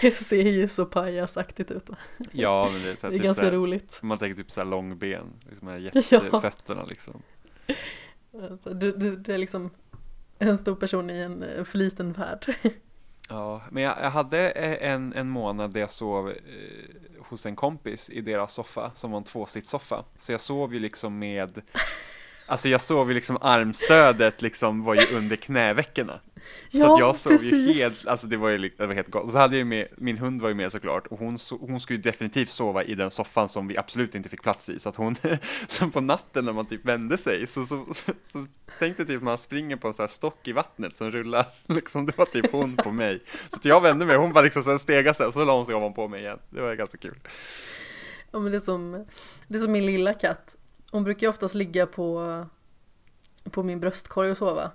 det ser ju så pajasaktigt ut va? Ja, men det är, så här, Det är typ ganska här, roligt. Man tänker typ så här långben, liksom de här Ja. jättefötterna liksom. Alltså, du, du, du är liksom en stor person i en eh, för liten värld. Ja, men jag, jag hade eh, en, en månad där jag sov eh, hos en kompis i deras soffa som var en tvåsitssoffa. Så jag sov ju liksom med, alltså jag sov ju liksom armstödet liksom var ju under knävecken. Så att jag sov ju helt, alltså det var ju det var helt galet. Så hade jag ju med, min hund var ju med såklart och hon, so, hon skulle ju definitivt sova i den soffan som vi absolut inte fick plats i. Så att hon, som på natten när man typ vände sig så, så, så, så tänkte typ man springer på en sån här stock i vattnet som rullar, liksom det var typ hon på mig. Så att jag vände mig, hon bara liksom så här stega sig och så la hon sig ovanpå mig igen. Det var ganska kul. Ja men det är som, det är som min lilla katt. Hon brukar ju oftast ligga på, på min bröstkorg och sova.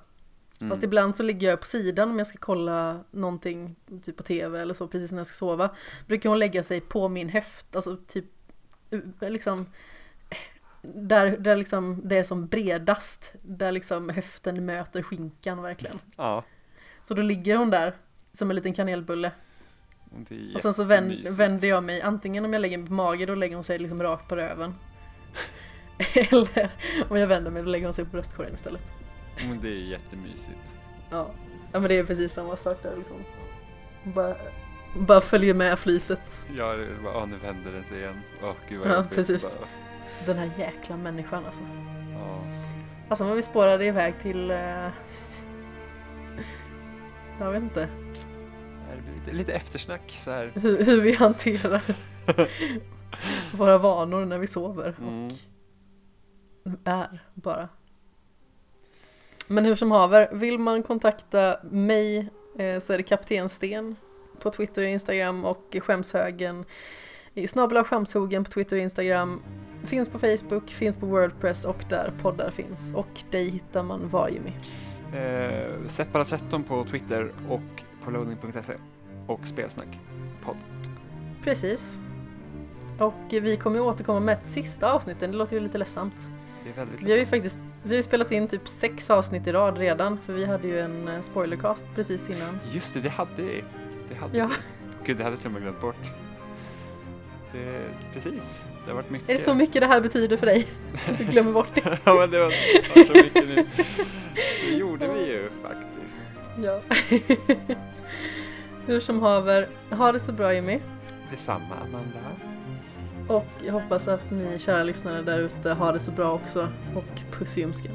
Mm. Fast ibland så ligger jag på sidan om jag ska kolla någonting, typ på tv eller så, precis när jag ska sova. Brukar hon lägga sig på min höft, alltså typ, liksom, där, där liksom det är som bredast, där liksom höften möter skinkan verkligen. Ja, Så då ligger hon där som en liten kanelbulle. Och sen så vänder jag mig, antingen om jag lägger mig på mage då lägger hon sig liksom rakt på röven. Eller om jag vänder mig då lägger hon sig på bröstkorgen istället. Men det är jättemysigt. Ja, ja men det är precis samma sak där liksom. Bara, bara följer med flytet. Ja, bara, nu vänder den sig igen. Åh gud vad Ja, jobbigt. precis. Bara, Den här jäkla människan alltså. ja. Alltså vad vi spårade iväg till... Eh... Jag vet inte. Lite, lite eftersnack så här. Hur, hur vi hanterar våra vanor när vi sover. Mm. Är bara. Men hur som haver, vill man kontakta mig eh, så är det Kapten Sten på Twitter och Instagram och Skämshögen snabel skämshogen på Twitter och Instagram. Finns på Facebook, finns på Wordpress och där poddar finns. Och dig hittar man var Jimmy? Eh, Seppala13 på Twitter och på loading.se och spelsnack podd. Precis. Och vi kommer återkomma med ett sista avsnitt, det låter ju lite ledsamt. Det är väldigt Vi har ju faktiskt vi har spelat in typ sex avsnitt i rad redan, för vi hade ju en eh, spoilercast precis innan. Just det, det hade vi. Det hade Ja. vi. Gud, det hade jag till och med glömt bort. Det, precis, det har varit mycket. Är det så mycket det här betyder för dig? Du glömmer bort det? ja, men det var, var så mycket nu. Det gjorde vi ju faktiskt. Ja. Hur som haver, ha det så bra Jimmy. Detsamma, Amanda. Och jag hoppas att ni kära lyssnare där ute har det så bra också. Och puss i ljumsken.